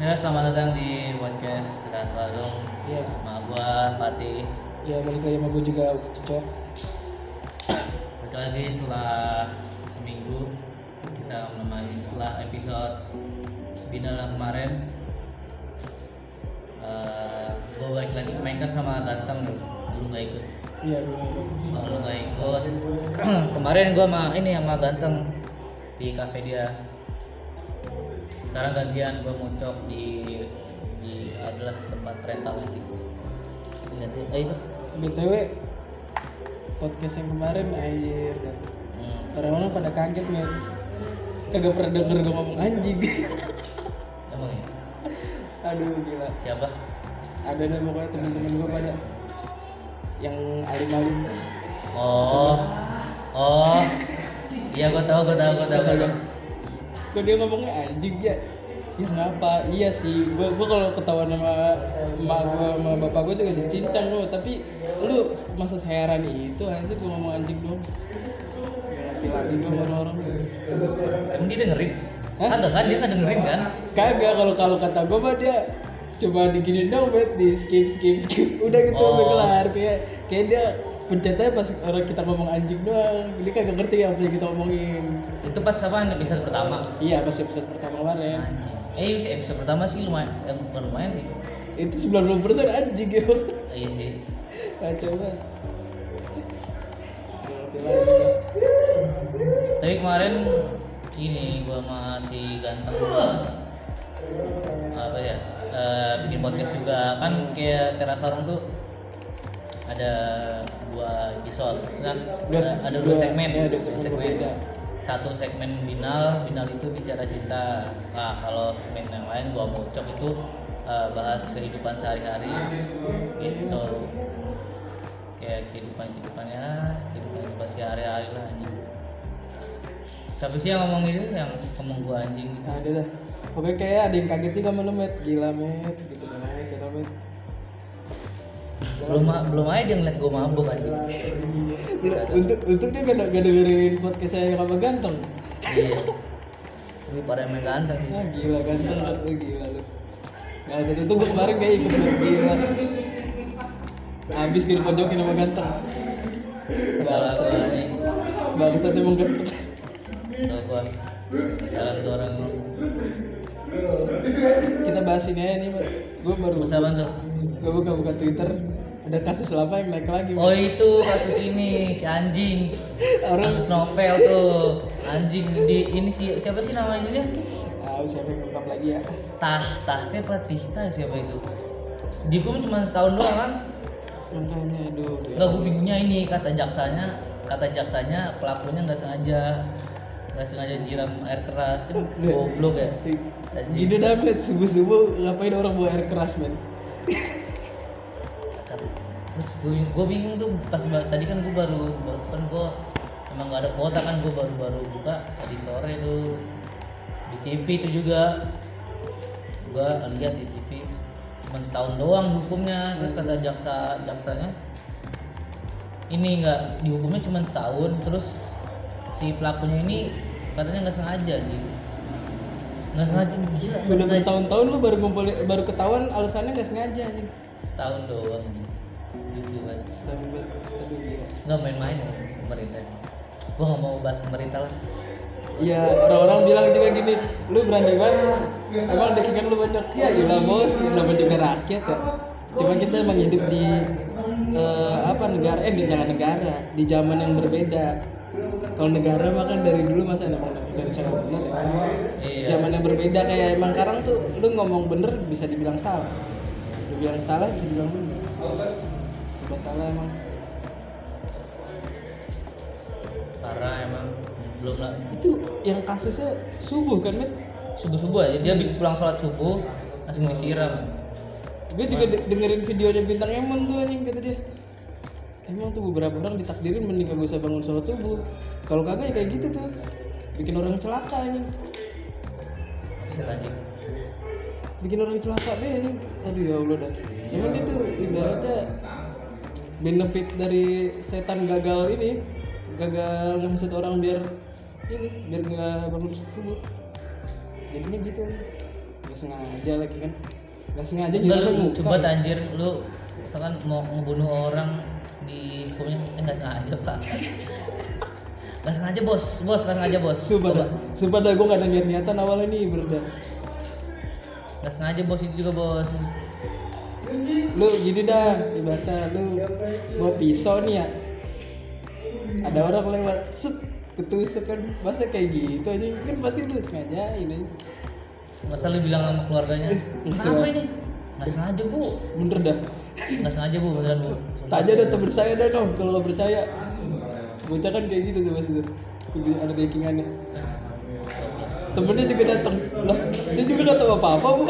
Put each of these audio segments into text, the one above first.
Ya, selamat datang di podcast Teras Warung Iya. sama gua Fatih. Ya balik lagi sama gue juga cocok. Balik lagi setelah seminggu kita menemani setelah episode Binala kemarin. Eh, gua balik lagi mainkan sama Ganteng nih. Lu nggak ikut. Iya. Kalau lu nggak ikut, kemarin gua sama ini sama Ganteng di cafe dia. Sekarang gantian gua muncok di di adalah tempat rental nanti. Ganti, eh itu. btw podcast yang kemarin air dan Hmm. orang-orang pada kaget men. Kagak pernah denger gue ngomong anjing. Emang ya? Aduh gila. Siapa? Ada deh pokoknya temen-temen gue pada yang alim-alim. Oh. Oh. Iya gua tahu, gua tahu, gua tahu, gua tahu. Kok dia ngomongnya anjing ya? Ya ngapa? Iya sih, gua gua kalau ketahuan sama emak gua sama bapak gua juga dicincang lo, tapi lu masa seheran itu anjir gua ngomong anjing dong. Ngerti lagi gua sama orang. Emang dia dengerin? Hah? Kagak kan dia nggak dengerin kan? Kagak kalau kalau kata gua mah dia coba diginin dong bet di skip skip skip udah gitu Oh. udah kelar kayak kayak dia pencetnya pas orang kita ngomong anjing doang dia kagak ngerti apa yang kita omongin Itu pas apa episode pertama? iya pas episode pertama kemarin Anjing. Eh episode pertama sih lumayan, eh, bukan lumayan sih. itu 90% anjing ya Iya sih. ngerti lagi. Tapi kemarin ini gua masih ganteng apa ya eh, bikin podcast juga kan kayak teras warung tuh ada dua episode Maksudnya ada, ada dua dua- segmen, ya, dua segmen. berbeda. satu segmen binal binal itu bicara cinta. Nah kalau segmen yang lain gua bocok itu eh, bahas kehidupan sehari-hari. Gitu. Kayak kehidupan kehidupannya kehidupan kehidupan sehari-hari lah anjing. Siapa sih yang ngomong itu? Yang ngomong gua anjing gitu? Ada dah pokoknya kayak ada yang kaget juga sama lu met. Gila met. Gitu met. Kira met belum belum aja dia ngeliat gua mabuk anjing. Untuk untuk dia gak, gak dengerin podcast saya yang sama ganteng. Iya. Ini pada emang ganteng sih. Ah gila ganteng lu gila lu. Ada itu gue kemarin kayak ikut lu, gila. Habis gitu pojokin sama ganteng. Anjing. Bangsat emang ganteng. Gua. Jalan tuh orang Kita bahas ini aja nih, Gue baru masa tuh Gue buka-buka Twitter Ada kasus lama yang naik lagi Oh itu kasus ini si anjing. Orang kasus novel tuh. Anjing di ini si siapa sih namanya dia Tahu siapa yang ungkap lagi ya? Tah tahnya apa tihta siapa itu? Dihukum cuma setahun doang kan? Makanya aduh nggak gue bingungnya ini kata jaksanya kata jaksanya pelakunya nggak sengaja nggak sengaja nyiram air keras kan goblok ya. Gini dah bet subuh-subuh ngapain orang bawa air keras men terus gue gue bingung tuh pas tadi kan gue baru baru kan gue emang gak ada kuota kan gue baru baru buka tadi sore tuh. Di TV itu juga. Gue lihat di TV cuma setahun doang hukumnya. Terus kata jaksa jaksanya ini nggak dihukumnya cuma setahun. Terus si pelakunya ini katanya nggak sengaja sih nggak sengaja gila nggak Udah sengaja. bertahun-tahun lu baru ngumpul baru ketahuan alasannya gak sengaja anjing setahun doang lucu banget nggak main-main ya pemerintah gua nggak mau bahas pemerintah lah Iya, orang-orang bilang juga gini, lu berani banget. Emang dekingan lu banyak. Ya gila bos, namanya juga rakyat ya. Cuma kita emang hidup di eh, apa negara eh di jangan negara, di zaman yang berbeda. Kalau negara mah kan dari dulu masa emang dari sangat benar ya. iya Zaman yang berbeda kayak emang sekarang tuh lu ngomong bener bisa dibilang salah. Lu bilang salah bisa dibilang bener. Coba salah emang. parah emang. Belum lah Itu yang kasusnya subuh kan, Met? subuh subuh aja. Dia habis pulang sholat subuh langsung disiram. Gue juga de- dengerin videonya bintang emon tuh anjing kata dia. Emang tuh beberapa orang ditakdirin mending gak usah bangun sholat subuh. Kalau kagak ya kayak gitu tuh. Bikin orang celaka anjing. Bisa anjing bikin orang celaka deh anjing. Aduh ya allah dah. Emang dia tuh ibaratnya benefit dari setan gagal ini gagal ngasih orang biar ini biar nggak bangun subuh jadinya gitu. Nggak sengaja lagi kan. Nggak sengaja Enggak nyerempet lu muka. coba anjir. Lu misalkan mau ngebunuh orang di hukumnya eh nggak sengaja pak. Nggak sengaja bos. Bos nggak sengaja bos. Sumpah dah, sumpah dah gue gak ada niat-niatan awalnya nih berda. Nggak sengaja bos itu juga bos Lu gini dah, ibaratnya lu mau pisau nih ya. Ada orang lewat, set, ketusuk kan Masa kayak gitu aja, kan pasti lu sengaja ini masa lu bilang sama keluarganya? Nggak apa sengaja. ini? Nggak sengaja bu. Bener dah. Nggak sengaja bu beneran bu. Tanya dah temen saya dah dong, kalau gak percaya Bocah kan kayak gitu tuh pasti tuh. Kudu ada backingannya. Temennya juga datang Lah, saya juga gak tahu apa-apa bu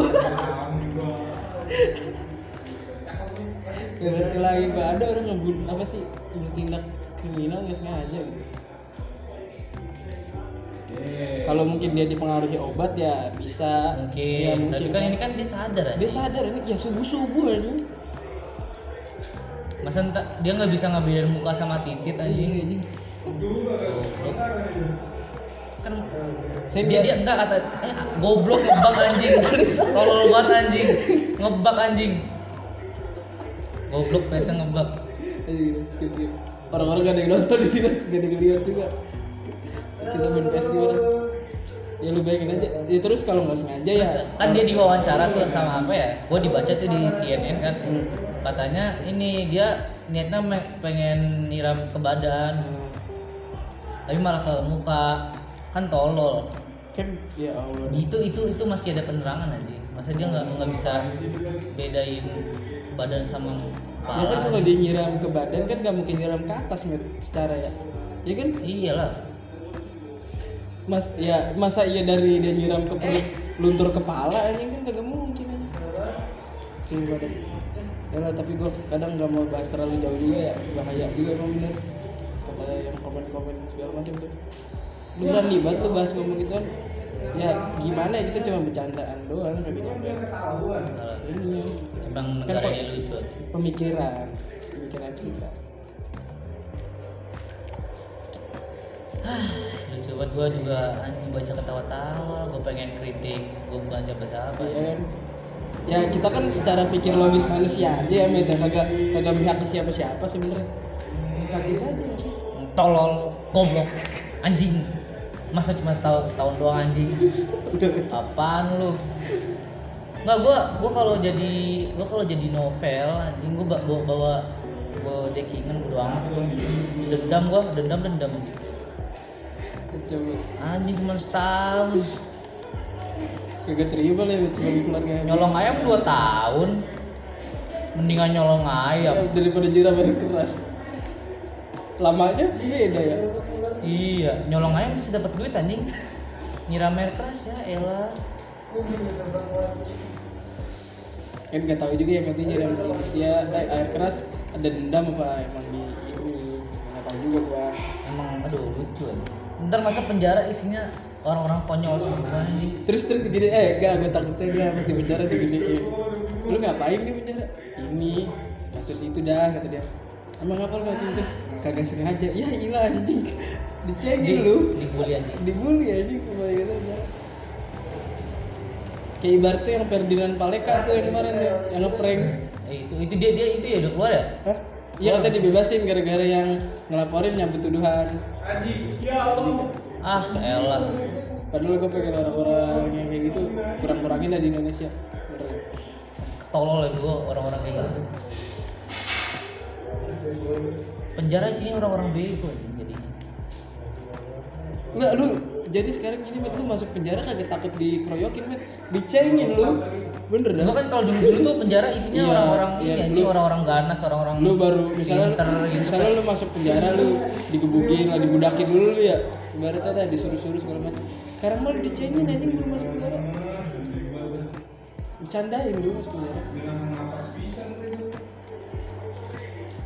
Ngerti lagi pak, ada orang ngebunuh apa sih? Tindak kriminal nggak sengaja gitu. Kalau mungkin dia dipengaruhi obat ya bisa. Mungkin, ya, tapi kan ini kan dia sadar aja. Dia sadar ini ya subuh-subuh aja masa entah, dia nggak bisa ngebedain muka sama titit Iya, anjing. kan Saya dia dia enggak kata eh goblok ngebak anjing. Tolol banget anjing. Ngebak anjing goblok biasa ngebak Ayo gitu, skip skip. Orang-orang gak ada yang nonton gak ada yang lihat juga. Kita main PS gimana? Ya lu bayangin aja. Ya terus kalau nggak sengaja ya. Kan dia diwawancara tuh sama apa ya gue dibaca tuh di CNN kan katanya ini dia niatnya pengen nyiram ke badan Hmm, tapi malah ke muka kan tolol kan ya Allah. itu itu itu masih ada penerangan aja masa dia nggak nggak bisa bedain badan sama Ya kan kepala kalau dia nyiram ke badan kan gak mungkin nyiram ke atas met secara ya. Ya kan? Iyalah. Mas ya masa iya dari dia nyiram ke perut luntur kepala anjing kan kagak mungkin aja. Deh. Ya lah, tapi gue kadang nggak mau bahas terlalu jauh juga ya. Bahaya juga emang bener. Kata yang komen-komen segala macam tuh. Lu berani banget lu bahas ngomong gitu kan ya gimana ya kita cuma bercandaan doang nyampe Kalau ini emang Kan negara ini lucu aja pemikiran pemikiran kita lucu banget. Gue juga anjing baca ketawa-tawa. Gue pengen kritik. Gue bukan siapa-siapa. Ya kan? Ya kita kan secara pikir logis manusia aja ya Met ya. kagak kagak pihak ke siapa-siapa sebenarnya. Kaget aja. Tolol goblok anjing. Masa cuma setahun setahun doang anjing? Udah apaan lu nggak gua gua kalau jadi gua kalau jadi novel anjing gua ba- bawa bawa bawa dekingan bodo amat gua. Dendam gua dendam dendam. Anjing cuma setahun. Kagak terima lah ya sebagai keluarga. Nyolong ayam dua tahun. Mendingan nyolong ayam. Ya, daripada jiram air keras. Lamanya beda ya? Iya nyolong ayam bisa dapat duit anjing. Nyiram air keras ya elah kan nggak tahu juga ya jiram di Indonesia eh, air keras ada dendam apa emang di ini nggak tahu juga gua. Emang aduh lucu aja ntar masa penjara isinya orang-orang konyol semua anjing. Terus terus gini eh gak gue takutnya gak pas di penjara diginiin. Lu ngapain di penjara? Ini kasus itu dah kata dia. Emang apa lu itu kagak sengaja. Ya ilah anjing. Dicengin lu. dibully anjing. Dibully anjing kembali gitu kayak ibaratnya yang Ferdinand Paleka tuh yang kemarin tuh yang ngeprank. Eh, itu itu dia dia itu ya udah keluar ya? Hah? Iya katanya dibebasin gara-gara yang ngelaporin nyambut tuduhan ah elah. Padahal gue pengen orang-orang yang kayak gitu kurang-kurangin lah di Indonesia. Tolol ya gua orang-orang kayak gitu. Penjara isinya orang-orang bego anjing jadinya. Enggak lu jadi sekarang gini met lu masuk penjara kagak takut dikeroyokin met? Dicengin lu. Bener dah Gua kan kalau dulu dulu tuh penjara isinya Iya, orang-orang iya, ini lu- orang-orang ganas orang-orang lu baru misalnya pinter gitu misalnya lu masuk penjara lu digebukin lah dibudakin dulu lu ya. Ibaratnya dah disuruh-suruh segala macam. Sekarang malah dicengin anjing lu masuk penjara bercandain lu masuk penjara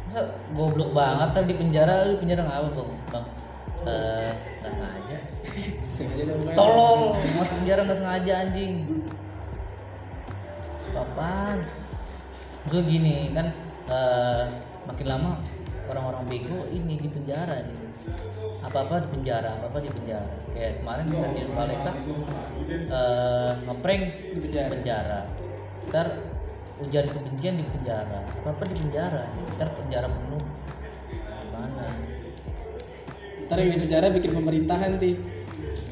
masa goblok banget tadi di penjara lu penjara ngapa bang bang. Eh, nggak tolong masuk penjara nggak sengaja anjing. Apaan? Maksudnya gini kan eh, makin lama orang-orang bego ini di penjara nih. Apa-apa di penjara apa-apa di penjara. Kayak kemarin di Ferdinand Paleka eh ngeprank Di penjara. penjara. Ntar ujaran kebencian di penjara. Apa-apa di penjara ntar penjara penuh. Gimana? Ntar yang di penjara bikin pemerintahan ti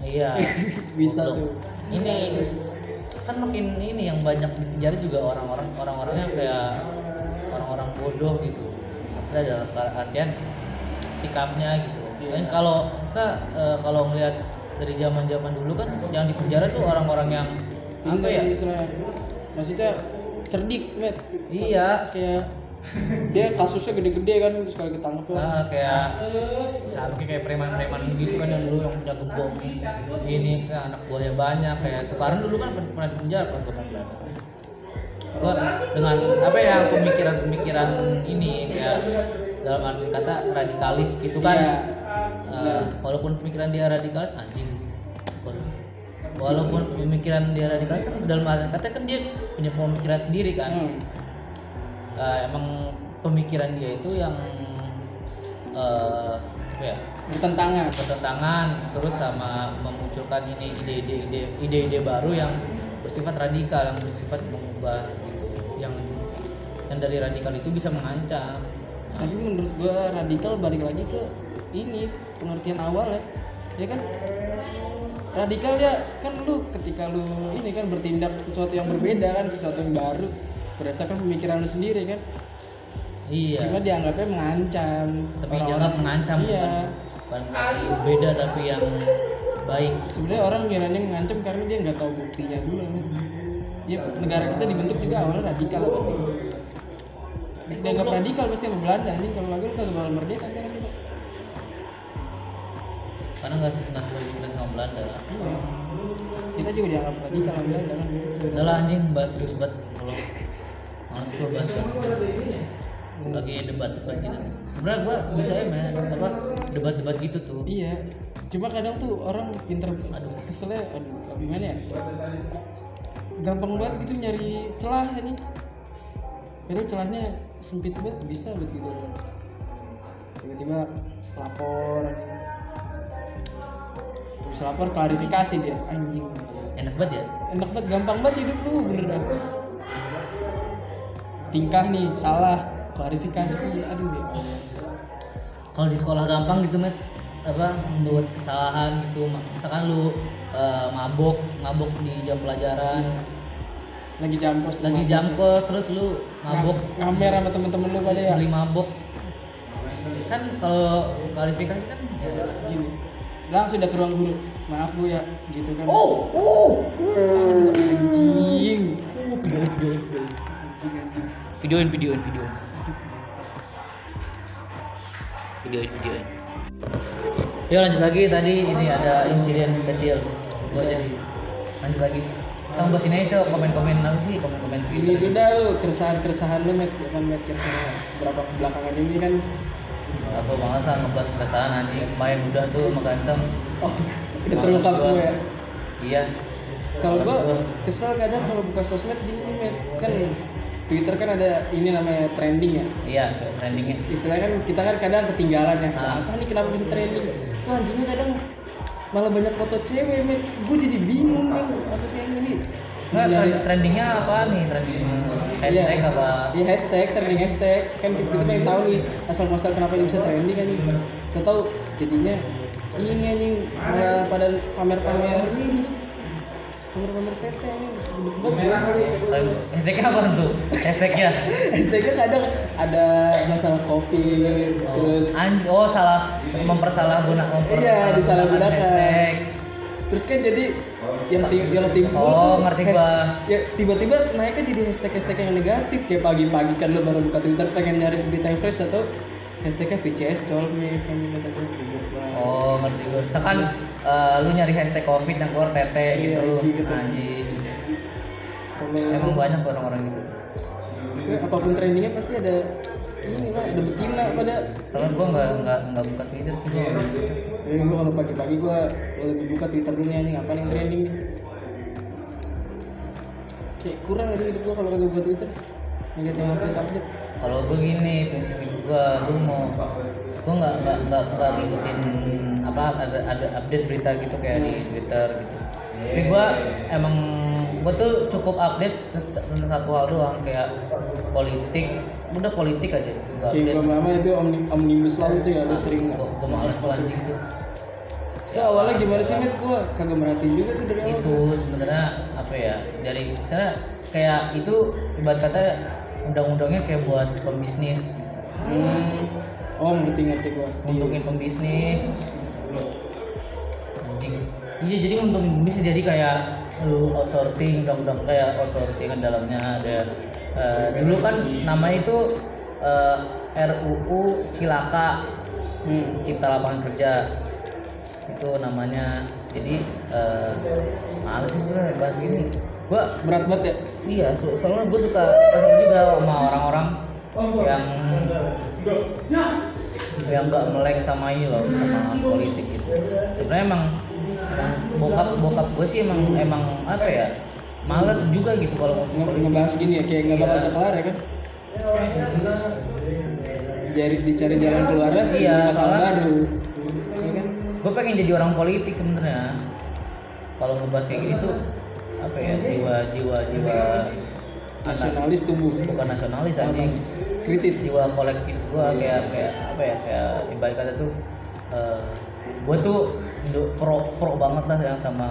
iya. Bisa tuh. ini terus kan makin ini yang banyak di penjara juga orang-orang orang-orangnya kayak orang-orang bodoh gitu. Maksudnya dalam artian sikapnya gitu. Dan kalau kita eh, kalau ngelihat dari zaman zaman dulu kan yang di penjara tuh orang-orang yang apa Pintar ya maksudnya cerdik met. Iya. Kayak dia kasusnya gede-gede kan sekali ketangkep kan Nah, kayak sama kayak preman-preman gitu kan yang dulu yang punya gembong ini anak buahnya banyak kayak sekarang dulu kan pernah di penjara pas Belanda gua dengan apa ya pemikiran-pemikiran ini kayak dalam arti kata radikalis gitu kan. Iya. Eh, walaupun pemikiran dia radikalis anjing. Walaupun pemikiran dia radikalis kan dalam arti kata kan dia punya pemikiran sendiri kan. Hmm. Eh, emang pemikiran dia itu yang apa ya? Bertentangan. Bertentangan terus sama memunculkan ini ide-ide ide ide-ide baru yang bersifat radikal yang bersifat mengubah gitu. Yang yang dari radikal itu bisa mengancam. Tapi menurut gua radikal balik lagi ke ini pengertian awal ya. Ya kan? Radikal ya kan lu ketika lu ini kan bertindak sesuatu yang berbeda kan sesuatu yang baru berdasarkan pemikiran lu sendiri kan? Iya. Cuma dianggapnya mengancam tapi Orang-orang- dianggap mengancam iya. bukan? Bukan berarti beda tapi yang baik. Sebenarnya orang kiranya mengancam karena dia nggak tahu buktinya dulu kan. ya negara kita dibentuk juga awalnya radikal lah pasti dianggap radikal pasti sama Belanda anjing. Kalau lagi lu kagak bakal merdeka sekarang kita karena nggak nggak selalu dikenal sama Belanda Iya. kita juga dianggap radikal sama Belanda kan? Udah lah anjing bahas serius banget kalau males gue bahas bahas lagi debat debat gitu. Sebenarnya gue bisa ya main apa debat debat gitu tuh. Iya. Cuma kadang tuh orang pinter Aduh. keselnya aduh gimana ya? Gampang banget gitu nyari celah anjing padahal celahnya sempit banget bisa banget gitu. Tiba-tiba lapor bisa lapor klarifikasi dia anjing. Enak banget ya? Enak banget gampang banget hidup lu bener dah tingkah nih salah klarifikasi. Aduh ya kalau di sekolah gampang gitu met apa membuat kesalahan gitu misalkan lu eh, mabok mabok di jam pelajaran. Lagi jampos lagi jam kos terus lu mabok. Ngamer sama temen-temen lu pada ya? Beli mabok. Kan kalau klarifikasi kan ya, gini langsung udah ke ruang guru. Maaf bu ya gitu kan. Oh oh anjing videoin videoin videoin. Videoin videoin. Yuk lanjut lagi. Tadi ini ada insiden kecil gua jadi lanjut lagi. Kamu bahas ini aja komen-komen. Apa sih? Komen-komen ini Twitter udah lu keresahan-keresahan lu met. Ya kan met keresahan. Berapa kebelakangan ini kan? Aku masa ngebahas keresahan anjing. Kemarin udah tuh sama ganteng. Oh udah terungkap semua ya? Iya. Kalau gua kesel kadang kalau buka sosmed gini nih met. Kan Twitter kan ada ini namanya trending ya? Iya trendingnya istilahnya kan kita kan kadang ketinggalan ya. Ah. apa nih kenapa bisa trending? Tuh anjingnya kadang malah banyak foto cewek met gue jadi bingung kan apa sih yang ini Nyari- tren- trendingnya apa nih? Trending hashtag Iya. apa? Iya hashtag, trending hashtag. Kan kita, kita pengen tahu nih asal muasal kenapa ini bisa trending kan nih. Kita tahu jadinya ini anjing pada pamer-pamer ini pamer-pamer tete ini gede banget. Trend- hashtagnya apa tuh? Hashtagnya? Hashtagnya kadang ada masalah covid terus An- oh salah mempersalah guna Iya, disalahgunakan. hashtag. Terus kan jadi yang tim yang timbul Oh, tuh, ngerti gua. ya tiba-tiba naiknya jadi hashtag hashtag yang negatif. Kayak pagi-pagi kan lo baru buka twitter pengen nyari berita yang fresh atau hashtagnya VCS colme kan kata gue goblok banget. oh ngerti gue misalkan eh, lu nyari hashtag covid yang keluar tete Iya, gitu. anjing gitu. emang banyak tuh orang-orang gitu. Ya, apa pun trendingnya pasti ada ini lah ada betina pada. Soalnya gue nggak nggak nggak buka twitter sih gue ya gue kalau pagi-pagi gue lebih buka twitter dulu nih anjing. Apa yang trending nih? Kayak kurang aja hidup gue kalau kagak buka twitter. Ngeliat yang update update. Kalau gue gini prinsip hidup gue gue mau gue nggak nggak nggak nggak ngikutin apa ada ada update berita gitu kayak di twitter gitu. Tapi gue emang gue tuh cukup update tentang satu hal doang kayak politik udah politik aja nggak kayak lama-lama itu omni, omnibus law itu ya lu sering. gue gue males anjing tuh. Itu awalnya gimana sih met gua kagak merhatiin juga tuh dari awal. Itu sebenarnya apa ya dari misalnya kayak itu ibarat kata undang-undangnya kayak buat pembisnis gitu. hmm. oh ngerti ngerti gua untungin pembisnis anjing. Iya jadi untungin pembisnis jadi kayak lu outsourcing undang-undang kayak outsourcing kan dalamnya ada. Eh, dulu kan nama itu eh, RUU Cilaka hmm. Cipta Lapangan Kerja. Itu namanya. Jadi eh, males sih sebenarnya bahas gini. Gua berat banget ya? Iya, so- soalnya gue suka kesel juga sama orang-orang yang yang nggak melek sama ini loh, sama politik gitu. Sebenarnya emang bokap bokap gue sih emang emang apa ya, males juga gitu kalau ngurusin Nge- politik. ngebahas gini ya kayak nggak bakal kelar ya kan? Jadi dicari jalan keluarnya Iya, masalah baru. Iya kan? Gue pengen jadi orang politik sebenarnya. Kalau ngebahas kayak gini tuh apa ya jiwa jiwa jiwa nasionalis tumbuh. Bukan nasionalis anjing. Kritis. Jiwa kolektif gua kayak kayak apa ya kayak ibarat kata tuh eh gua tuh Indo, pro pro banget lah yang sama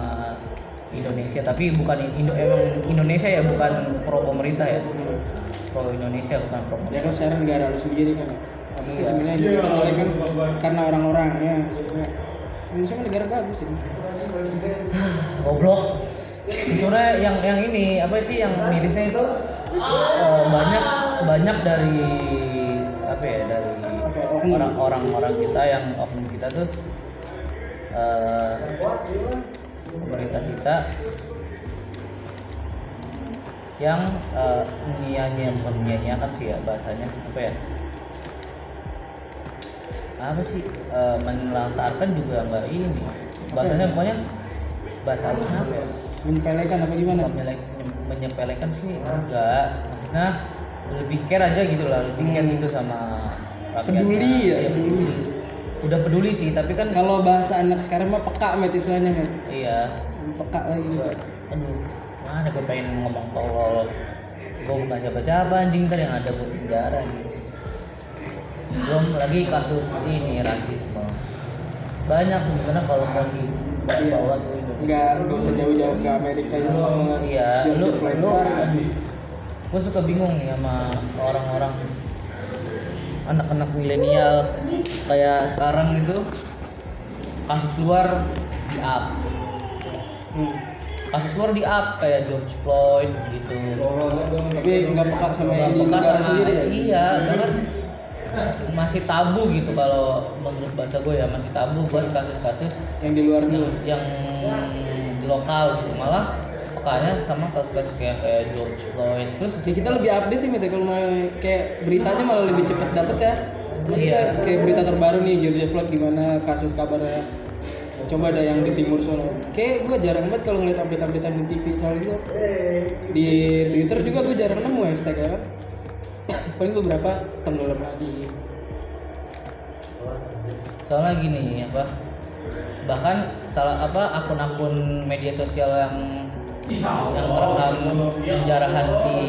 Indonesia. Tapi bukan Indo emang Indonesia ya bukan pro pemerintah ya. Pro Indonesia bukan pro ya pemerintah. kan secara negara lu sendiri kan apa sih Iya. sebenarnya Indonesia jelek kan karena orang-orangnya sebenarnya. Indonesia kan negara bagus ini goblok. Sebenarnya yang yang ini apa sih yang mirisnya itu? Eh, banyak banyak dari apa ya dari orang-orang orang kita yang oknum kita tuh eh, pemerintah kita yang uh, nyanyi menyanyiakan sih ya bahasanya apa ya? Apa sih? Eh, menelantarkan juga nggak ini. Bahasanya pokoknya bahasa halusnya apa ya? Menyepelekan apa gimana? Menyepelekan sih enggak. Maksudnya lebih care aja gitu lah lebih care gitu sama rakyatnya. Peduli ya, Iya, peduli. Udah peduli sih tapi kan kalau bahasa anak sekarang mah peka met istilahnya met. Iya. Peka lagi aduh mana gue pengen ngomong tolol. Gue bukan siapa-siapa anjing ntar yang ada gue penjara anjing. Belum lagi kasus ini rasisme. Banyak sebenarnya kalau mau dibawa tuh Indonesia. Nggak usah jauh-jauh ke Amerika yang sama iya lu lu aduh. Gue suka bingung nih sama orang-orang anak-anak milenial kayak sekarang gitu kasus luar di up. Hmm. kasus luar di up kayak George Floyd gitu. Tapi nggak peka sama yang di negara sendiri ya? Iya karena masih tabu gitu kalau menurut bahasa gue ya masih tabu buat kasus-kasus yang di luar yang, yang lokal gitu. Malah pekanya sama kasus-kasus kayak kayak George Floyd. Terus ya kita lebih update ya kalau mau kayak beritanya malah lebih cepet dapet ya. Maksudnya Iya. kayak berita terbaru nih George Floyd gimana kasus kabarnya. Coba ada yang di timur sono. Kayak gue jarang banget kalau ngeliat update-update di TV soal gitu di Twitter juga gue jarang nemu hashtag ya. Kan paling beberapa tenggelam lagi. Soalnya gini apa bahkan salah apa akun-akun media sosial yang yang merekam penjarahan di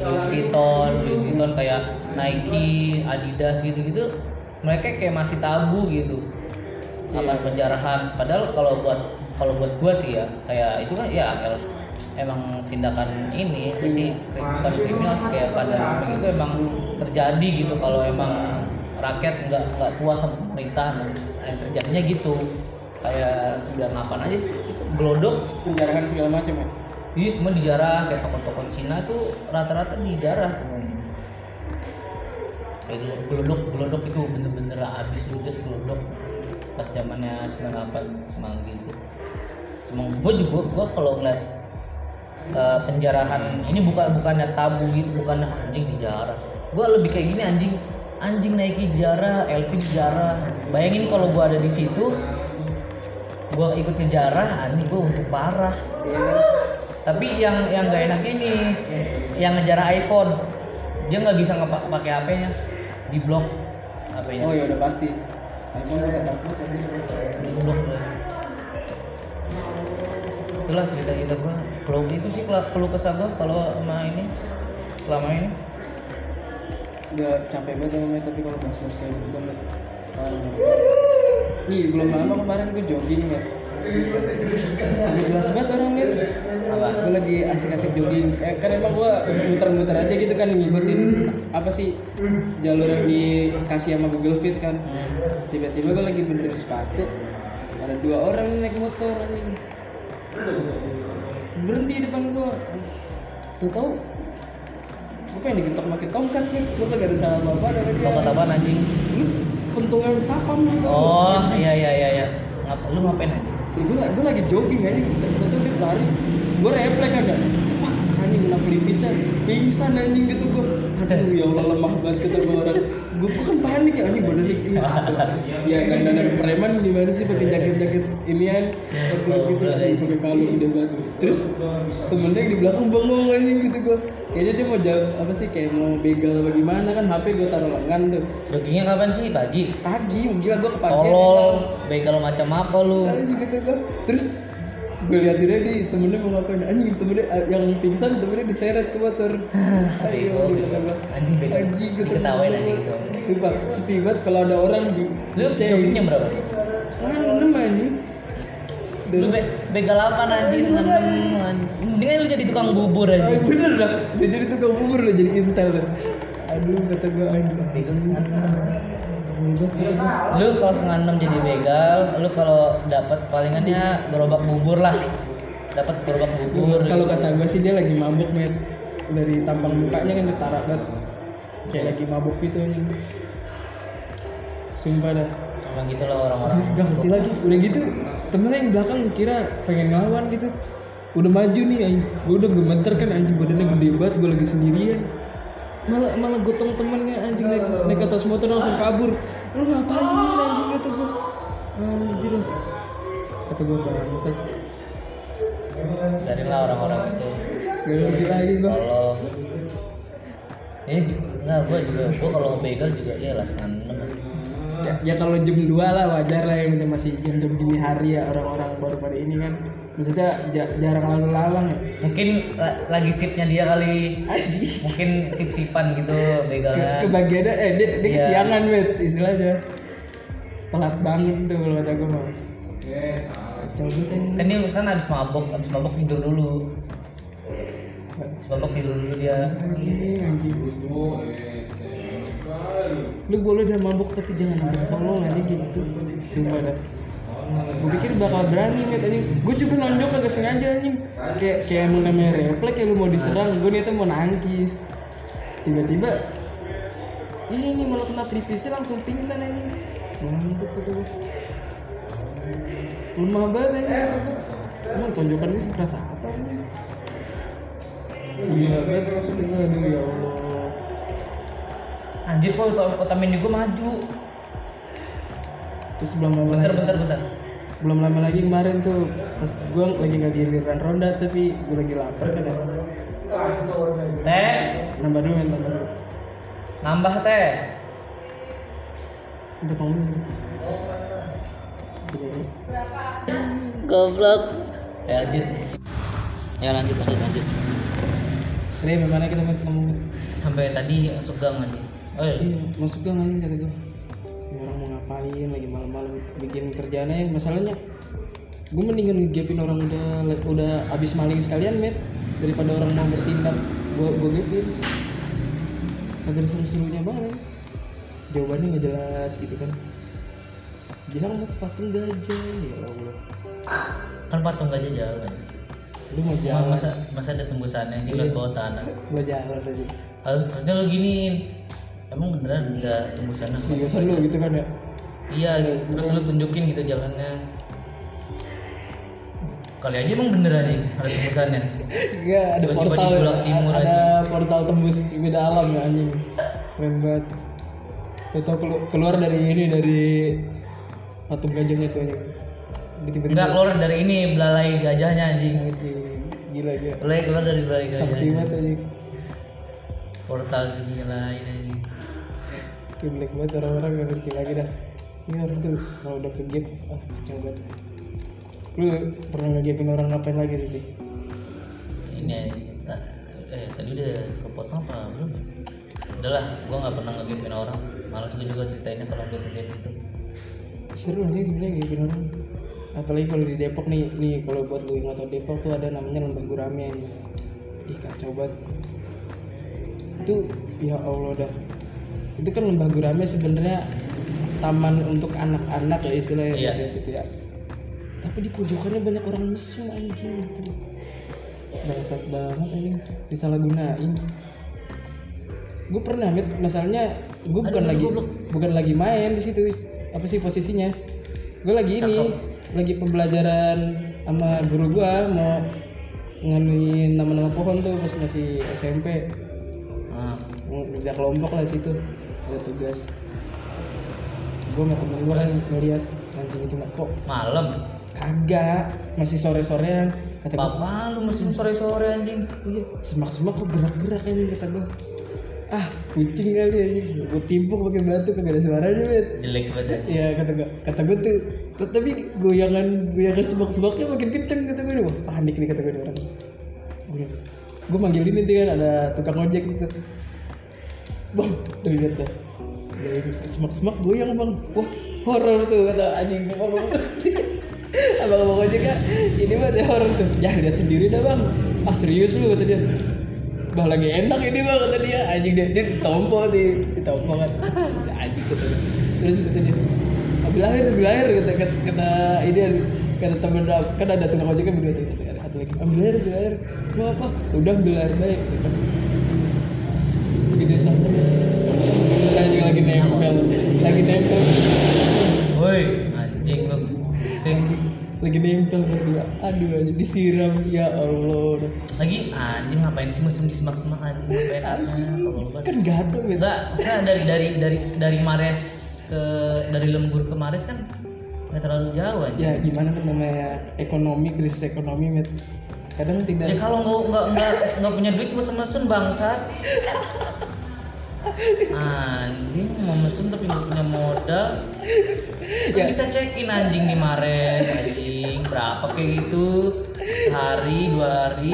Louis Vuitton, Louis Vuitton kayak Nike, Adidas gitu-gitu, mereka kayak masih tabu gitu. Akan penjarahan. Padahal kalau buat kalau buat gua sih ya kayak itu kan ya elah, emang tindakan ini apa sih bukan kriminal sih kayak vandalisme gitu emang terjadi gitu kalau emang rakyat nggak nggak puas sama pemerintah yang terjadinya gitu. Kayak 98 aja sih itu gelodok. Penjarahan segala macam ya Iya semua dijarah kayak toko-toko Cina tuh rata-rata dijarah semuanya. Kayak gelo- gelodok, gelodok itu bener-bener habis ludes gelodok pas zamannya 98 semanggi itu. Emang gue juga gue kalau ngeliat eh, penjarahan ini bukan bukannya tabu gitu, bukan anjing dijarah. Gue lebih kayak gini anjing anjing Nike dijarah, LV dijarah. Bayangin kalau gue ada di situ, gue ikut ngejarah, anjing gue untuk parah kan tapi yang yang gak enak ini yang ngejarah iPhone. Dia nggak bisa ngepak pakai HP-nya di blok HP-nya oh ya udah pasti. emang gue ketakut di blok ya. itulah cerita kita gua kalau itu sih kalau keluh kesah gua kalau sama ini selama ini. Udah capek banget sama Met, tapi kalau bahas-bahas kayak gitu Met. nih belum lama kemarin gue jogging Met. Kagak jelas banget orang apa gue lagi asik-asik jogging. Eh, kan emang gue muter-muter aja gitu kan ngikutin apa sih jalur yang dikasih sama Google Fit kan. Hmm. tiba-tiba gue lagi benerin sepatu. Ada dua orang naik motor anjing. Berhenti di depan gue tuh tahu gue pengen digetok pakai tongkat Met gue kagak ada salah apa-apa sama dia. Bapak apaan anjing? Lu pentungan sapam gitu oh iya iya iya iya. Ngap, lu ngapain aja gue gue lagi jogging aja tiba-tiba dia lari gue refleks agak pak anjing kena pelipisnya. Pingsan anjing gitu gue aduh ya Allah lemah banget kata gue orang. Gue kan panik ya anjing badan ini ya kan dan preman gimana sih pakai jaket jaket inian pakai gitu. Pakai kalung dia banget. Terus temennya yang di belakang bengong anjing gitu gue kayaknya dia mau jawab apa sih kayak mau begal apa gimana kan HP gue taruh lengan tuh. Joggingnya kapan sih? Pagi? Pagi gila gue kepagian tolol begal macam apa lu? Anjing gitu kan terus gue liatin aja di temennya mau ngapain? Anjing temennya eh, yang pingsan temennya diseret ke motor. Bego, gitu bego. kan. Anjing bego. anjing gitu Diketawain aja gitu. sumpah sepi banget kalau ada orang di lu joggingnya berapa? Setengah enam anjing. Lu be begal apa anjing dengan mendingan lu jadi tukang bubur Ah, aja bener dah dia jadi tukang bubur lo jadi intel dah aduh kata gue aduh begal setengah enam anjing lu kalau setengah enam jadi begal lu kalau dapat palingannya gerobak bubur lah. Dapat gerobak bubur. Kalau gitu. kata gue sih dia lagi mabuk met dari tampang mukanya kan ditarak banget. Kayak lagi mabuk gitu anjing. Sumpah dah. Emang gitulah orang-orang. Gak ngerti lagi. Udah gitu temennya yang belakang kira pengen ngelawan gitu. Udah maju nih anjing. Gue udah gemeter kan anjing. Badannya gede banget gue lagi sendirian malah malah gotong temennya anjing naik, naik atas motor langsung kabur. Lu ngapain anjing kata gue anjir. Lu. kata gue bangsat dari lah orang-orang itu. Gak ngerti lagi gue kalau eh enggak gua juga gua kalau begal juga ya lah aja ya, ya kalau jam 2 lah wajar lah yang masih jam-jam gini hari ya orang-orang baru pada ini kan maksudnya ja- jarang lalu lalang ya? Mungkin la- lagi shiftnya dia kali. Anjing. mungkin sip-sipan gitu Ke, begalnya kebagiannya eh dia, dia Iya. kesiangan bet istilahnya. Telat banget tuh kalau kata gue mah. Kacau banget. Kan kan dia kan habis mabok habis mabok tidur dulu. Habis mabok tidur dulu dia. Anjing, anjing. Lu boleh dah mabuk tapi jangan ambil tolong nanti gitu. Sumpah dah gue pikir bakal berani met anjing. Gue juga nonjok kagak sengaja anjing. Kayak kayak mau namanya refleks kayak lu mau diserang. Gue niatnya mau nangkis. Tiba-tiba ini malah kena pelipisnya langsung pingsan anjing. Bangsat kata gue lemah banget anjing kata gue emang tonjokan gue sekeras apa anjing? Gila banget aduh ya Allah. Anjir kok mini gua maju. Terus belum lama bentar bentar bentar belum lama lagi kemarin tuh pas gue lagi nggak giliran ronda tapi gue lagi lapar kan ya. Teh. Nambah dulu men nambah dulu. Nambah teh. Dulu. Jadi, goblok. Ya lanjut. Ya lanjut lanjut lanjut. Tadi gimana kita mau ngomong sampai tadi masuk gang aja oh iya. iya masuk gang anjing kata gue Ini ngapain lagi malam-malam bikin kerjaannya masalahnya gue mendingan gapin orang udah udah abis maling sekalian met daripada orang mau bertindak. Gue gue gapin. Kagak ada seru-serunya banget. Jawabannya nggak jelas gitu kan. Bilang mau patung gajah ya allah. Kan patung gajah jauh kan? Lu mau jalan? masa masa ada tembusannya di Iya. bawah tanah. Mau jalan tadi. Harus harusnya lo giniin. Emang beneran ada tembusannya? Seriusan lu gitu kan ya iya gitu terus lu tunjukin gitu jalannya kali aja emang bener aja ada tembusannya Enggak, ada Tiba-tiba portal di Bulak Timur ada aja. portal tembus beda alam ya anjing. Keren banget. Tahu kelu- keluar dari ini dari patung gajahnya tuh anjing. Tiba-tiba enggak keluar dari ini belalai gajahnya anjing. Gila gila. belalai keluar dari belalai Sakti gajahnya banget anjing. portal dunia lain anjing Kayak banget orang-orang gak ngerti lagi dah Ini orang tuh kalau udah ke gap Ah kacau banget Lu pernah ngegapin orang ngapain lagi Riti? ini eh tadi udah kepotong apa belum udahlah gua nggak pernah ngegapin orang malas gue juga ceritainnya kalau gap gap itu Seru nih sebenarnya ngegapin orang Apalagi kalau di Depok nih, nih kalau buat lu yang tahu Depok tuh ada namanya Lembah Gurame nih. Ih kacau banget. Itu ya Allah dah. Itu kan Lembah Gurame sebenarnya taman untuk anak-anak ya istilahnya Iya. di situ ya. Tapi di pojokannya banyak orang mesum anjing gitu. Bangsat banget anjing disalahgunain. Gue pernah met masalahnya gue bukan Aduh, lagi goblok. bukan lagi main di situ apa sih posisinya gue lagi ini lagi pembelajaran sama guru gue mau nganuin nama-nama pohon tuh pas masih SMP ah, mau kerja kelompok lah situ ada tugas gue sama temen gue kan ngeliat anjing itu nggak kok. Malam? Kagak masih sore-sorean. Kata gue papa lu mesin sore sore anjing. Iya semak-semak kok gerak-gerak anjing kata gue ah kucing kali anjing. Gue timpuk pakai batu kagak ada suaranya bet. Jelek banget ya kata gue kata gue tuh tapi goyangan goyangan semak-semaknya makin kenceng kata gue wah panik nih kata gue nih orang. Gue gue manggilin itu kan ada tukang ojek gitu. Bang udah lihat dah dari semak-semak goyang bang wah horor tuh kata anjing. Bang bang abang abang ojek kan ini mah teh horor tuh. Ya lihat sendiri dah bang. Ah serius lu kata dia. Bah lagi enak ini bang kata dia. Anjing dia dia ditompo di ditompo kan. Anjing kata dia. terus kata dia ambil air ambil air kata kata, kata ini kata temen kan ada tukang ojek kan berdua tuh satu lagi ambil air ambil air. Lu apa? Udah ambil air baik gitu. sampai anjing lagi nempel. Lagi nempel. Woi anjing lu sing lagi nempel berdua. Aduh aja disiram. Ya allah. Lagi anjing ngapain sih musim di semak semak anjing. Ngapain apa kan gatel gitu enggak maksudnya dari dari dari dari Mares ke dari lembur ke Mares kan nggak terlalu jauh anjing. Ya gimana kan namanya? Ekonomi krisis ekonomi met kadang ya tidak kalau nggak nggak nggak nggak punya duit mesum mesum bangsat anjing mau mesum tapi nggak punya modal. Kan Ya. bisa check in anjing di Mares anjing. Berapa kayak gitu? Sehari dua hari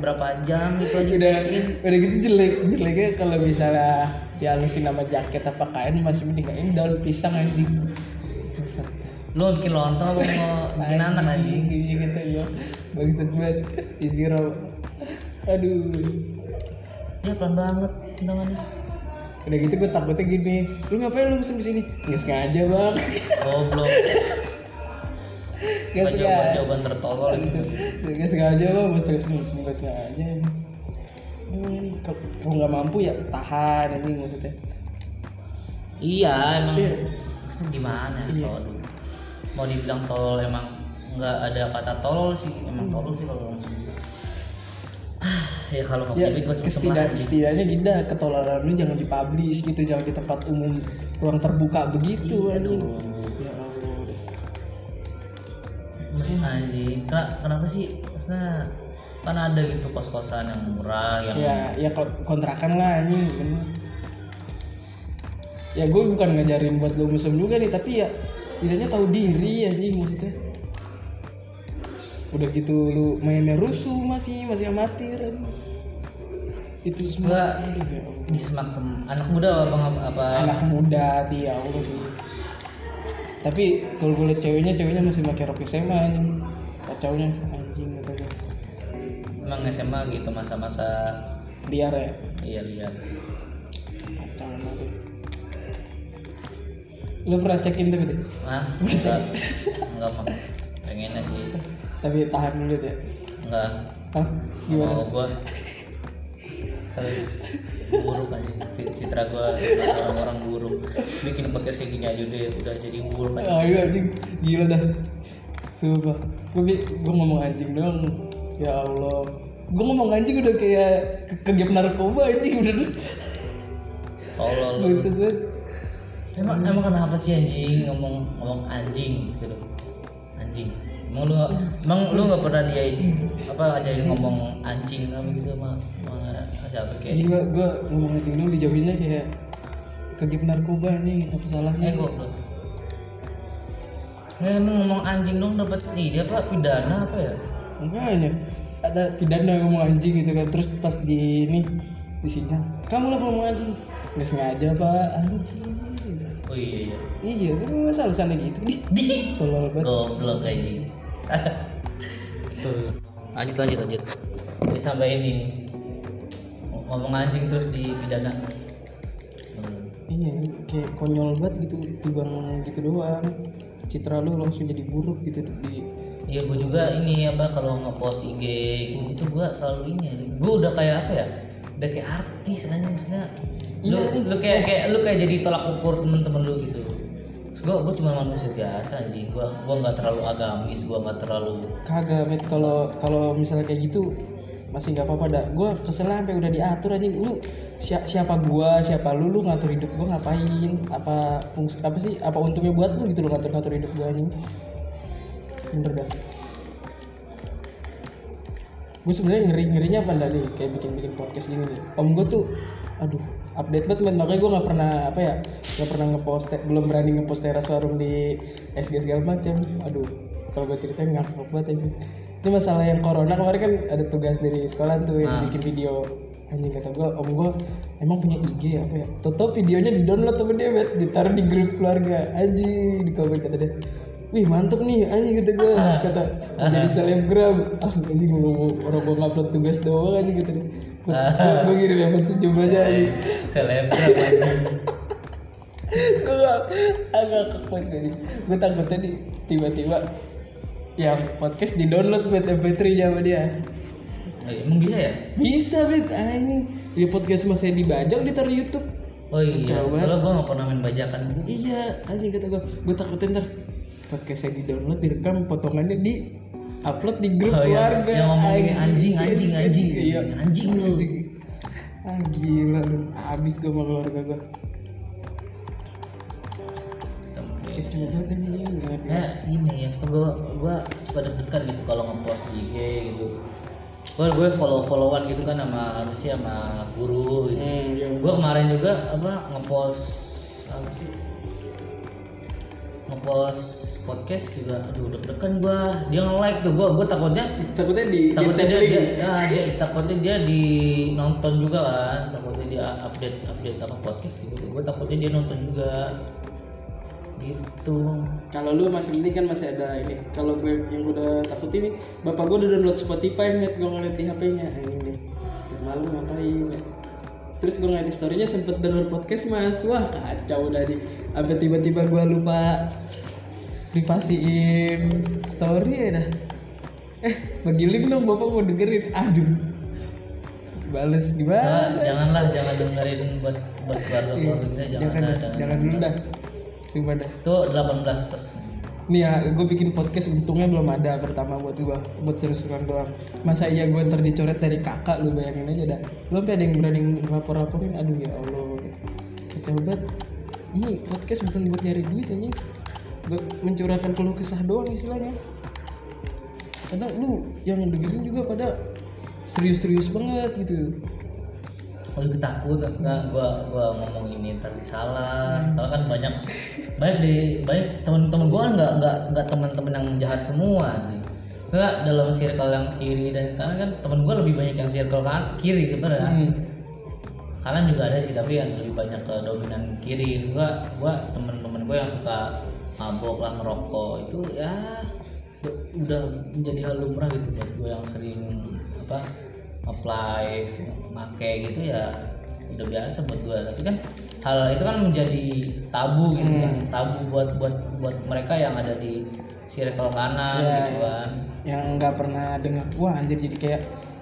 berapa jam gitu aja udah check in udah gitu jelek jeleknya kalau misalnya dihalusin sama jaket apa kain masih mending ini daun pisang anjing. Buset. lu bikin lontong apa mau bikin anak anjing? Iya gitu ya bangsat banget disiram aduh. Ya pelan banget tendangannya udah gitu gue takutnya gini lu ngapain lu musim di sini nggak sengaja bang. Goblok. Nggak sengaja. jawaban jawaban tertolol gitu nggak sengaja bang. Musim musim nggak sengaja. Hmm, kalau nggak mampu ya? Tahan anjing maksudnya. Iya emang. Iya. maksudnya gimana? Iya. tolol. Mau dibilang tolol emang nggak ada kata tolol sih. Emang Hmm. tolol sih kalau langsung ya kalau nggak ya punya duit gue setidak, setidaknya gila ketololan lu jangan dipublish gitu jangan di tempat umum ruang terbuka begitu Iya, aduh. ya Allah. Mas anjing Kenapa, sih? Maksudnya kan ada gitu kos-kosan yang murah yang ya ya ko- kontrakan lah anjing bener. Ya gue bukan ngajarin buat lu musim juga nih tapi ya setidaknya tahu diri anjing maksudnya udah gitu lu mainnya rusuh masih masih amatir itu semua Enggak. aduh, ya di semak sem anak muda apa apa, apa? Anak muda ti ya Allah ti. tapi kalau gue liat ceweknya ceweknya masih pakai rok SMA anjing. Kacaunya anjing gue emang SMA gitu masa-masa liar ya? Iya lihat kacau tuh. lu pernah cekin tapi tuh ah enggak enggak mau pengennya sih tapi tahan dulu ya enggak. Hah? gimana? Mau gue tapi buruk aja. Ci- citra gue orang-orang buruk. Bikin podcast kayak gini aja udah udah jadi buruk aja. Ah iya anjing. Gila dah. Sumpah. Gue gue ngomong anjing doang. Ya Allah. Gue ngomong anjing udah kayak ke kegep narkoba anjing udah tolol. Lu. Emang emang kenapa sih anjing ngomong ngomong anjing gitu? Loh anjing emang lu emang lu nggak pernah dia ini apa ajarin ngomong anjing apa gitu mah ada apa kayak Gila, gue ngomong anjing dong dijauhinnya kayak kegip narkoba nih, apa salahnya? eh nggak emang ngomong anjing dong dapat ini apa pidana apa ya Makanya ada pidana yang ngomong anjing gitu kan, terus pas di ini di sidang, kamu lah ngomong anjing, nggak sengaja pak anjing. oh iya iya Iya, kan salah sana gitu. Di, di tolol banget. goblok gini tuh lanjut lanjut lanjut jadi sampai ini ngomong anjing terus di pidana Hmm. Iya, kayak konyol banget gitu, tibang gitu doang. Citra lu langsung jadi buruk gitu di Iya gue juga ini apa kalau ngepost IG gitu gitu gue selalu ini aja. Gue udah kayak apa ya? Udah kayak artis aja maksudnya. Lu, lu kayak kayak lu kayak jadi tolak ukur temen-temen lu gitu. Gue gue cuma manusia biasa sih. Gue gue nggak terlalu agamis. Gue nggak terlalu. kagak met kalau kalau misalnya kayak gitu masih nggak apa-apa dah. Gue kesel sampai udah diatur aja lu si- siapa gua siapa lu lu ngatur hidup gua ngapain? Apa fungsi apa sih apa untungnya buat lu gitu lu ngatur ngatur hidup gua anjing. Bener gak gue sebenarnya ngeri ngerinya apa dah nih? Kayak bikin bikin podcast gini nih. Om gue tuh aduh update banget men. Makanya gue nggak pernah apa ya nggak pernah ngepost belum berani ngepost teras warung di SG segala macam aduh kalau gue ceritain ngakak banget aja ini masalah yang corona. Kemarin kan ada tugas dari sekolah tuh yang bikin video. Anjing kata gue om gue emang punya IG apa ya? Toto videonya di download sama dia bet. Ditaruh di grup keluarga. Anjing di komen kata dia. Wih mantep nih anjing kata gue kata jadi selebgram. Ah ini orang mau ngupload tugas doang aja gitu deh gue kirim ya buat senyum aja anjing Selebgram anjing. gue agak kekuat gini gue takutnya nih tiba-tiba yang podcast di download buat MP3 nya sama dia Oh, iya, emang bisa ya? bisa bet anjing di podcast mas saya dibajak ditaruh YouTube Oh iya. Soalnya gue nggak pernah main bajakan gitu. iya anjing kata gue gue takutin ntar podcast saya di download direkam potongannya di upload di grup Oh, iya. keluarga Yang ngomongin anjing anjing anjing. iya Anjing lu. ah gila lu abis gue sama keluarga gue kecil banget Ya ini yang suka gue gue suka deg-degan gitu kalau ngepost di IG gitu. Gue gue follow followan gitu kan sama sih sama guru gitu. hmm, iya. Gue kemarin juga apa ngepost apa sih ngepost podcast juga aduh deg-degan gue dia nge-like tuh gue gue takutnya takutnya di takutnya dia, di dia, ya, dia takutnya dia di nonton juga kan. Takutnya dia update update apa podcast gitu. Gue takutnya dia nonton juga. Gitu. Kalau lu masih penting kan masih ada ini. Kalau gue yang udah takut ini bapak gue udah download Spotify net gue ngeliat di HP-nya ini deh malu ngapain ya. terus gue ngeliat di story-nya sempet download podcast mas. Wah kacau di sampai tiba-tiba gue lupa privasiin story ya dah eh bagi link dong bapak mau dengerin aduh bales gimana Nah, janganlah jangan dengerin buat buat keluarga keluarga kita jangan jangan dah, jangan jangan dulu dah sumpah dah itu 18 plus Nih ya, gue bikin podcast untungnya belum ada pertama buat gue, buat seru-seruan doang. Masa iya gue ntar dicoret dari kakak, lu bayangin aja dah. Lu sampai ada yang berani ngelapor-laporin, aduh ya Allah. Kacau banget. Ini podcast bukan buat nyari duit anjing. Mencurahkan keluh kesah doang istilahnya. Kadang lu yang dengerin juga pada serius-serius banget gitu. Oh, gue takut karena gua gua ngomong ini ntar disalah. Soalnya kan banyak banyak di banyak teman-teman gua kan nggak nggak nggak teman-teman yang jahat semua sih. Soalnya dalam circle yang kiri dan kanan kan teman gua lebih banyak yang circle kan kiri sebenarnya. Hmm. Kanan juga ada sih tapi yang lebih banyak ke dominan kiri. Suka gua teman-teman gua yang suka mabok lah ngerokok. Itu ya udah- menjadi hal lumrah gitu buat gua yang sering apa apply make gitu ya udah biasa buat gue tapi kan hal itu kan menjadi tabu gitu kan. Tabu buat buat buat mereka yang ada di circle kanan Iya, gitu iya. kan. Yang nggak pernah dengar. Wah anjir jadi kayak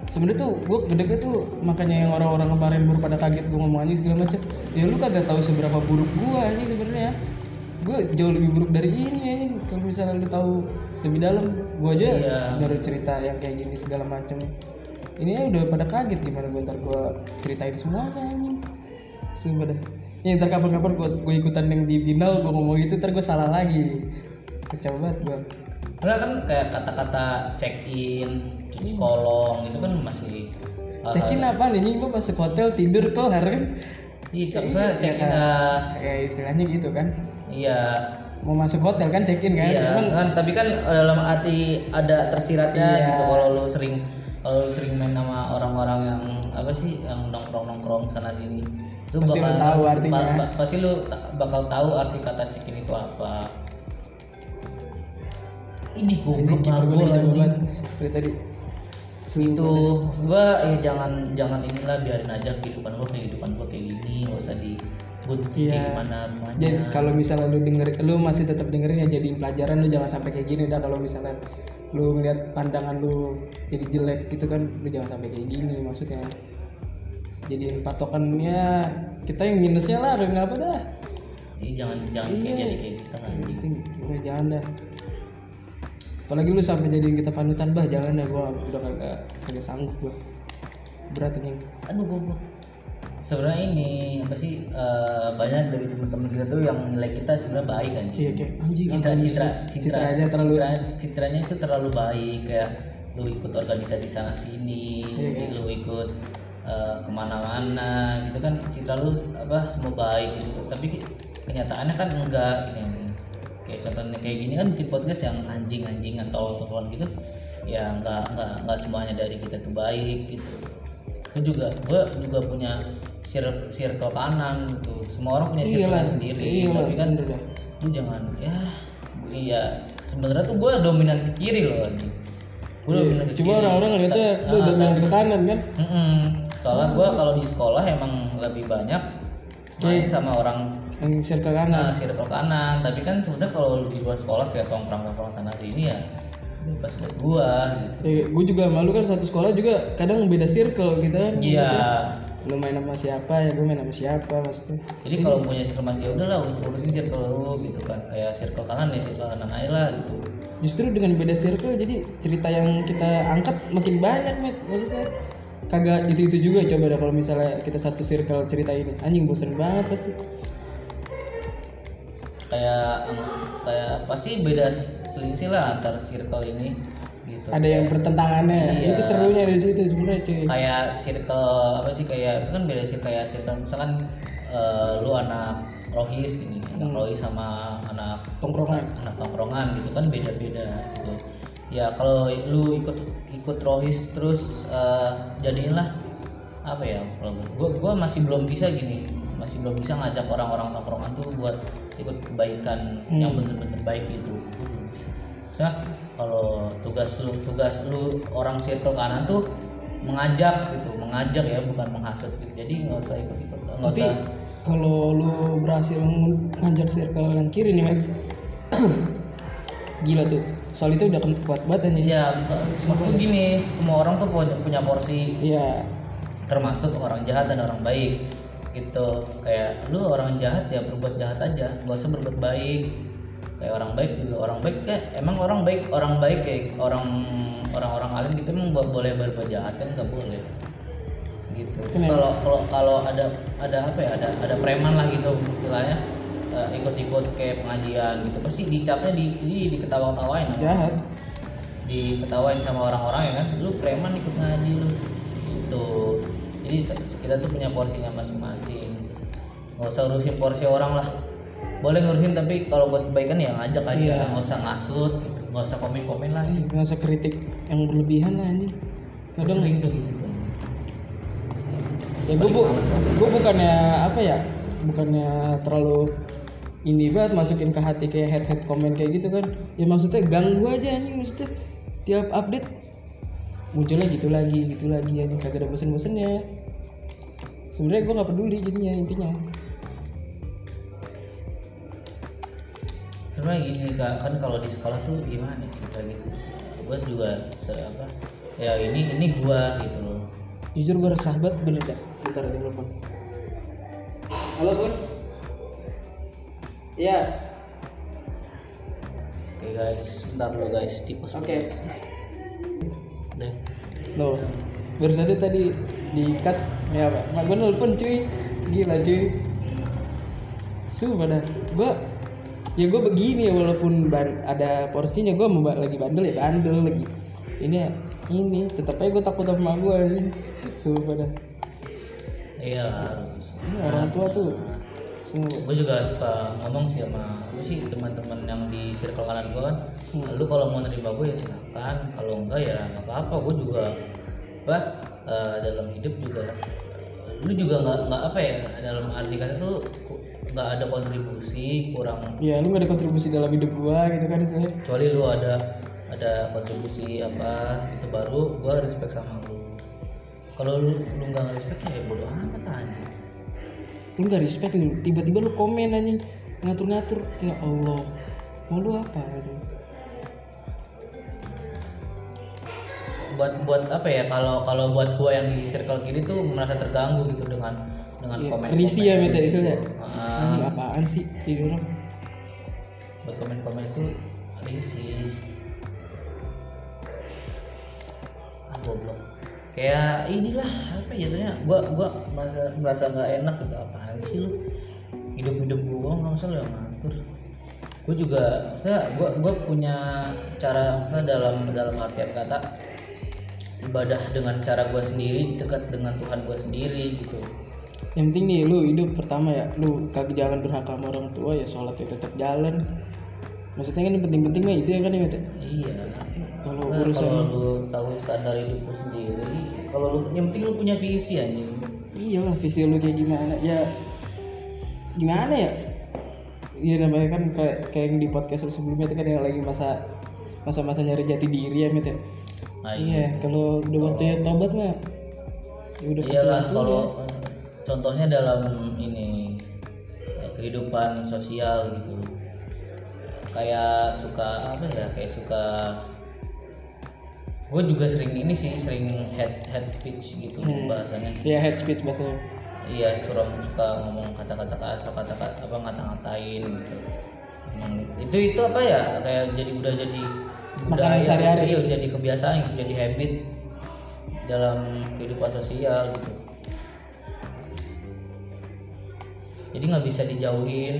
sebenarnya tuh gue gede tuh makanya yang orang-orang kemarin baru pada kaget gue ngomong anjing segala macam. Ya lu kagak tahu seberapa buruk gue ini sebenarnya gue jauh lebih buruk dari ini anjing kalau misalnya lu tahu lebih dalam gue aja Iya. baru cerita yang kayak gini segala macam ini ya udah pada kaget gimana gue ntar gue ceritain semuanya anjing sumpah dah ya ntar kapan-kapan gue gue ikutan yang di final gue ngomong gitu ntar gue salah lagi kacau banget gue Karena kan kayak kata-kata check in, cuci kolong itu kan masih hal-hal- Check in apa nih? Gue masuk hotel tidur kelar kan? Iya, maksudnya check in ah, Ya istilahnya gitu kan. Iya Mau masuk hotel kan check in kan? Iya, Cuman kan, tapi kan dalam arti ada tersiratnya Iya. gitu kalau lu sering kalau lu sering main sama orang-orang yang apa sih yang nongkrong-nongkrong sana sini itu Pasti lu tahu artinya. ba- ba- pasti lu bakal tahu arti kata check in itu apa. Ini goblok udah anjing. banget dari tadi. Itu gua ya jangan jangan inilah biarin aja kehidupan gua kehidupan gua kayak gini, nggak usah di gua Iya. kayak gimana gimana. Jadi kalau misalnya lu denger, lu masih tetap dengerin ya jadiin pelajaran lu jangan sampai kayak gini. Dah kalau misalnya lu ngeliat pandangan lu jadi jelek gitu kan lu jangan sampai kayak gini maksudnya. Jadiin patokannya kita yang minusnya lah nggak apa dah. Ih, jangan jangan kayak jadi kayak kita anjing. penting. Gue jangan dah. Apalagi lu sampai jadiin kita panutan bah jangan dah gua udah kagak kagak sanggup gua. Berat anjing. Aduh goblok sebenarnya ini apa sih eh, banyak dari teman-teman kita tuh yang nilai kita sebenarnya baik kan? Iya kayak anjing citra citra citra citranya terlalu citra- citranya itu terlalu baik kayak lu ikut organisasi sana sini Iya, lu ikut eh, ke mana-mana gitu kan. Citra lu apa semua baik gitu. Tapi ke- kenyataannya kan enggak ini, ini. kayak contohnya kayak gini kan di podcast yang anjing-anjingan tolol-tololan gitu ya enggak enggak enggak semuanya dari kita tuh baik gitu. Gue juga gue juga punya circle, circle kanan gitu. Semua orang punya circle Iyalah, sendiri iyalah, tapi kan bener dah. lu jangan ya iya. Sebenarnya tuh gue dominan ke kiri loh anjing. Gue dominan ke Iya, cuma kiri. orang-orang ngeliatnya lu ah, dominan ke kanan kan? Mm-mm. soalnya gue kalau di sekolah emang lebih banyak main sama orang yang circle kanan. Uh, circle kanan. Tapi kan sebenarnya kalau lu di luar sekolah kayak tongkrong tongkrong sana sini ya bebas buat gua gitu. Ya, gue juga malu kan satu sekolah juga kadang beda circle gitu kan iya lu main sama siapa ya gue main sama siapa maksudnya. Jadi kalau punya circle masih ya udahlah urusin circle lu gitu kan. Kayak circle kanan ya circle kanan aja lah gitu. Justru dengan beda circle jadi cerita yang kita angkat makin banyak met maksudnya kagak itu itu juga coba dah kalau misalnya kita satu circle cerita ini. Anjing bosen banget pasti. Kayak kayak apa sih beda selisih lah antar circle ini gitu ada yang pertentangannya Iya. itu serunya di situ sebenarnya cuy. Kayak circle apa sih kayak kan beda sih kayak circle misalkan eh, lu anak rohis gini anak rohis sama anak tongkrongan. Anak tongkrongan gitu kan beda-beda gitu. Ya kalau lu ikut ikut rohis terus eh, jadiinlah apa ya kalau gua gua masih belum bisa gini masih belum bisa ngajak orang-orang tongkrongan tuh buat ikut kebaikan yang bener-bener baik gitu. Maksudnya kalau tugas lu tugas lu orang circle kanan tuh mengajak gitu mengajak ya bukan menghasut gitu. Jadi nggak usah ikut-ikut nggak tapi usah kalau lu berhasil ng- ngajak circle yang kiri nih men gila tuh soal itu udah kuat banget anjing. Iya, maksudnya gini, semua orang tuh punya, punya porsi. Iya. Termasuk orang jahat dan orang baik gitu. Kayak lu orang jahat ya berbuat jahat aja gak usah berbuat baik kayak orang baik juga. Orang baik kayak emang orang baik orang baik kayak orang orang-orang alim gitu emang bo- boleh berbuat jahat kan? Nggak boleh. Gitu. Terus kalau kalau kalau ada ada apa ya? Ada ada preman lah gitu istilahnya eh, ikut-ikut kayak pengajian gitu pasti dicapnya di di diketawa-tawain sama jahat. Diketawain sama orang-orang ya kan? Lu preman ikut ngaji lu. Gitu. Jadi kita tuh punya porsinya masing-masing. Nggak usah urusin porsi orang lah boleh ngurusin tapi kalau buat kebaikan ya ngajak aja. Iya. nggak usah ngasut gitu nggak usah komen-komen lagi nggak usah kritik yang berlebihan lah anjing. Kadang sering tuh gitu tuh ya gue bu gue bukannya apa ya? Bukannya terlalu ini banget masukin ke hati kayak head head komen kayak gitu kan. Ya maksudnya ganggu aja anjing. Maksudnya tiap update munculnya gitu lagi gitu lagi anjing. Kagak ada bosen bosennya sebenarnya gue nggak peduli jadinya intinya sebenarnya gini kak kan kalau di sekolah tuh gimana cerita gitu? Gue juga se apa ya ini ini gua gitu loh. Jujur gue resah banget bener dah bentar ada telepon. Halo pun iya. Oke guys bentar dulu guys. Tipes Oke. deh Loh, baru saja tadi di cut ya apa? Mak gue nelfon cuy, gila cuy. Sumpah dah, gue ya gue begini ya walaupun ban- ada porsinya gue mau lagi bandel ya bandel lagi. Ini ya ini tetap aja gue takut sama gue ini sumpah dah. Iya. Harus ini orang tua tuh gue juga suka ngomong sih sama lu sih teman-teman yang di circle kanan gue kan. Lu kalau mau nerima gue ya silakan kalau enggak ya nggak apa-apa. Gue juga apa eh, dalam hidup juga lu juga nggak nggak apa ya dalam arti kata tuh nggak ada kontribusi kurang. Ya lu gak ada kontribusi dalam hidup gue gitu kan istilahnya kecuali lu ada ada kontribusi apa itu baru gue respect sama lu. Kalau lu lu nggak respect ya bodo amat anjing. Lu gak respect nih tiba-tiba lu komen anjing. Ngatur-ngatur ya Allah mau lu apa? Gitu. buat buat apa ya kalau kalau buat gua yang di circle kiri tuh merasa terganggu gitu dengan dengan Ya, komen risih ya minta istilahnya. Ah, anjing apaan sih ini orang? Buat komen komen itu risih. Ah goblok. Kayak inilah apa ya jatuhnya? Gua gua merasa merasa nggak enak gitu apaan sih lu? Hidup hidup gua nggak usah lu yang ngatur. Gue juga maksudnya gua gua punya cara maksudnya dalam dalam artian kata ibadah dengan cara gua sendiri dekat dengan Tuhan gua sendiri gitu yang penting nih lu hidup pertama ya. Lu kagak jangan durhaka sama orang tua ya sholat ya tetap jalan. Maksudnya kan yang penting-penting mah itu ya kan ya iya. Kalau Nah, urusan kalau lu tahu standar hidup lu sendiri kalau lu yang penting lu punya visi anjing. Iyalah visi lu kayak gimana? Ya gimana ya? Iya namanya kan kayak kayak yang di podcast lu sebelumnya itu kan yang lagi masa masa-masa nyari jati diri ya Met ya? Nah, iya. Kalau udah waktunya tobat mah ya udah iyalah kalau contohnya dalam ini eh, kehidupan sosial gitu. Kayak suka apa ya kayak suka gue juga sering ini sih sering head head speech gitu bahasanya. Ya head speech bahasanya iya curang suka ngomong kata-kata kasar kata-kata apa ngata-ngatain gitu. Emang itu itu apa ya kayak jadi udah jadi Makanan sehari-hari. iya jadi kebiasaan gitu, jadi habit dalam kehidupan sosial gitu jadi nggak bisa dijauhin.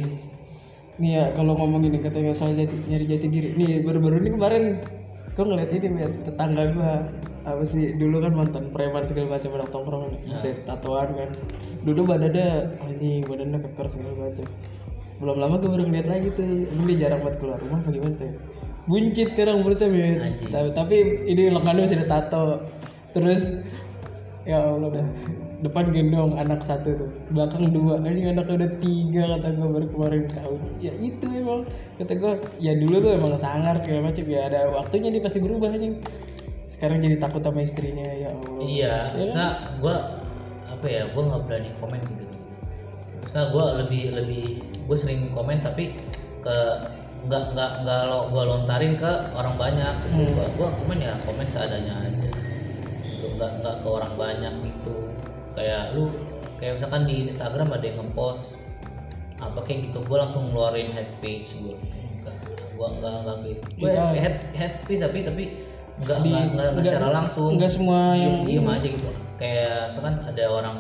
Nih ya kalau ngomong ini katanya soal jati, nyari jati diri. Nih baru-baru ini kemarin gue ngeliat ini Met, tetangga gue apa sih dulu kan mantan preman segala macam anak tongkrongan bisa tatoan kan. Dulu badannya anjing badannya keker segala macam. Belum lama gue baru ngeliat lagi tuh emang dia jarang banget keluar rumah apa gimana tuh. Buncit sekarang mulutnya Met. Anjing. tapi, tapi ini lengannya masih ada tato. Terus ya Allah dah depan gendong anak satu tuh. Belakang dua. Ini anaknya udah tiga kata gue baru kemarin kawin ya itu emang. Kata gue ya dulu tuh emang sangar segala macam. Ya ada waktunya dia pasti berubah nih sekarang jadi takut sama istrinya ya Allah. Iya. Maksudnya gue apa ya gue nggak berani komen sih gitu. Maksudnya gue lebih lebih gue sering komen tapi ke nggak nggak nggak lo gue lontarin ke orang banyak gitu. Hmm. Gua gue komen ya komen seadanya aja. Gitu. Nggak nggak ke orang banyak gitu kayak lu kayak misalkan di Instagram ada yang ngepost apa kayak gitu gue langsung ngeluarin head speech gue enggak gue enggak enggak gitu. Gue Iya. head head speech tapi tapi enggak enggak, enggak, enggak secara langsung. enggak semua yang diem, diem aja gitu. Kayak misalkan ada orang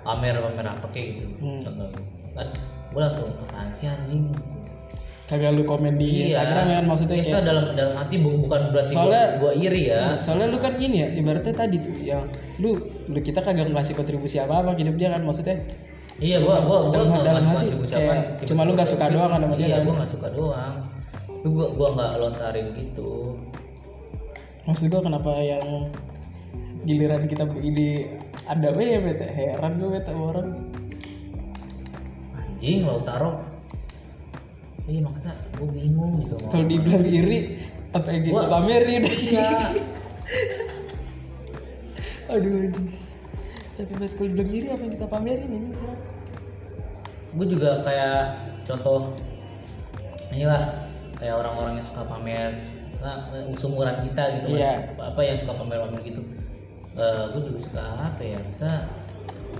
pamer pamer apa kayak gitu Hmm. contohnya. Kan gue langsung apaan sih anjing kagak lu komen di Instagram ya kan maksudnya Iya, kayak dalam dalam hati bu- bukan berarti Soalnya- gue iri ya. soalnya lu kan ini ya ibaratnya tadi tuh yang lu lu kita kagak ngasih kontribusi apa apa hidup dia kan maksudnya iya gue gue gue dalam- nggak dalam hati kayak apa cuma lu nggak suka doang kan sama dia iya kan? gue nggak suka doang. Tapi gue gue nggak lontarin gitu. Maksud gua kenapa yang giliran kita ini ada apa ya bete heran gue bete orang. Anjing lo taruh iya makanya gue bingung gitu. Kalau dibilang iri apa yang kita Gua- pamerin udah sih Iya. aduh anjing. capek banget. Kalau dibilang iri apa yang kita pamerin ini sekarang gue juga kayak contoh inilah kayak orang-orang yang suka pamer nah, sumuran kita gitu mas Iya. apa, yang suka pamer-pamer gitu. Gue juga suka apa ya? Misalnya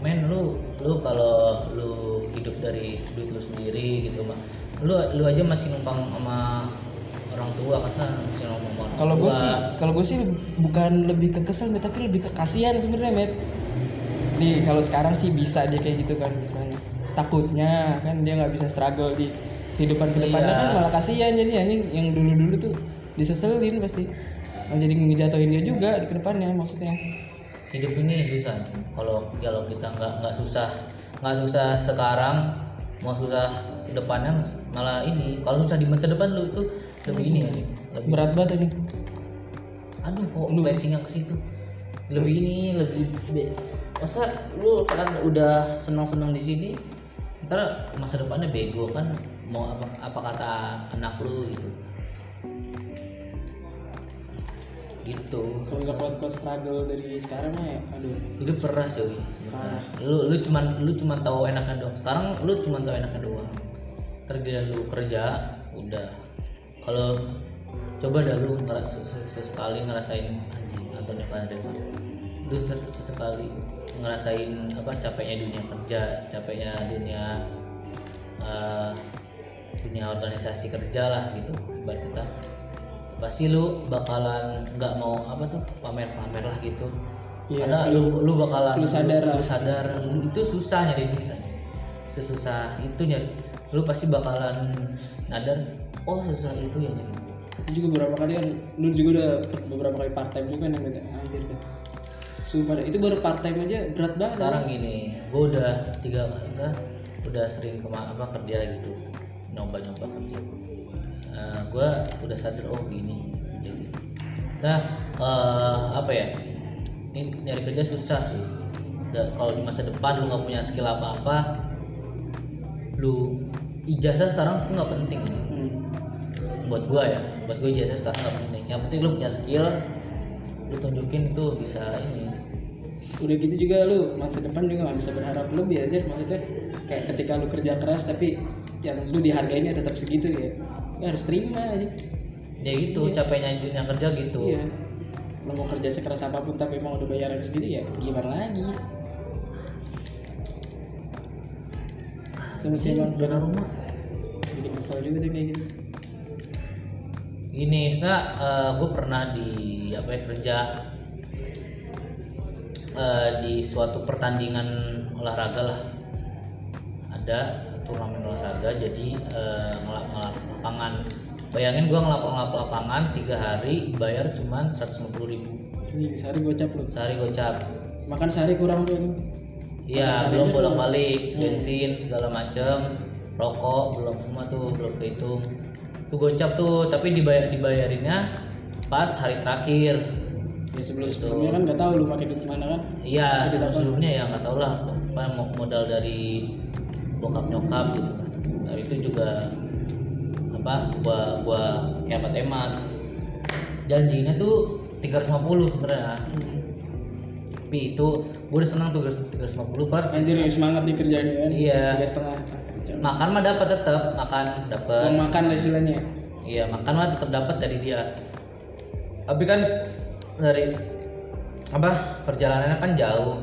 men lu lu kalau lu hidup dari duit lu sendiri gitu mah lu lu aja masih numpang sama orang tua kan masih numpang sama orang kalau gue sih kalau gue sih bukan lebih ke kesel Bet, tapi lebih ke kasihan sebenarnya met. Nih kalau sekarang sih bisa dia kayak gitu kan misalnya. Takutnya kan dia nggak bisa struggle di kehidupan ke depannya Iya. kan malah kasihan jadi anjing. Yang dulu dulu tuh diseselin pasti. Jadi ngejatuhin dia juga di ke depannya maksudnya. Hidup ini susah. Kalau kalau kita nggak nggak susah nggak susah sekarang mau susah depannya malah ini kalau susah di masa depan lu itu lebih ini ya lebih berat banget anjing aduh kok blessingnya ke situ? Lebih ini lebih be- masa lu kan udah senang senang di sini ntar masa depannya bego kan mau apa apa kata anak lu gitu. Gitu. Kalau nggak kuat kuat struggle dari sekarang mah ya aduh. Hidup keras coy. Sebenarnya lu lu cuman lu cuman tahu enaknya doang. Sekarang lu cuman tahu enaknya doang lu kerja udah. Kalau coba dah lu ngeras ses- sesekali ngerasain anjing atau Nirvana Deva lu se- sesekali ngerasain apa capeknya dunia kerja capeknya dunia eh, dunia organisasi kerja lah gitu ibarat kata. Pasti lu bakalan nggak mau apa tuh pamer-pamer lah gitu. Iya, karena lu lu bakalan lu sadar lah. lu sadar. Lu itu susah nyari duit sesusah itu nyari lu pasti bakalan nadar oh susah itu ya duit. itu juga beberapa kali kan lu juga udah beberapa kali part time juga kan yang anjir kan sumpah itu baru part time aja berat banget. Sekarang gini gue udah tiga udah, udah sering kema apa kerja gitu nyoba nyoba kerja gue udah sadar oh gini jadi nah eh, apa ya ini nyari kerja susah Da- kalau di masa depan lu nggak punya skill apa apa lu ijazah sekarang itu nggak penting. Hmm. buat gua ya buat gua ijazah sekarang nggak penting. Yang penting lu punya skill lu tunjukin itu bisa ini. Udah gitu juga lu masa depan juga nggak bisa berharap. Lebih aja maksudnya kayak ketika lu kerja keras tapi yang lu dihargainya tetap segitu ya. Lu harus terima aja. Ya gitu capeknya dunia kerja gitu. Iya. Lu mau kerja sekeras apa pun tapi emang udah bayaran segitu ya gimana lagi sama Dana rumah. Jadi kesel juga tuh kayak gitu. Gini sebenarnya gue pernah di apa ya kerja eh, di suatu pertandingan olahraga lah. Ada turnamen olahraga jadi eh, ngelap ngelap lapangan. Bayangin gue ngelap ngelap lapangan tiga hari bayar cuman 150.000 ribu. Ini sehari gocap lu sehari gocap makan sehari kurang tuh Iya, belum bolak-balik, bensin segala macam, rokok belum semua tuh belum kehitung. Tuh gocap tuh, tapi dibayar dibayarinnya pas hari terakhir. ya sebelum sebelumnya kan nggak tahu lu pakai duit mana kan Iya, sebelum sebelumnya ya nggak tau lah, apa modal dari bokap nyokap gitu kan. Nah itu juga apa? Gua gua hemat-hemat. Janjinya tuh 350 sebenarnya. Tapi itu gue udah senang tuh 350 per anjir ya semangat nih kerjanya kan? Iya. tiga setengah. Makan mah dapat tetap makan dapat mau makan lah istilahnya. Iya makan mah tetap dapat dari dia. Tapi kan dari apa perjalanannya kan jauh.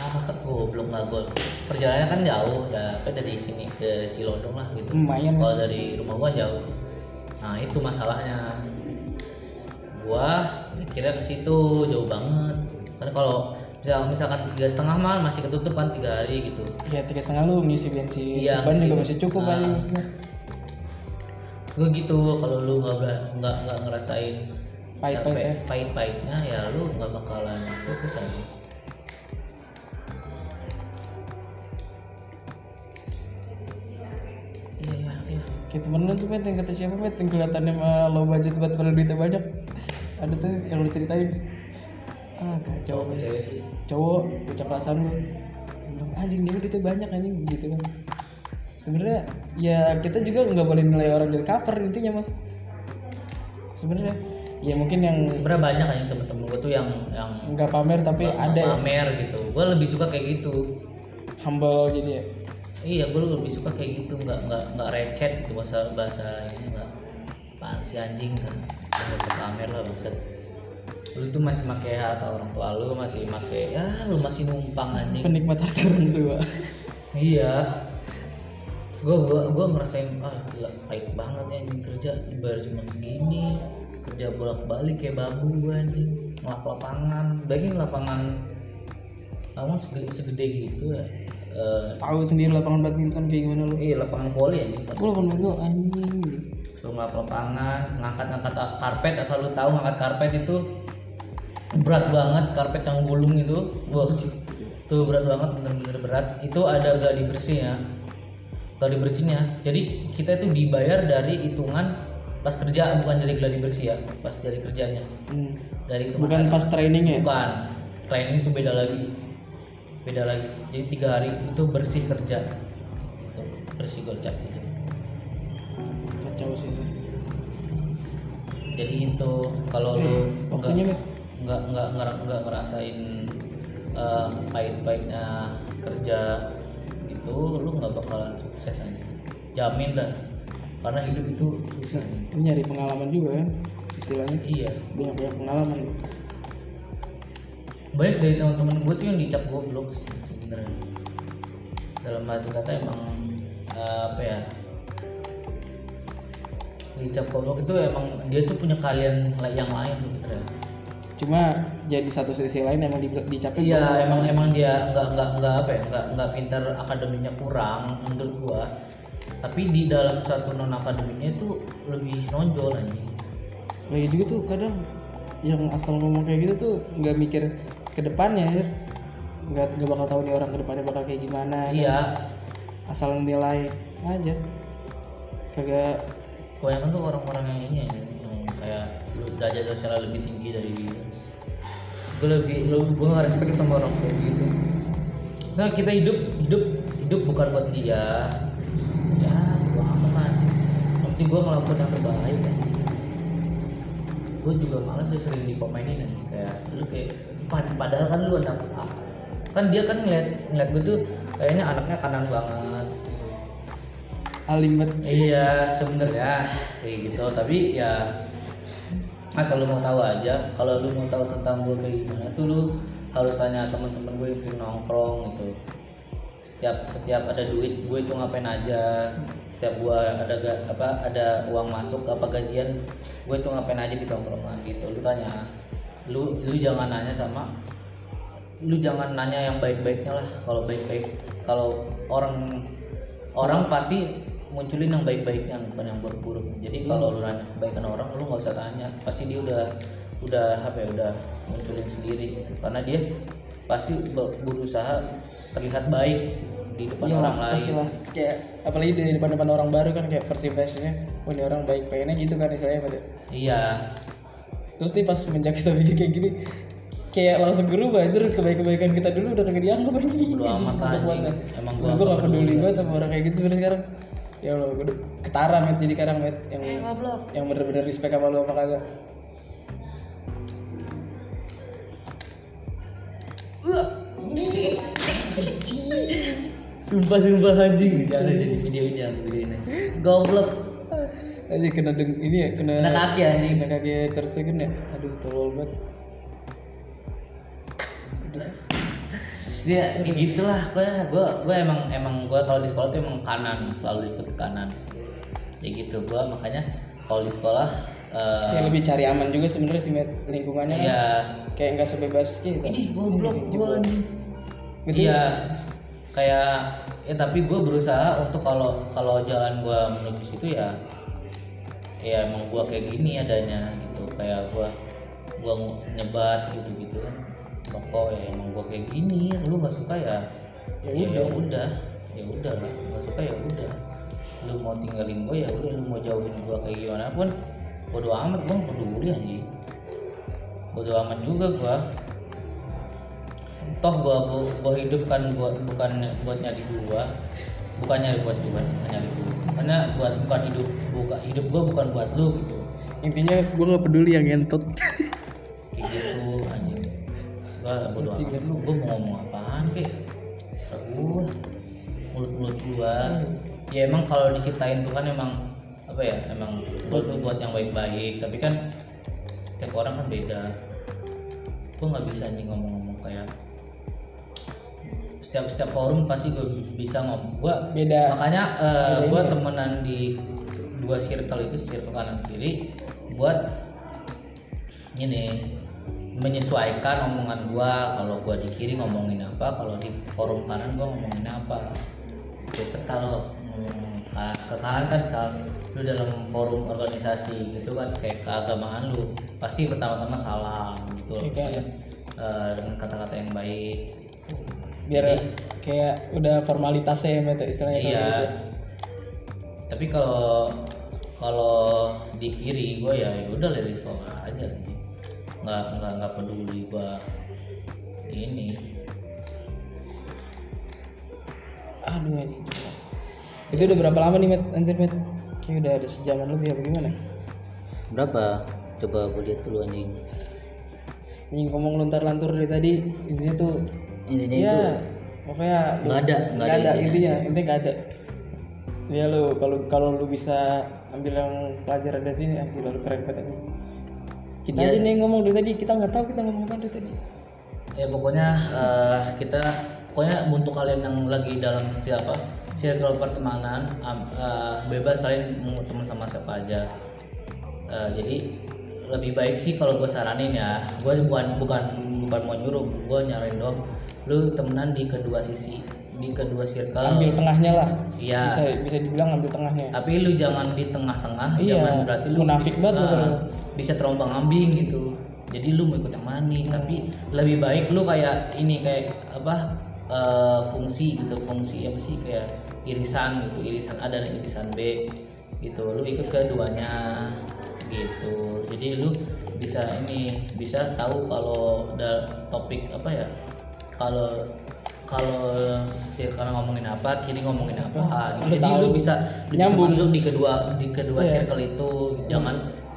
Ah goblok nggak gol. Perjalanannya kan jauh tapi dari sini ke Cilodong lah gitu. Lumayan. Kalau dari rumah gua jauh. Nah itu masalahnya. Gua mikirnya ke situ jauh banget. Karena kalau misal misalkan tiga setengah mah masih ketutup kan tiga hari gitu. Ya tiga setengah lu ngisi bensin. Iya, ngisi juga masih cukup Nah. aja maksudnya gue gitu kalau lu nggak nggak nggak ngerasain Pahit-pahit capek, ya. pahit-pahitnya ya lu nggak bakalan masuk ke sana. Iya iya iya. Kayak temen lu tuh met yang kata siapa met yang kelihatannya mah low budget buat pada duitnya banyak. Ada tuh yang lu ceritain ah kacau cowok ke cewek sih. Cowok bocah kelasan lu bilang anjing dia duitnya banyak anjing gitu kan. Sebenarnya ya kita juga nggak boleh nilai orang dari cover intinya mah. Sebenarnya ya mungkin yang sebenarnya banyak aja temen-temen gue tuh yang yang nggak pamer tapi nggak ada yang pamer gitu. Gue lebih suka kayak gitu. Humble jadi ya? Iya gue lebih suka kayak gitu. Nggak nggak nggak recet gitu bahasa bahasa ini nggak. Apaan si anjing kan? Nggak pamer lah maksud lu tuh masih pakai harta orang tua lu masih pakai ya lu masih numpang anjing. Penikmat harta orang tua. Iya. Gue gua gua ngerasain ah gila pahit banget ya anjing kerja dibayar cuma segini kerja bolak balik kayak babu gue anjing ngelap lapangan. Bayangin lapangan lapangan segede, segede gitu ya eh, tahu sendiri lapangan badminton kayak gimana lu? Iya lapangan volley aja gue lapangan badminton anjing. So ngelap lapangan ngangkat-ngangkat karpet asal lu tahu ngangkat karpet itu berat banget karpet yang gulung itu. Wah itu berat banget bener-bener berat. Itu ada gali bersihnya gali bersihnya jadi kita itu dibayar dari hitungan pas kerja bukan dari gladi bersih ya? Pas dari kerjanya. Hmm. dari hitungan bukan pas training ya? Bukan. Training itu beda lagi. Beda lagi. Jadi tiga hari itu bersih kerja. Itu bersih gocap gitu. Kacau sih. Jadi itu kalau lu waktunya nggak nggak nggak nggak nggak ngerasain eh, pahit-pahitnya kerja gitu lu nggak bakalan sukses aja. Jamin lah. Karena hidup itu susah. Nih Lu nyari pengalaman juga kan istilahnya. Iya. Banyak banyak pengalaman. Banyak dari teman-teman gue tuh yang dicap goblok sih sebenarnya. Dalam arti kata emang eh, apa ya dicap goblok itu emang dia tuh punya kalian yang lain sebenarnya cuma jadi satu sisi lain emang di, dicapin Iya emang emang dia nggak nggak nggak apa ya nggak nggak pintar akademinya kurang menurut gua. Tapi di dalam satu non akademiknya itu lebih nonjol anjing. Lagi juga tuh kadang yang asal ngomong kayak gitu tuh nggak mikir ke depannya ya nggak nggak bakal tahu nih orang ke depannya bakal kayak gimana iya. Asal nilai aja. Kagak. Kebanyakan tuh orang-orang yang ini aja yang kayak derajat sosial lebih tinggi dari dia gue lebih gue gak respect sama orang kayak gitu. Nah kita hidup hidup hidup bukan buat dia. Ya gue amat aja penting gue ngelakuin yang terbaik ya gue juga malas sih sering dikomenin aja kayak lu kayak pad- padahal kan lu anak kan dia kan ngeliat ngeliat gue tuh kayaknya anaknya kanan banget alim banget. Iya sebenarnya kayak gitu. Tapi ya asal lu mau tahu aja kalau lu mau tahu tentang gue kayak gimana tuh lu harus tanya teman-teman gue yang sering nongkrong gitu. Setiap setiap ada duit gue itu ngapain aja? Setiap gue ada apa ada uang masuk apa gajian gue itu ngapain aja di tongkrongan gitu. Lu tanya lu lu jangan nanya sama lu jangan nanya yang baik-baiknya lah. Kalau baik-baik kalau orang orang pasti munculin yang baik-baiknya bukan yang buruk-buruk. Jadi kalau lu nanya kebaikan orang lu nggak usah tanya. Pasti dia udah udah apa ya udah munculin sendiri gitu. Karena dia pasti be- berusaha terlihat baik di depan Iya orang lain. pastilah. Kayak apalagi di depan-depan orang baru kan kayak first impressionnya oh ini orang baik pengennya gitu kan istilahnya Pak. iya. Terus nih pas semenjak kita bikin kayak gini kayak langsung berubah itu kebaikan-kebaikan kita dulu udah kagak dianggap anjing. Bodo amat. Emang gua gue gak peduli. banget sama orang kayak gitu sebenarnya sekarang ya Allah gue udah ketara met. Jadi sekarang met yang yang bener-bener respect sama lu apa kagak. Sumpah sumpah anjing. Jangan jadi videonya videonya goblok. Aja kena deng ini ya kena kena kaki anjing. kena kaki terus ya. Aduh tolol banget dia kayak gitulah. Gue gue gue emang emang gue kalau di sekolah tuh emang kanan selalu ikut ke kanan. Kayak gitu gue makanya kalau di sekolah eh, kayak lebih cari aman juga sebenarnya sih lingkungannya kan iya. kayak nggak sebebas gitu. Ini goblok gue anjing Gitu. iya. Kayak ya tapi gue berusaha untuk kalau kalau jalan gue menuju situ ya ya emang gue kayak gini adanya gitu. Kayak gue gue nyebat gitu pokok ya emang gue kayak gini. Lu nggak suka ya? Ya ya ya udah. ya udah lah nggak suka ya udah. Lu mau tinggalin gue ya udah. Lu mau jauhin gue kayak gimana pun bodo amat gue nggak peduli anjing. Bodo amat juga gue toh gua gua, gua hidup kan buat bukan buat nyari gua. Bukan nyari buat gua bukan nyari gua. Karena buat bukan hidup bukan hidup gua bukan buat lu gitu. Intinya gue nggak peduli yang ngentot gua bodo amat. lu. Gua mau ngomong apaan kek serah gua mulut mulut gua. Ya emang kalau diciptain Tuhan emang apa ya emang gua tuh buat yang baik-baik. Tapi kan setiap orang kan beda. Gua nggak bisa anjing ngomong-ngomong kayak setiap setiap forum pasti gue bisa ngomong. Gue beda. makanya eh, Beda gue temenan di dua circle itu circle kanan kiri buat ini menyesuaikan omongan gua kalau gua di kiri ngomongin apa kalau di forum kanan gua ngomongin apa gitu kalau ngomong ka- ke kanan kan misal lu dalam forum organisasi gitu kan kayak keagamaan lu pasti pertama-tama salam gitu Iya, kan. Eh, dengan kata-kata yang baik biar kayak udah formalitasnya ya Met, istilahnya iya gitu. tapi kalau kalau di kiri gue ya ya udah flow aja. Nggak nggak nggak peduli gue ini. Aduh anjing itu udah berapa lama nih Met? Anjir Met. Kayak udah ada sejaman lebih apa gimana? Berapa? Coba gue lihat dulu anjing. Ini ngomong lontar-lantur dari tadi intinya tuh intinya ya itu pokoknya Nggak ada, nggak ada ada intinya. intinya. nggak ada. Ya lu kalau kalau lu bisa ambil yang pelajaran dari sini ambil lu keren banget ini kita Iya. aja nih ngomong dari tadi kita nggak tahu kita ngomong apa dari tadi. Ya pokoknya eh, kita pokoknya untuk kalian yang lagi dalam siapa circle pertemanan am- eh, bebas kalian mau teman sama siapa aja. Eh, jadi lebih baik sih kalau gue saranin ya. Gue bukan bukan bukan mau nyuruh gue nyaranin dong lu temenan di kedua sisi di kedua circle. Ambil tengahnya lah. Iya. Bisa bisa dibilang ambil tengahnya. Tapi lu jangan di tengah-tengah Iya, jangan berarti lu munafik bisa, banget lu bisa terombang ambing gitu. Jadi lu mau ikut yang mana? Tapi lebih baik lu kayak ini kayak apa eh, fungsi gitu. Fungsi apa sih? Kayak irisan gitu irisan A dan irisan B gitu. Lu ikut keduanya gitu. Jadi lu bisa ini bisa tahu kalau topik apa ya? Kalau kalau si karena ngomongin apa kiri ngomongin apa gitu. jadi lu bisa lu bisa Nyambung. masuk di kedua di kedua circle itu. Jangan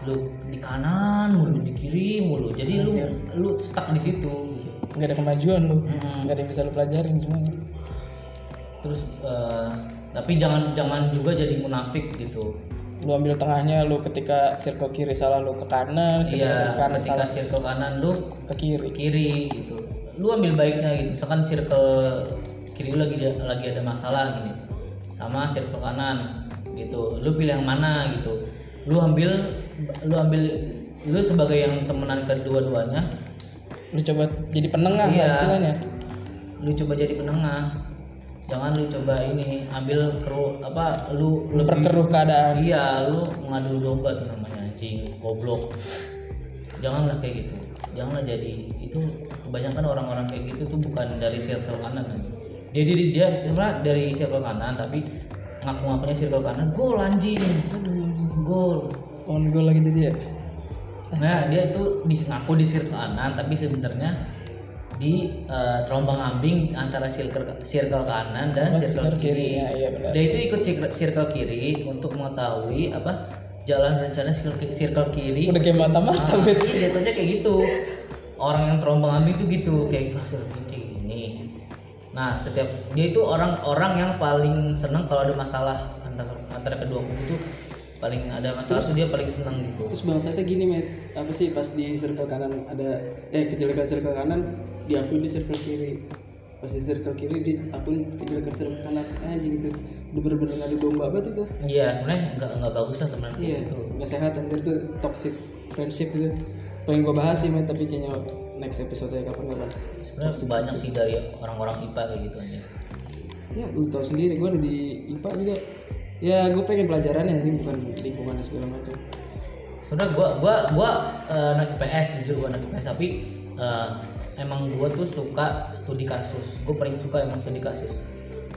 lu di kanan mulu di kiri mulu. Jadi lu lu stuck di situ gitu. nggak ada kemajuan lu. Mm-mm. nggak ada yang bisa lu pelajarin semuanya. Terus eh, tapi jangan jangan juga jadi munafik gitu. Lu ambil tengahnya lu ketika circle kiri salah lu ke kanan ketika iya circle kanan ketika salah. circle kanan lu ke kiri. kiri gitu lu ambil baiknya gitu. Misalkan circle kiri lu lagi lagi ada masalah gini. Sama circle kanan gitu. Lu pilih yang mana gitu. Lu ambil lu ambil lu sebagai yang temenan kedua-duanya lu coba jadi penengah Iya. istilahnya. Lu coba jadi penengah. Jangan lu coba ini ambil keru apa lu lebih perkeruh keadaan. Iya lu mengadu domba tuh namanya anjing goblok. Janganlah kayak gitu janganlah jadi itu kebanyakan orang-orang kayak gitu tuh bukan dari circle kanan anjing. dia dia dia sebenarnya dari circle kanan tapi ngaku-ngakunya circle kanan gol anjing aduh gol on gue lagi jadi ya nah dia tuh di, ngaku di circle kanan tapi sebenarnya di eh, terombang ambing antara circle circle kanan dan circle, circle kiri, kiri. ya, iya benar. Dia itu ikut circle, circle kiri untuk mengetahui apa jalan rencana circle, circle kiri. udah kayak mata-mata Ah, bet iya jatuhnya kayak gitu. Orang yang terombang ambing tuh gitu kayak "Ah, circle kiri kayak gini. Nah setiap dia itu orang-orang yang paling seneng kalau ada masalah antara antara kedua kubu tuh paling ada masalah tuh dia paling seneng gitu. terus bangsatnya gini met apa sih pas di circle kanan ada eh kejelekan circle kanan diakui di circle kiri pas di circle kiri diakui kejelekan circle kanan anjing itu udah bener-bener ngadu domba banget itu Iya sebenarnya nggak nggak bagus lah teman iya gitu. nggak sehat anjir tuh toxic friendship itu pengen gua bahas sih met tapi kayaknya next episode ya kapan kapan Sebenarnya banyak sih dari orang-orang IPA kayak gitu aja. ya lu tau sendiri gua ada di IPA juga ya gue pengen pelajarannya sih bukan lingkungannya segala macam Sebenarnya gua gua gua eh, anak IPS jujur gua anak IPS tapi eh, emang gua tuh suka studi kasus. Gue paling suka emang studi kasus.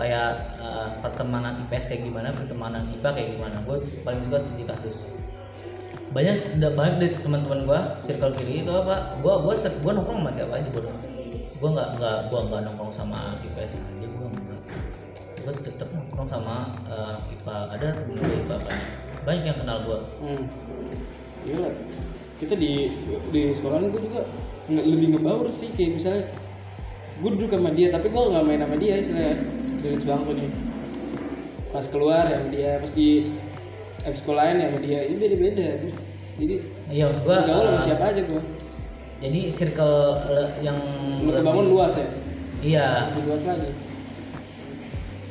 Kayak eh, pertemanan IPS kayak gimana, pertemanan IPA kayak gimana. Gue paling suka studi kasus. Banyak udah banyak dari teman-teman gua circle kiri itu apa? Gua ser- gua nongkrong sama siapa aja bodoh. Gua nggak nggak gua nggak nongkrong sama IPS aja gua enggak. Gua tetap nongkrong sama eh, IPA. Ada temen gue IPA banyak. Banyak yang kenal gua. Hmm. Gila. Kita di di sekolah gue juga lebih ngebaur sih kayak misalnya gue duduk sama dia tapi gue nggak main sama dia istilahnya dari sebangku nih. Pas keluar ya sama dia pas di ekskul lain ya sama dia ini beda beda jadi Iya maksud gua gaul sama eh, siapa aja gue jadi circle le- yang kebangun luas ya? Iya. Lebih luas lagi.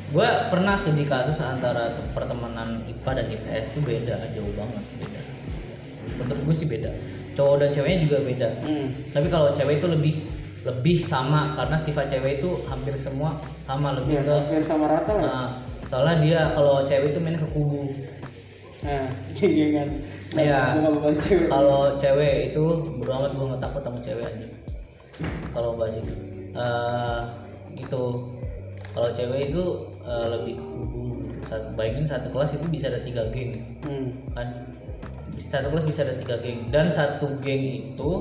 Gua pernah studi kasus antara te- pertemanan IPA dan IPS itu beda jauh banget beda. Menurut gue sih beda. Cowok dan ceweknya juga beda. Hmm. tapi kalau cewek itu lebih lebih sama karena sifat cewek itu hampir semua sama lebih ya ke hampir sama rata lah nah, soalnya dia kalau cewek itu mainnya ke kubu. Nah Iya. Nggak bahas cewek. Kalau cewek itu bodo amat gue nggak takut sama cewek aja kalau bahas itu. Eh, gitu. Kalau cewek itu eh, lebih ke kubu gitu. Satu, bayangin satu kelas itu bisa ada tiga geng. Hmm. kan satu kelas bisa ada tiga geng. Dan satu geng itu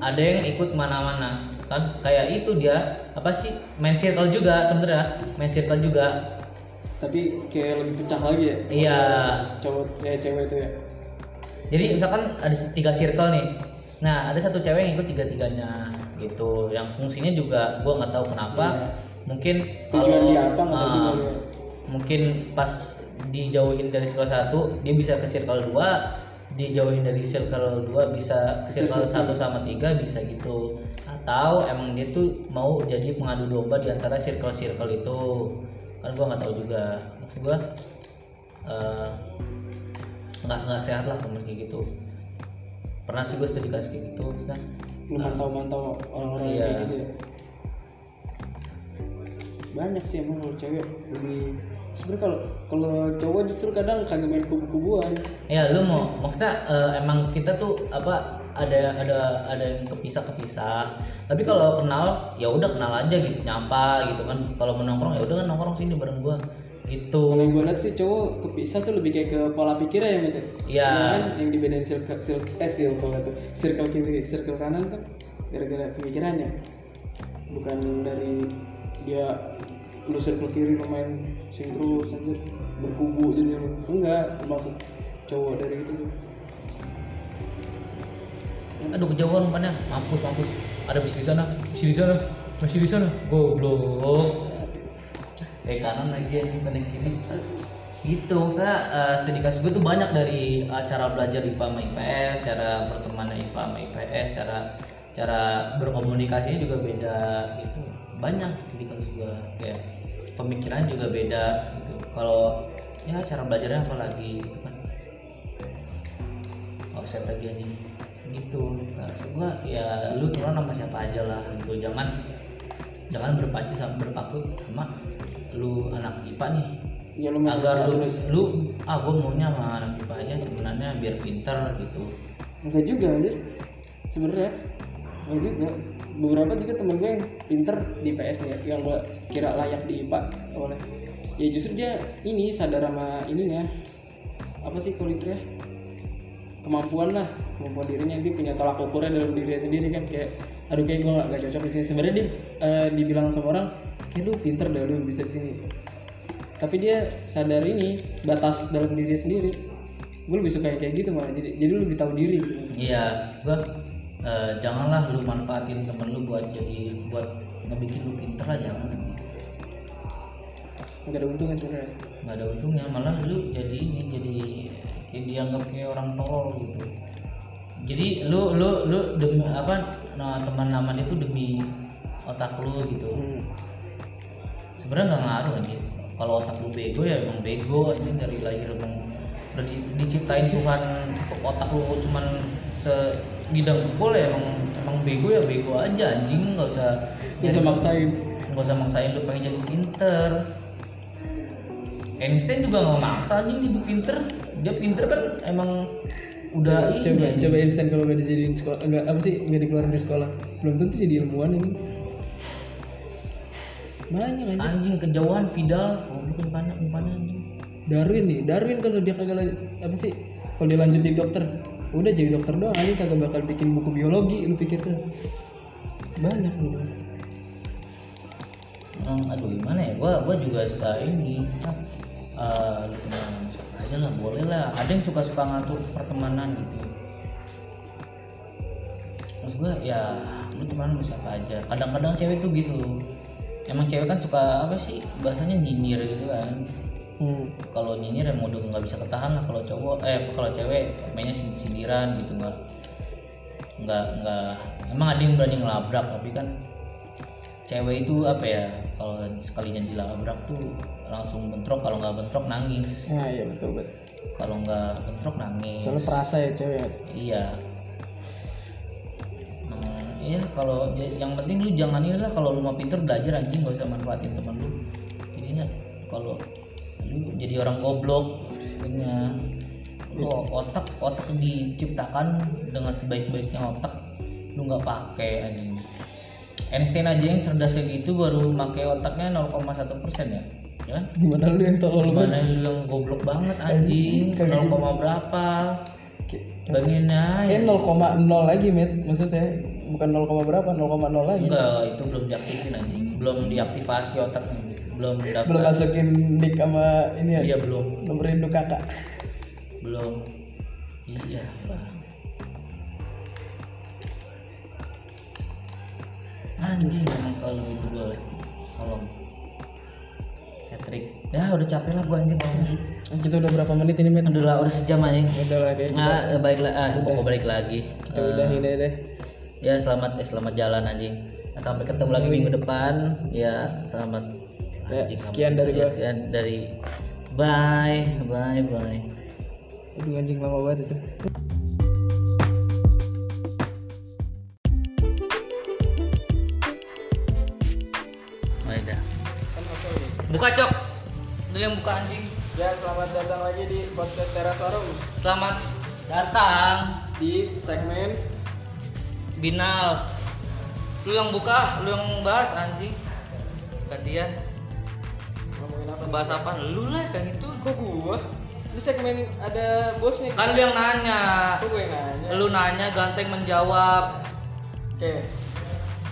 ada yang ikut mana-mana. Kan kayak itu dia apa sih main circle juga sebenarnya main circle juga. Tapi kayak lebih pecah lagi ya? Iya. Cowok ya cewek itu ya? Jadi misalkan ada tiga circle nih. Nah ada satu cewek yang ikut tiga tiganya gitu. Yang fungsinya juga gua nggak tahu kenapa. Mungkin Iya. Tujuan kalau, dia apa, juga dia. mungkin pas dijauhin dari circle satu dia bisa ke circle 2 dijauhin dari circle 2 bisa ke circle 1 sama 3 bisa gitu. Atau emang dia tuh mau jadi pengadu domba di antara circle-circle itu. Kan gua nggak tahu juga. Maksud gua eh, nggak nggak sehat lah temen kayak gitu. Pernah sih gue studi kasus kayak gitu maksudnya. Lu mantau-mantau orang-orang yang Iya. kayak gitu ya? Banyak sih emang cewek lebih sebenarnya kalau kalau cowok justru kadang kagak main kubu-kubuan. Ya lu mau maksudnya eh, emang kita tuh apa ada ada ada yang kepisah kepisah tapi kalau kenal ya udah kenal aja gitu nyapa gitu kan. Kalau menongkrong ya udah kan nongkrong sini bareng gua. Gitu. Kalau gue lihat sih cowok kepisah tuh lebih kayak ke pola pikirnya ya gitu Iya. kan? Yang dibedain circle circle eh circle itu circle kiri circle kanan kan gara-gara pemikirannya. Bukan dari dia lu circle kiri lu main sing terus anjir. Berkubu jadi enggak maksud cowok dari itu. Aduh kejauhan umpannya mampus mampus. Ada besi di sana? Besi di sana? Masih di sana? Goblok. Kayak kanan lagi anjing kanan kiri. Gitu saya uh, studi kasus gue tuh banyak dari uh, cara belajar IPA sama IPS cara pertemanan IPA sama IPS cara cara berkomunikasinya juga beda gitu. Banyak studi kasus gue kayak pemikiran juga beda gitu. Kalau ya cara belajarnya apa lagi gitu kan. Offset lagi anjing. Gitu. Nah maksud gua ya lu temenan sama siapa aja lah gitu. Jangan jangan berpacu sama berpaku sama lu anak IPA nih. Ya lu agar lu lu ah gua maunya sama anak IPA aja temenannya biar pinter gitu. Enggak juga anjir. Sebenarnya. Enggak juga beberapa juga temen gue yang pinter di PS nih ya, yang gue kira layak di IPA oleh ya justru dia ini sadar sama ininya. Apa sih kalau kemampuan lah kemampuan dirinya. Dia punya tolak ukurnya dalam dirinya sendiri kan kayak aduh kayak gue gak cocok di sini. Sebenarnya dia eh, dibilang sama orang kayak lu pinter deh lu bisa di sini. Tapi dia sadar ini batas dalam dirinya sendiri. Gue lebih suka kayak gitu malah. Jadi jadi lu lebih tahu diri gitu. Iya gua eh, janganlah lu manfaatin temen lu buat jadi buat ngebikin lu pinter aja jangan. Nggak ada untungnya sebenarnya. Nggak ada untungnya malah lu jadi ini jadi kayak dianggap kayak orang tolol gitu. Jadi lu lu lu demi apa nah, teman naman itu demi otak lu gitu. Hmm. sebenarnya nggak ngaruh aja kalau otak lu bego ya emang bego ini dari lahir emang. Udah diciptain Tuhan otak lu cuman segidang pukul ya emang emang bego ya bego aja anjing nggak usah bisa maksain. nggak usah maksain lu pengen jadi pinter. Einstein juga nggak maksa anjing jadi pinter. Dia pinter kan emang udah ini coba anjing. coba instan kalau nggak dijadiin sekolah enggak apa sih nggak dikeluarin dari sekolah. Belum tentu jadi ilmuwan ini banyak aja anjing kejauhan Vidal. Goblok umpannya umpannya anjing. Darwin nih Darwin kalau dia kagak apa sih kalau dia lanjut jadi dokter udah jadi dokter doang aja kagak bakal bikin buku biologi lu pikir tuh banyak tuh. Hmm, aduh gimana ya? Gua gua juga suka ini. Apa, lu temenan sama siapa aja lah boleh lah. Ada yang suka suka ngatur pertemanan gitu. Maksud gua ya lu temenan sama siapa aja. Kadang-kadang cewek tuh gitu. Emang cewek kan suka apa sih bahasanya nyinyir gitu kan hmm. kalau nyinyir emang udah nggak bisa ketahan lah kalau cowok eh kalau cewek mainnya sin- sindiran gitu nggak nggak nggak emang ada yang berani ngelabrak tapi kan cewek itu apa ya kalau sekalinya dilabrak tuh langsung bentrok kalau nggak bentrok nangis. Nah iya betul betul kalau nggak bentrok nangis. Soalnya perasa ya cewek. Iya. Iya kalau yang penting lu jangan ini lah kalau lu mau pinter belajar anjing gak usah manfaatin teman lu. Jadinya kalau lu jadi orang goblok akhirnya lu otak otak diciptakan dengan sebaik-baiknya otak lu nggak pakai anjing. Einstein aja yang cerdas kayak gitu baru pakai otaknya 0,1 persen ya, ya kan? Gimana lu yang tolol? Gimana lu yang goblok banget anjing, 0, berapa? Bangin aja. Kayak 0,0 lagi, Met. Maksudnya bukan 0, berapa, 0,0 lagi. Enggak, itu belum diaktifin anjing. Belum diaktifasi otaknya gitu. Belum daftar. Belum masukin nick sama ini ya. Iya, belum. Nomor induk kakak. Belum. Iya lah. Anjing emang selalu gitu gue. Kalau Patrick. Ya udah capek lah gue anjing ngomong. Kita udah berapa menit ini, Met? Udah lah, udah sejam aja. Udah lah deh. Nah, eh, balik. Ah, pokok balik lagi. Kita udahin deh deh. Ya selamat eh, selamat jalan anjing. Nah, sampai ketemu lagi minggu depan. Ya selamat. Ya, Anjing, sekian dari gua. sekian dari bye bye bye. Aduh anjing lama banget itu. Buka cok. Itu yang buka anjing. Ya, selamat datang lagi di podcast Teras Warung Selamat datang di segmen Binal. Lu yang buka, lu yang bahas anjing. Gantian. Apa? Bahas apa? Lu lah yang itu. Kok gua? Di segmen ada bosnya. Kan lu yang nanya. Kok gue yang nanya? Lu nanya ganteng menjawab. Oke.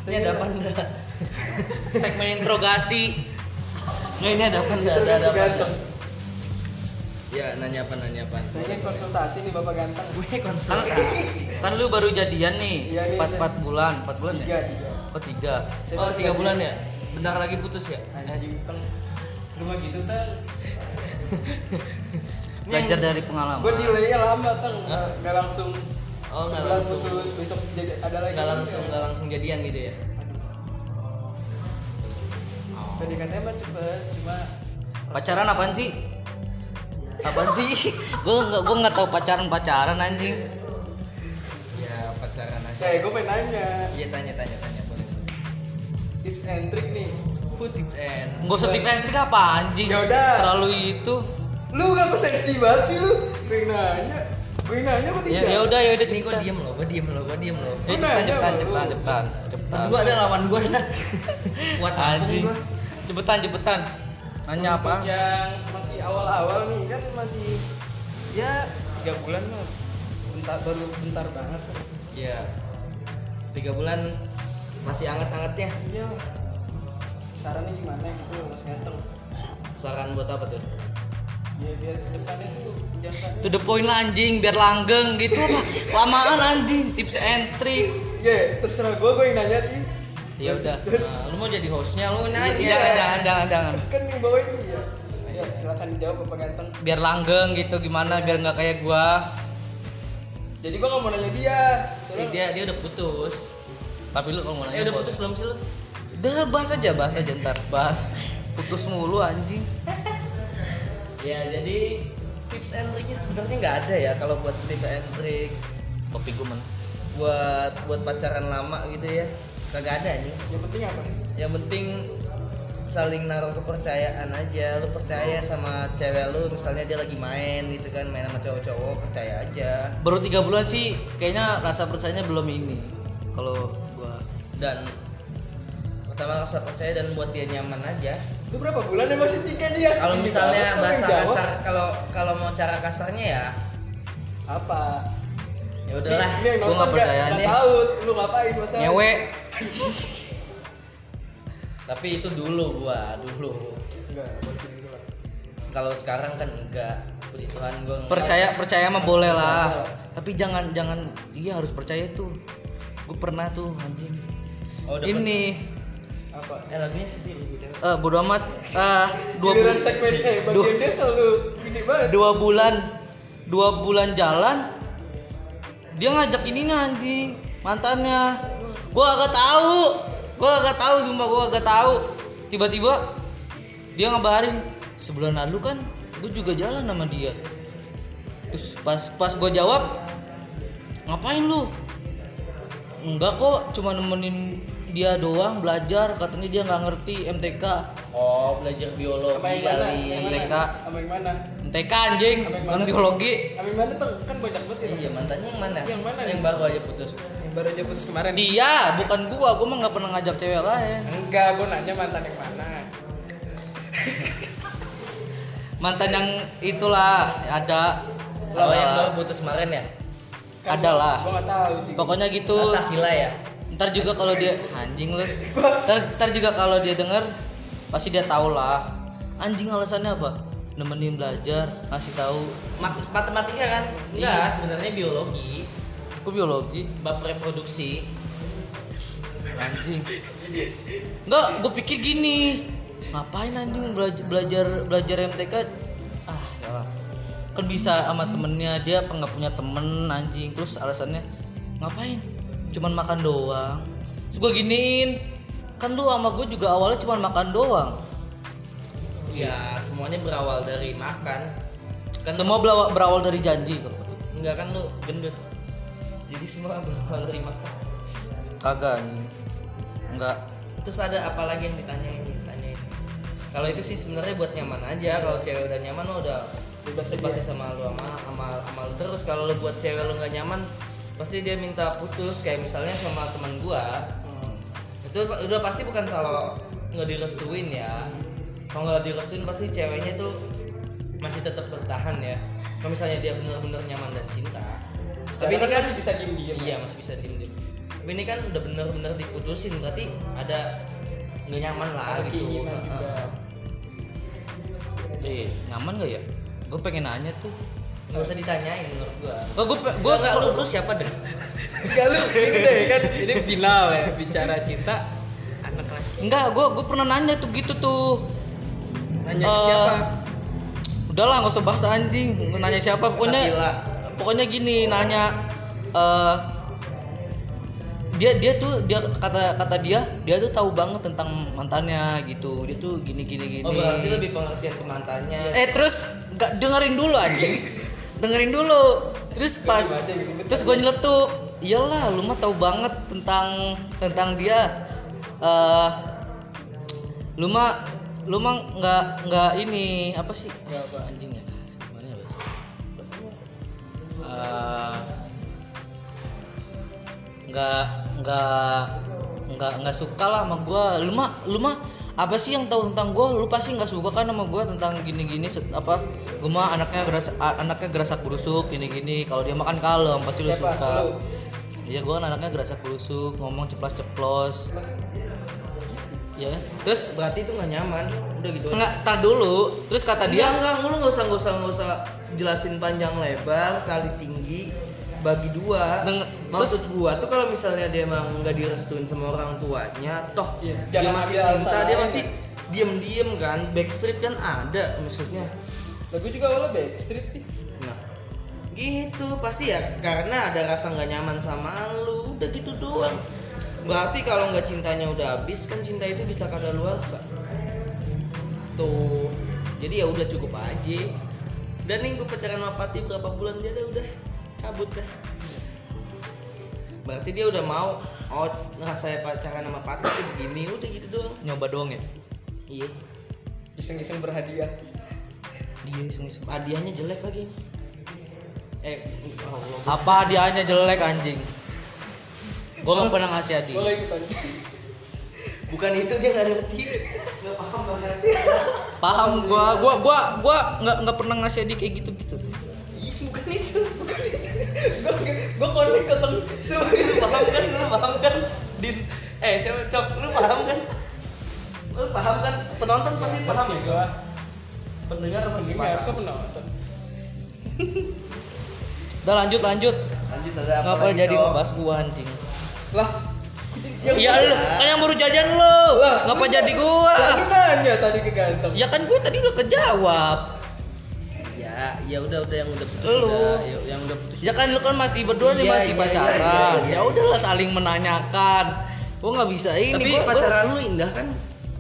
Ini ada apa enggak? Segmen interogasi. Nggak ini ada apa enggak? Ada, ada apa. Ya nanya apa nanya apa? Saya kan konsultasi nih Bapak ganteng. Gue konsultasi. Kan lu baru jadian nih. Iya, nih, Empat saya- empat bulan, empat bulan Tiga, ya? tiga. Oh tiga. Saya Oh tiga bulan ya? Bentar lagi putus ya? Anjing teng. Rumah gitu teng. Belajar dari pengalaman. Gue delaynya lama teng. Nggak nggak langsung. Oh, nggak langsung. putus besok jadi ada lagi. Nggak langsung nggak langsung jadian gitu ya? Tadi katanya mah cepet, cuma Pacaran apaan sih? Apaan sih? gue nggak gue nggak tahu pacaran pacaran anjing. Ya pacaran aja. kayak gue pengen nanya Iya tanya tanya tanya boleh. tips and trick nih. Who tip and Gak usah tip and trick apa anjing Ya udah. Terlalu itu Lu gak seksi banget sih lu. Gue nanya. Gue nanya apa Ya tidak? ya udah ya udah Ini gue diem loh, gue diem loh, gue diem loh. Ya cepetan cepetan cepetan cepetan cepetan Berdua ada lawan gue dah. Kuat Anjing gue. Cepetan cepetan Nanya Untuk apa? yang masih awal-awal nih kan masih ya tiga bulan mah bentar baru bentar banget. Iya. Tiga bulan masih anget-angetnya. Iya. Sarannya gimana gitu mas ganteng? Saran buat apa tuh? Ya biar depannya tuh jangan To the point lah anjing biar langgeng gitu apa Lamaan anjing Tips and trick Ya terserah gue gue yang nanya sih. Ya udah Nah, lu mau jadi hostnya lu nanya. Jangan jangan jangan jangan Kan yang bawain dia. Ya silakan dijawab bapak ganteng. Biar langgeng gitu gimana biar nggak kayak gua Jadi gue gak mau nanya dia. Eh, Soalnya dia dia udah putus. Tapi lu kalau mau nanya Eh udah putus belum sih lu? Udah bahas aja bahas aja ntar. Bahas. Putus mulu anjing. Ya jadi tips and triknya sebenarnya nggak ada ya kalau buat tips and trick. Kopi gue men buat buat pacaran lama gitu ya. Kagak ada nih yang penting apa? yang penting saling naruh kepercayaan aja. Lu percaya sama cewek lu misalnya dia lagi main gitu kan main sama cowok-cowok percaya aja. Baru tiga bulan sih kayaknya rasa percayanya belum ini Kalau gua. Dan pertama rasa percaya dan buat dia nyaman aja. Itu berapa bulan emang sih tiga dia? kalau misalnya bahasa kasar kalau kalau mau cara kasarnya ya. Apa? ya udahlah nonton nggak percaya nih. tahu lu ngapain masa? ngewe tapi itu dulu gua dulu. Enggak, kalau sekarang kan enggak. Puji Tuhan gua enggak. percaya percaya mah boleh lah. Tapi jangan jangan iya harus percaya tuh. Gue pernah tuh anjing. Oh, udah ini Apa? eh lagunya sedih gitu. Eh bodo amat. Eh dua Giliran bu- segmen eh bagian dia selalu gini banget. dua bulan dua bulan jalan dia ngajak ininya anjing mantannya. Gua agak tahu. Gua agak tahu sumpah gua agak tahu. Tiba-tiba dia ngabarin sebulan lalu kan gue juga jalan sama dia. Terus pas pas gua jawab ngapain lu? Enggak kok cuma nemenin dia doang belajar katanya dia nggak ngerti MTK Oh, belajar biologi yang kali. Mana? MTK. Sama yang mana? MTK anjing mana? biologi Sama yang mana tuh kan banyak banget ya. iya mantannya yang mana Yang mana? yang baru aja putus Yang baru aja putus kemarin. dia bukan gua gua mah nggak pernah ngajak cewek lain Enggak, gua nanya mantan yang mana. mantan yang itulah ada Oh, yang baru putus kemarin ya? Kan Ada gua- lah. Gua enggak tahu. Pokoknya gitu Sakila ya? Ntar juga kalau dia anjing lu. Ntar, ntar juga kalau dia denger pasti dia tahu lah. Anjing alasannya apa? Nemenin belajar ngasih tahu Mat matematika kan? Enggak, sebenarnya biologi, aku biologi? Bab reproduksi. anjing. Enggak gue pikir gini. Ngapain anjing belajar belajar belajar MTK ah ya kan bisa sama temennya dia apa nggak punya temen anjing. Terus alasannya ngapain cuman makan doang terus gue giniin kan lu sama gue juga awalnya cuman makan doang Ya, semuanya berawal dari makan. Kan semua berawal, berawal dari janji kalau gue. enggak kan lu gendut. Jadi semua berawal dari makan. kagak anjing enggak Terus ada apa lagi yang ditanyain? Ditanyain. Kalau itu sih sebenarnya buat nyaman aja. Kalau cewek udah nyaman lo udah Bebas pasti sama lu sama sama, sama lu terus. Kalau lu buat cewek lu nggak nyaman, pasti dia minta putus. Kayak misalnya sama teman gua, Hmm. itu udah pasti bukan salah nggak direstuin ya. Kalau nggak direstuin pasti ceweknya tuh masih tetap bertahan ya. Kalau misalnya dia benar-benar nyaman dan cinta. Tapi ini Secara kan masih bisa diem-diem. iya masih bisa diem diem tapi ini kan udah benar-benar diputusin berarti ada nggak nyaman lah Ada gitu. eh nyaman gak ya? Gue pengen nanya tuh nggak usah ditanyain menurut gua. Kok gue gua gue nggak lu, lu siapa deh Enggak lu, ini deh kan. Ini final ya bicara cinta anak laki. enggak gue gue pernah nanya tuh gitu tuh. Nanya Eh, siapa? udahlah nggak usah bahas anjing. Nanya siapa pokoknya Sakila. pokoknya gini nanya eh dia dia tuh dia kata kata dia dia tuh tahu banget tentang mantannya gitu. Dia tuh gini gini gini. Oh berarti lebih pengertian ke mantannya. Eh terus nggak dengerin dulu anjing dengerin dulu. Terus pas terus gue nyeletuk iyalah lu mah tahu banget tentang tentang dia. Eh lu mah lu mah nggak nggak ini apa sih? Anjing ya gimana ya bahasa? Eh, nggak nggak nggak nggak suka lah sama gue lu mah lu mah apa sih yang tahu tentang gue lu pasti nggak suka kan sama gue tentang gini-gini set- apa gue mah anaknya geras anaknya gerasak berusuk gini-gini. Kalau dia makan kalem pasti lu Siapa? suka. Iya gue kan anaknya gerasak berusuk ngomong ceplos-ceplos. Ya terus? Berarti itu nggak nyaman. Udah gitu aja. nggak tar dulu. Terus kata Enggak, dia enggak, lu nggak usah nggak usah nggak usah jelasin panjang lebar kali tinggi bagi dua. Deng- Maksud gua tuh kalau misalnya dia emang nggak direstuin sama orang tuanya, toh Iya, dia masih cinta, dia pasti ya. diem-diem kan, backstreet kan ada maksudnya. Lagu juga awalnya backstreet nih. Nah, gitu pasti ya karena ada rasa nggak nyaman sama lu, udah gitu doang. Berarti kalau nggak cintanya udah habis kan cinta itu bisa kadaluarsa. Tuh, jadi ya udah cukup aja. Dan nih gue pacaran sama Pati berapa bulan dia udah cabut dah. Berarti dia udah mau oh rasanya pacaran sama Pati tuh begini udah gitu doang. nyoba doang ya Iya. Iseng-iseng berhadiah. dia iseng-iseng. Hadiahnya jelek lagi. Eh, Allah. apa hadiahnya jelek anjing gue gak pernah ngasih hadiah Boleh ikutan. Bukan itu dia nggak ngerti. Nggak paham bahasanya. paham gua gua gua gua nggak nggak pernah ngasih hadiah kayak gitu gitu tuh bukan itu, bukan itu. Gue gue connect ke teng. Semua lu paham kan? Lu paham kan? Din. Eh, siapa cok? Lu paham kan? Lu paham kan? Penonton pasti paham. ya gua. Pendengar pasti paham. aku penonton. udah lanjut lanjut Lanjut ada apa ngapa lagi, jadi Cok? ngebahas gua anjing Lah, iya lu kan yang baru jadian lu Lah, ngapa lu- jadi gua lu nanya tadi ke ganteng. ya kan gua tadi udah kejawab Ya, ya udah udah yang udah putus Lu. udah. Ya, yang udah putus. ya kan lu kan masih berdua nih Iya, masih iya, pacaran iya, iya, iya. ya udahlah saling menanyakan gua nggak bisa ini Tapi gua, gua- pacaran lu indah kan?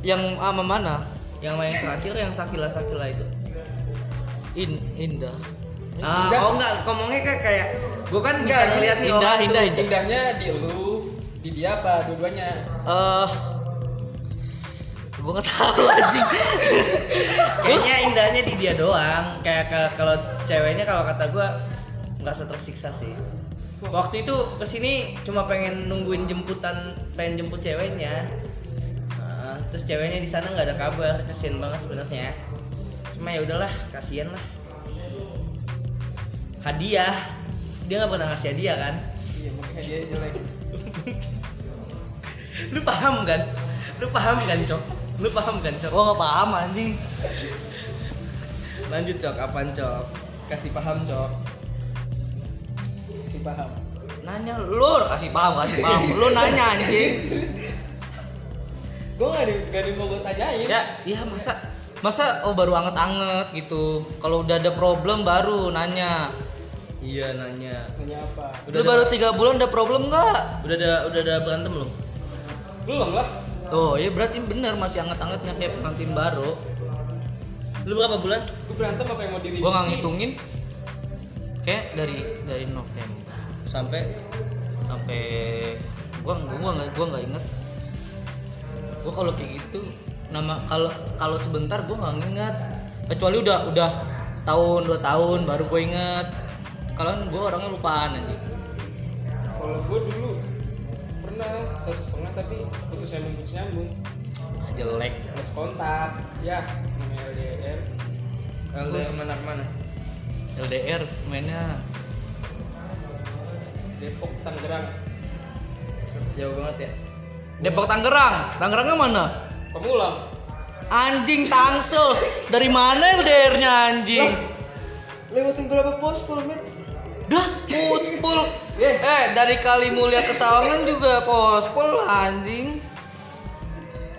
yang sama mana Yang main terakhir yang Sakila Sakila itu. In, indah Ah, Indah. oh enggak, ngomongnya kayak kayak gue kan bisa Enggak, ngeliat nih indah, orang indah, indah. Indahnya di lu di dia apa dua-duanya Eh gue nggak tahu anjing. Kayaknya indahnya di dia doang. Kayak ke- kalau ceweknya kalau kata gue nggak tersiksa sih. Waktu itu ke sini cuma pengen nungguin jemputan, pengen jemput ceweknya. Nah, terus ceweknya di sana nggak ada kabar, kasian banget sebenarnya. Cuma ya udahlah, kasihan lah. Hadiah, dia nggak pernah ngasih hadiah kan? iya mungkin dia jelek Lu paham kan? Lu paham kan, Cok? Lu paham kan, Cok? Gua nggak paham anjing. Lanjut, Cok. Apaan, Cok? Kasih paham, Cok. si paham Nanya Lu kasih paham, kasih paham. Lu nanya anjing. gue nggak di nggak di mau gue tanyain Ya, iya masa masa oh baru anget-anget gitu. Kalau udah ada problem baru nanya. Iya, nanya. tanya apa Lu baru tiga bulan ada problem nggak? Udah ada udah ada berantem belum? belum lah Oh iya berarti bener masih anget-angetnya kayak pengantin baru. Lu berapa bulan? gue berantem apa yang mau diri Gua nggak ngitungin. Kayak dari dari November Sampai sampai gua gua nggak gua nggak inget. Gua kalau kayak gitu nama kalau kalau sebentar gua nggak inget. Kecuali udah udah setahun dua tahun baru gue inget. Kalau gua orangnya lupaan aja. kalau gue dulu pernah satu setengah tapi putus nyambung putus nyambung Ah, jelek. plus kontak ya namanya LDR LDR mana mana? LDR mainnya Depok Tangerang Jauh banget ya. Depok Tangerang. Tangerangnya mana? Pemulang Anjing Tangsel. Dari mana LDR-nya anjing? lewatin berapa pos met Dah, pospol. Eh. Eh, dari Kali Mulia ke Sawangan juga pospol anjing.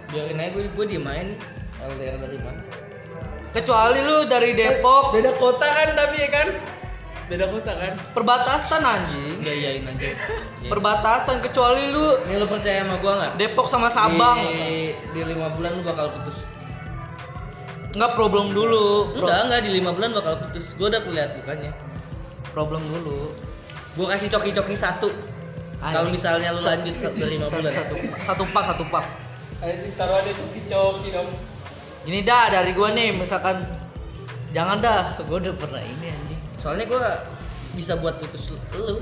Biarin aja gue gue diem aja nih. LDR dari mana? Kecuali lu dari Depok, beda kota kan tapi ya kan beda kota kan perbatasan anjing. Udah iyain aja. Perbatasan kecuali lu Nih lu percaya sama gua nggak? Depok sama Sabang. Di, di lima bulan lu bakal putus. Enggak problem dulu. Pro- Enggak, enggak di lima bulan bakal putus. Gue udah keliat bukannya. Problem dulu. Gue kasih coki-coki satu. Kalau misalnya lu lanjut dari lima Satu, bulan. satu, satu pak, satu pak. anjing taruh ada coki-coki dong Gini dah dari gua nih misalkan jangan dah, gua udah pernah ini anjing. Soalnya gue bisa buat putus lu.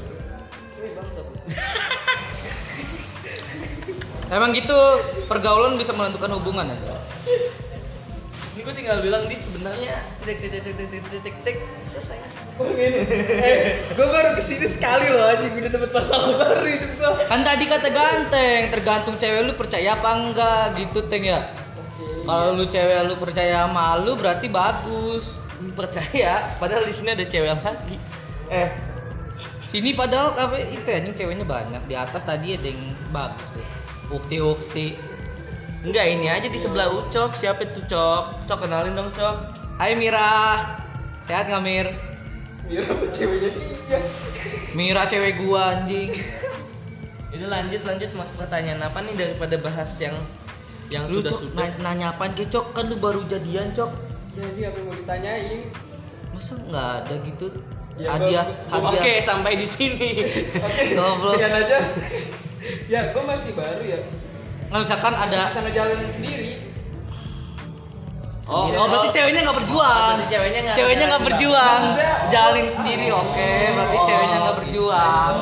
Emang gitu pergaulan bisa menentukan hubungan aja ini gue tinggal bilang di sebenarnya titik titik titik titik titik titik selesai. Eh gue baru ke sini sekali loh aja gue udah dapet masalah baru itu gue kan tadi kata ganteng tergantung cewek lu percaya apa enggak gitu teng ya? Kalau lu cewek lu percaya malu berarti bagus. Hmm, percaya padahal di sini ada cewek lagi. Eh sini padahal kafe itu anjing ceweknya banyak. Di atas tadi ada yang bagus deh ukti ukti Enggak ini aja di sebelah Ucok. Siapa itu Cok? Cok kenalin dong Cok. Hai Mira. Sehat nggak Mir? Mira apa ceweknya dia Mira cewek gua anjing. Ini lanjut lanjut pertanyaan apa nih daripada bahas yang yang Lu sudah Cok, sudah. na- nanya apaan ke Cok? Kan lu baru jadian Cok. ya anjing apa yang mau ditanyain Masa nggak ada gitu? Ya, hadiah, gua- hadiah. Oke sampai di sini. oke Goblok. sekian aja ya gue masih baru ya Nggak misalkan ada bisa ngejalanin sendiri Oh, Sendiri. oh berarti Oh. ceweknya nggak berjuang. Berarti ceweknya nggak- Ceweknya nggak berjuang. Jalin sendiri, oke. Berarti ceweknya nggak berjuang.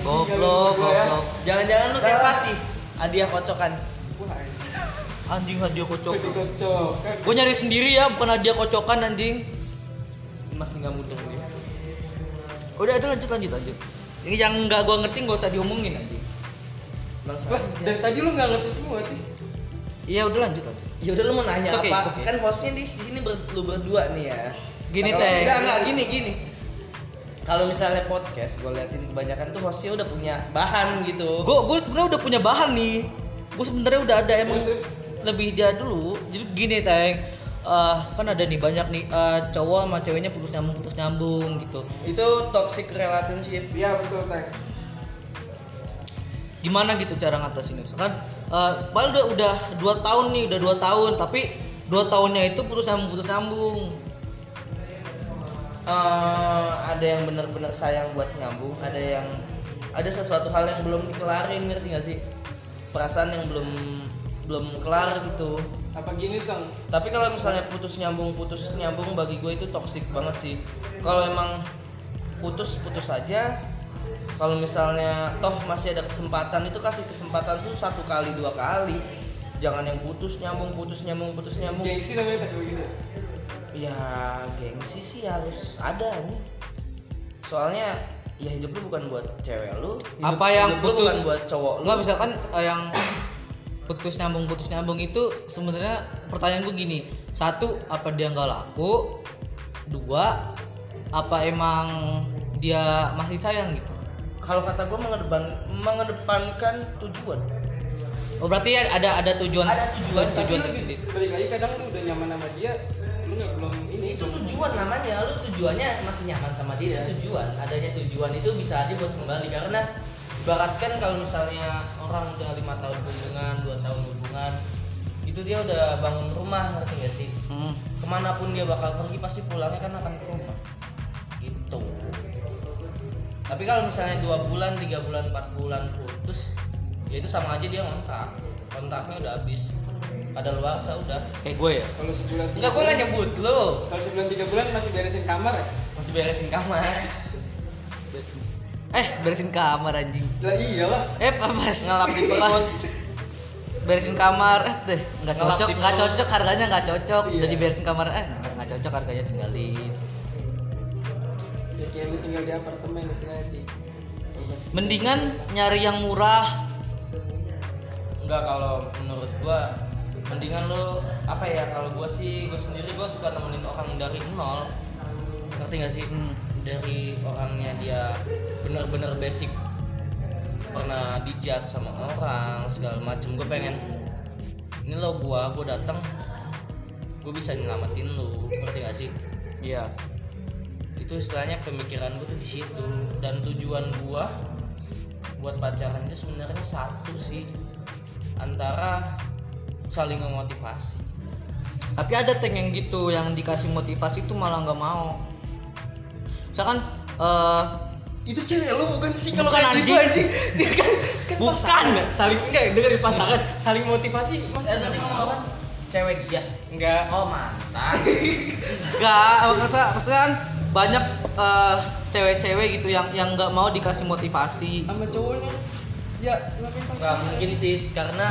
Goblok, goblok. Jangan-jangan lu kayak Fatih. Hadiah kocokan. Anjing. Hadiah kocok. Gue nyari sendiri ya, bukan hadiah kocokan anjing. Masih nggak mudeng dia. Udah, udah lanjut lanjut lanjut. Ini yang nggak gue ngerti nggak usah diomongin anjing. Bangsa. Lah, dari tadi lu nggak ngerti semua sih Iya udah lanjut lanjut. Ya udah lu mau nanya okay, apa? okay. Kan hostnya di sini ber, lu berdua nih ya. Gini, Teh. Enggak, enggak gini gini. Kalau misalnya podcast, gue liatin kebanyakan tuh hostnya udah punya bahan gitu. Gue gue sebenarnya udah punya bahan nih. Gue sebenarnya udah ada emang Terus, terus. lebih dia dulu. Jadi gini teng. Eh, kan ada nih banyak nih eh, cowok sama ceweknya putus nyambung putus nyambung gitu. Itu toxic relationship. iya betul teh gimana gitu cara ngatasinnya? Misalkan eh padahal udah udah dua tahun nih udah dua tahun tapi dua tahunnya itu putus nyambung putus nyambung. Eh, ada yang benar-benar sayang buat nyambung, ada yang ada sesuatu hal yang belum dikelarin ngerti gak sih? Perasaan yang belum belum kelar gitu. Apa gini kang? Tapi kalau misalnya putus nyambung putus nyambung bagi gue itu toksik banget sih. Kalau emang putus putus aja kalau misalnya toh masih ada kesempatan itu kasih kesempatan tuh satu kali dua kali. Jangan yang putus nyambung putus nyambung putus nyambung. Gengsi namanya tak begitu ya gengsi sih harus ada nih soalnya ya hidup lu bukan buat cewek lu. Hidup, Apa yang hidup lu bukan putus- buat cowok lu. Enggak misalkan eh, yang putus nyambung putus nyambung itu sebenarnya pertanyaan gue gini. Satu apa dia nggak laku? Dua apa emang dia masih sayang gitu kalau kata gue mengedepan mengedepankan tujuan. Oh berarti ya ada ada tujuan Ada tujuan, tujuan lu tersendiri. Balik lagi kadang lu udah nyaman sama dia lu nggak belum ini. Itu tujuan namanya lu tujuannya masih nyaman sama dia tujuan. Adanya tujuan itu bisa aja buat kembali karena ibaratkan kalau misalnya orang udah lima tahun hubungan dua tahun hubungan itu dia udah bangun rumah ngerti gak sih? Hmm. ke mana pun dia bakal pergi pasti pulangnya kan akan ke rumah. Gitu tapi kalau misalnya dua bulan tiga bulan empat bulan putus ya itu sama aja dia kontak kontaknya udah habis. Ada luasa udah. Kayak gue ya? Kalau sebulan tiga enggak gue nggak nyebut lo. Kalau sebulan tiga bulan masih beresin kamar ya? Masih beresin kamar. Eh beresin kamar anjing. Lah iyalah. Eh apa sih? ngelap di perut. Beresin kamar eh deh. Nggak cocok nggak cocok harganya nggak cocok. Iya. udah diberesin kamar eh nggak cocok harganya tinggalin tinggal di apartemen istilahnya di mendingan nyari yang murah. Enggak kalau menurut gua mendingan lo apa ya kalau gua sih gua sendiri gua suka nemenin orang dari nol. Ngerti gak sih? Hmm. dari orangnya dia bener-bener basic. Pernah dijat sama orang segala macem. Gue pengen ini lo gua gua datang gue bisa nyelamatin lu. Ngerti gak sih? Iya itu istilahnya pemikiran gue tuh di situ. Dan tujuan gua buat pacaran itu sebenarnya satu sih antara saling memotivasi. Tapi ada tank yang gitu yang dikasih motivasi itu malah nggak mau. Misalkan eh itu cewek lu bukan sih kalau Bukan, kayak gitu, anjing. bukan. Enggak, saling enggak dengerin pasangan. Saling motivasi mas eh tadi ngomong apa? Cewek dia. Enggak oh mantan. Enggak, maksudnya, maksudnya kan banyak eh, cewek-cewek gitu yang yang nggak mau dikasih motivasi. sama cowoknya ya nggak mungkin sih karena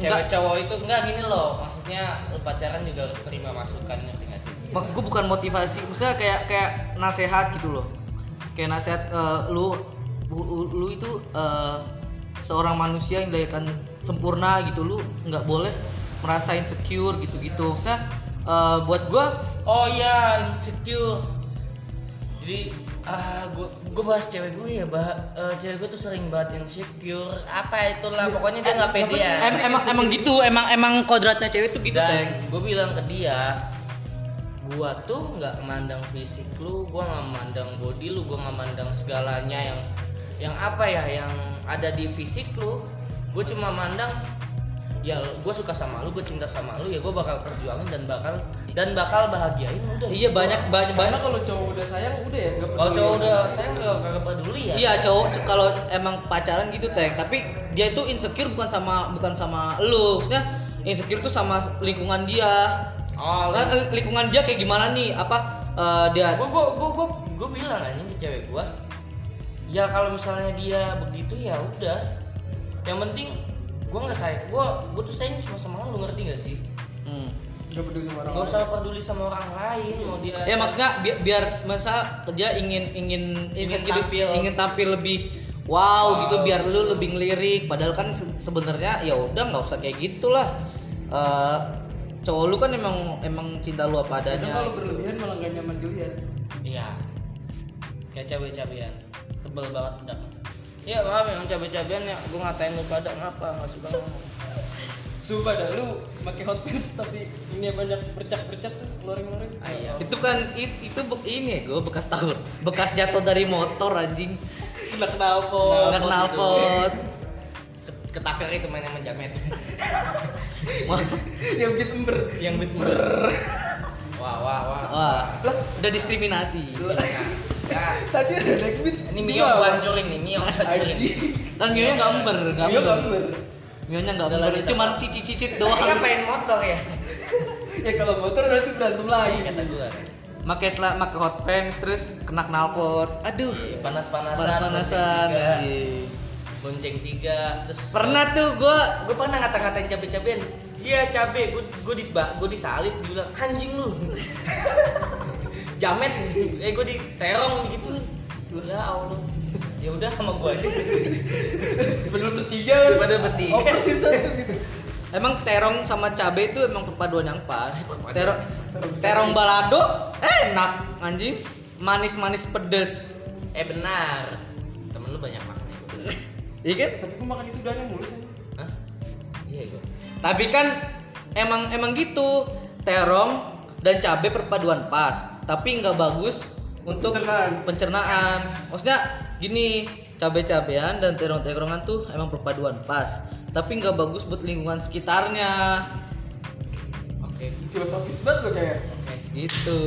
cewek Enggak. cowok itu enggak gini loh maksudnya pacaran juga harus terima masukan ngerti gak sih Maksud gue bukan motivasi, maksudnya kayak kayak nasehat gitu loh. Kayak nasehat eh, lu, lu lu itu eh, seorang manusia yang dilahirkan sempurna gitu lu nggak boleh merasa insecure gitu-gitu. Maksudnya eh, buat gua oh iya insecure jadi ah gue gue bahas cewek gue ya bah eh, cewek gue tuh sering banget insecure. Apa itulah pokoknya dia nggak pede ya. em- emang emang gitu, emang emang kodratnya cewek tuh gitu, dan gue bilang ke dia gua tuh nggak memandang fisik lu gua nggak memandang body lu gua nggak memandang segalanya yang yang apa ya yang ada di fisik lu. Gue cuma mandang ya gue suka sama lu gue cinta sama lu ya gue bakal perjuangin dan bakal dan bakal bahagiain udah Iya banyak banyak banyak. kalau cowok udah sayang udah ya kalau cowok udah sayang gak kagak peduli ya Iya cowok kalau emang pacaran gitu teng, tapi dia itu insecure bukan sama bukan sama lu, maksudnya insecure tuh sama lingkungan dia. oh Kan, eh, lingkungan dia kayak gimana nih? Apa eh, dia gue gue gue gue gue bilang aja ke cewek gue ya kalau misalnya dia begitu ya udah yang penting gue nggak sayang gue gue tuh sayang cuma sama lu ngerti gak sih Hmm. Nggak peduli sama orang nggak usah peduli sama orang lain mau dia Ya maksudnya biar, biar masa dia ingin ingin insecure tampil. ingin tampil lebih wow, gitu biar lu lebih ngelirik. Padahal kan se- sebenarnya ya udah nggak usah kayak gitulah. Eh cowok lu kan emang emang cinta lu apa adanya kalau gitu. berlebihan malah nggak nyaman dilihat iya. Kayak cabai-cabean tebel banget udah. Ya maaf yang cabai-cabean ya gue ngatain lu pada ngapa? Nggak suka ngomong Sumpah dah lu pakai hot pants tapi ini banyak bercak-bercak tuh keluarin-keluarin. ayam Itu kan it- itu be- ini ya gue bekas tahun, bekas jatuh dari motor anjing. Kena knalpot. Kena knalpot. ketaker itu main sama jamet Yang bikin ember. yang beat ber wah wah wah wah Wah, udah diskriminasi. ya Tadi ada naik beat. ini Mio gua hancurin nih Mio gua hancurin Kan Mio-nya gambar, Iya gambar. gambar. Gambar, lanjut, cuman apa? cicit-cicit doang. ngapain motor ya Ya kalau motor nanti berantem lagi. kata gua Make telah make hot pants terus kena knalpot. Aduh, panas-panasan panas-panasan. bonceng tiga. bonceng tiga terus Pernah tuh gua gue pernah ngata-ngatain cabe-cabean iya cabe gue gue dis gue disalib dibilang anjing lu jamet eh gue diterong gitu ya allah ya udah sama gue aja Belum bertiga kan. daripada bertiga Oh persis satu gitu. Emang terong sama cabe itu emang perpaduan yang pas. Terong terong balado enak anjing. Manis-manis pedes. eh benar temen lu banyak makan Iya kan? Tapi gua makan itu udahnya mulus aja. Hah? iya gue Tapi kan emang emang gitu. Terong dan cabe perpaduan pas, tapi nggak bagus untuk Pencernaan. pencernaan. Maksudnya gini, cabe-cabean dan terong-terongan tuh emang perpaduan pas, tapi nggak bagus buat lingkungan sekitarnya. oke Filosofis banget lo kayak. oke Gitu.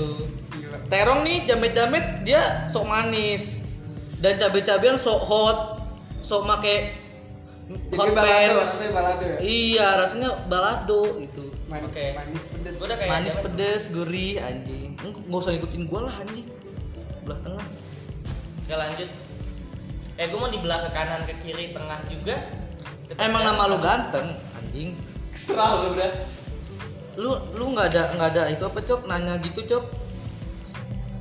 Gila. Terong nih jamet-jamet dia sok manis dan cabe-cabean sok hot, sok make hot Jadi balado, pants. rasanya balado ya? Iya, rasanya balado itu. Man- Oke. Manis pedes. gue udah kayak Manis pedes, gurih, anjing. Nggak usah ikutin gua lah anjing. Belah tengah. Oke lanjut eh gue mau di ke kanan ke kiri tengah juga Emang nama lu ganteng, anjing. Ekstra lo udah. Lu lu nggak ada nggak ada itu apa cok nanya gitu cok.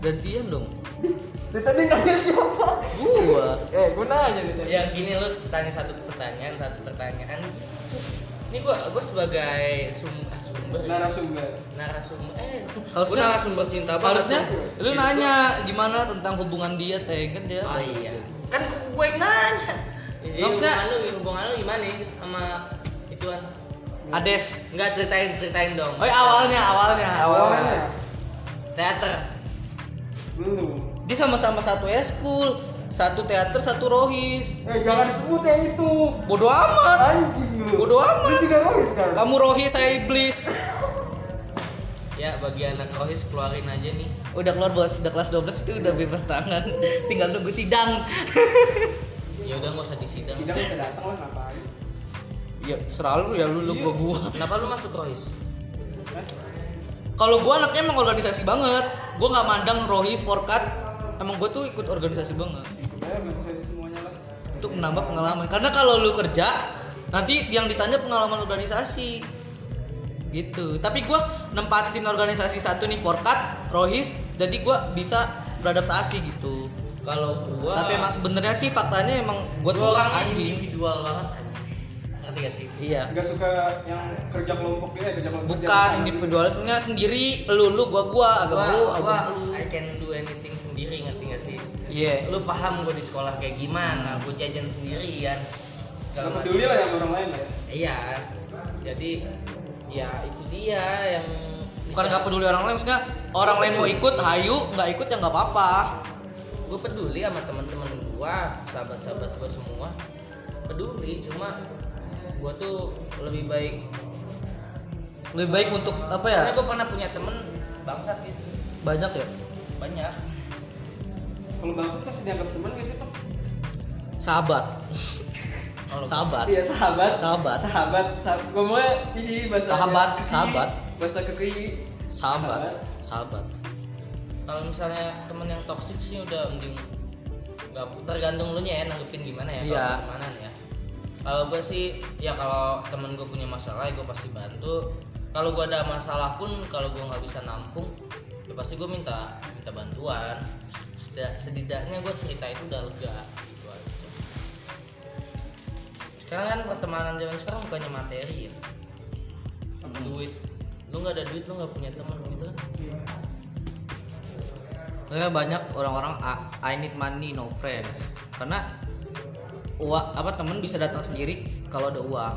Gantian dong. Dari tadi nanya siapa? Gua. Eh, gua nanya nih tadi. ya gini lu tanya satu pertanyaan satu pertanyaan ini gua gua sebagai sum, ah, sumber Narasumber. narasumber eh Harusnya- gua narasumber cinta banget Harusnya lu nanya gimana tentang hubungan dia teh kan dia. oh iya kan gue yang nanya jadi Maksudnya- hubungan lu hubungan lu gimana nih sama ituan Ades. Enggak ceritain ceritain dong Oh, iya, awalnya, awalnya. Awalnya. teater Belum. Dia sama-sama satu eskul, satu teater, satu rohis. Eh, jangan disebut yang itu. Bodoh amat. Anjing lu. Bodoh amat. Lu juga rohis sekarang. Kamu rohis, saya iblis. ya bagi anak rohis keluarin aja nih Udah keluar bos, udah kelas 12 itu udah bebas tangan. Tinggal nunggu sidang. ya udah nggak usah disidang Sidang bisa datang lah ngapain? ya selalu ya lu lu gua gua. kenapa lu masuk rohis? Kalau gua anaknya emang organisasi banget. Gua nggak mandang rohis, forkat. Emang gua tuh ikut organisasi banget. Lah. Untuk menambah pengalaman. Karena kalau lu kerja, nanti yang ditanya pengalaman organisasi. Gitu. Tapi gua nempatin organisasi satu nih forkat, rohis, jadi gua bisa beradaptasi gitu. kalau gua Tapi emang sebenarnya sih faktanya emang gua tuh orang anjing. individual banget anjing. ngerti gak sih Iya. Enggak suka yang kerja kelompok ya, kerja kelompok. Bukan individualismenya sendiri, lu lu gua gua, agak gua, lu, gua lu. I can do anything sendiri ngerti gak sih Iya. lu paham gua di sekolah kayak gimana gua jajan sendirian segala macam peduli lah yang orang lain ya. iya jadi ya itu dia yang Bukan nggak peduli orang lain, maksudnya orang lain mau ikut, hayu, nggak ikut ya nggak apa-apa. gue peduli sama teman-teman gua sahabat-sahabat gua semua peduli cuma gua tuh lebih baik Lebih baik untuk apa ya? karena gua pernah punya temen bangsat gitu Banyak ya. banyak Kalau bangsat pasti dianggap teman gak sih tuh? Sahabat. Kalau Sahabat. Iya sahabat. Sahabat. Sahabat. Sahabat. Ngomongnya ini bahasa Sahabat, kekei. sahabat. Bahasa kekei. Sahabat. Sahabat. kalau misalnya temen yang toksik sih udah mending nggak tergantung lu nya ya nanggepin gimana ya Iya. kalau gimana nih ya kalau gue sih ya kalau temen gue punya masalah ya gue pasti bantu kalau gue ada masalah pun kalau gue nggak bisa nampung ya pasti gue minta minta bantuan setidaknya gue cerita itu udah lega sekarang kan pertemanan zaman sekarang bukannya materi ya duit lu nggak ada duit lu nggak punya teman gitu kan Makanya banyak orang-orang "Ah, I need money no friends. Karena uang apa temen bisa datang sendiri kalau ada uang.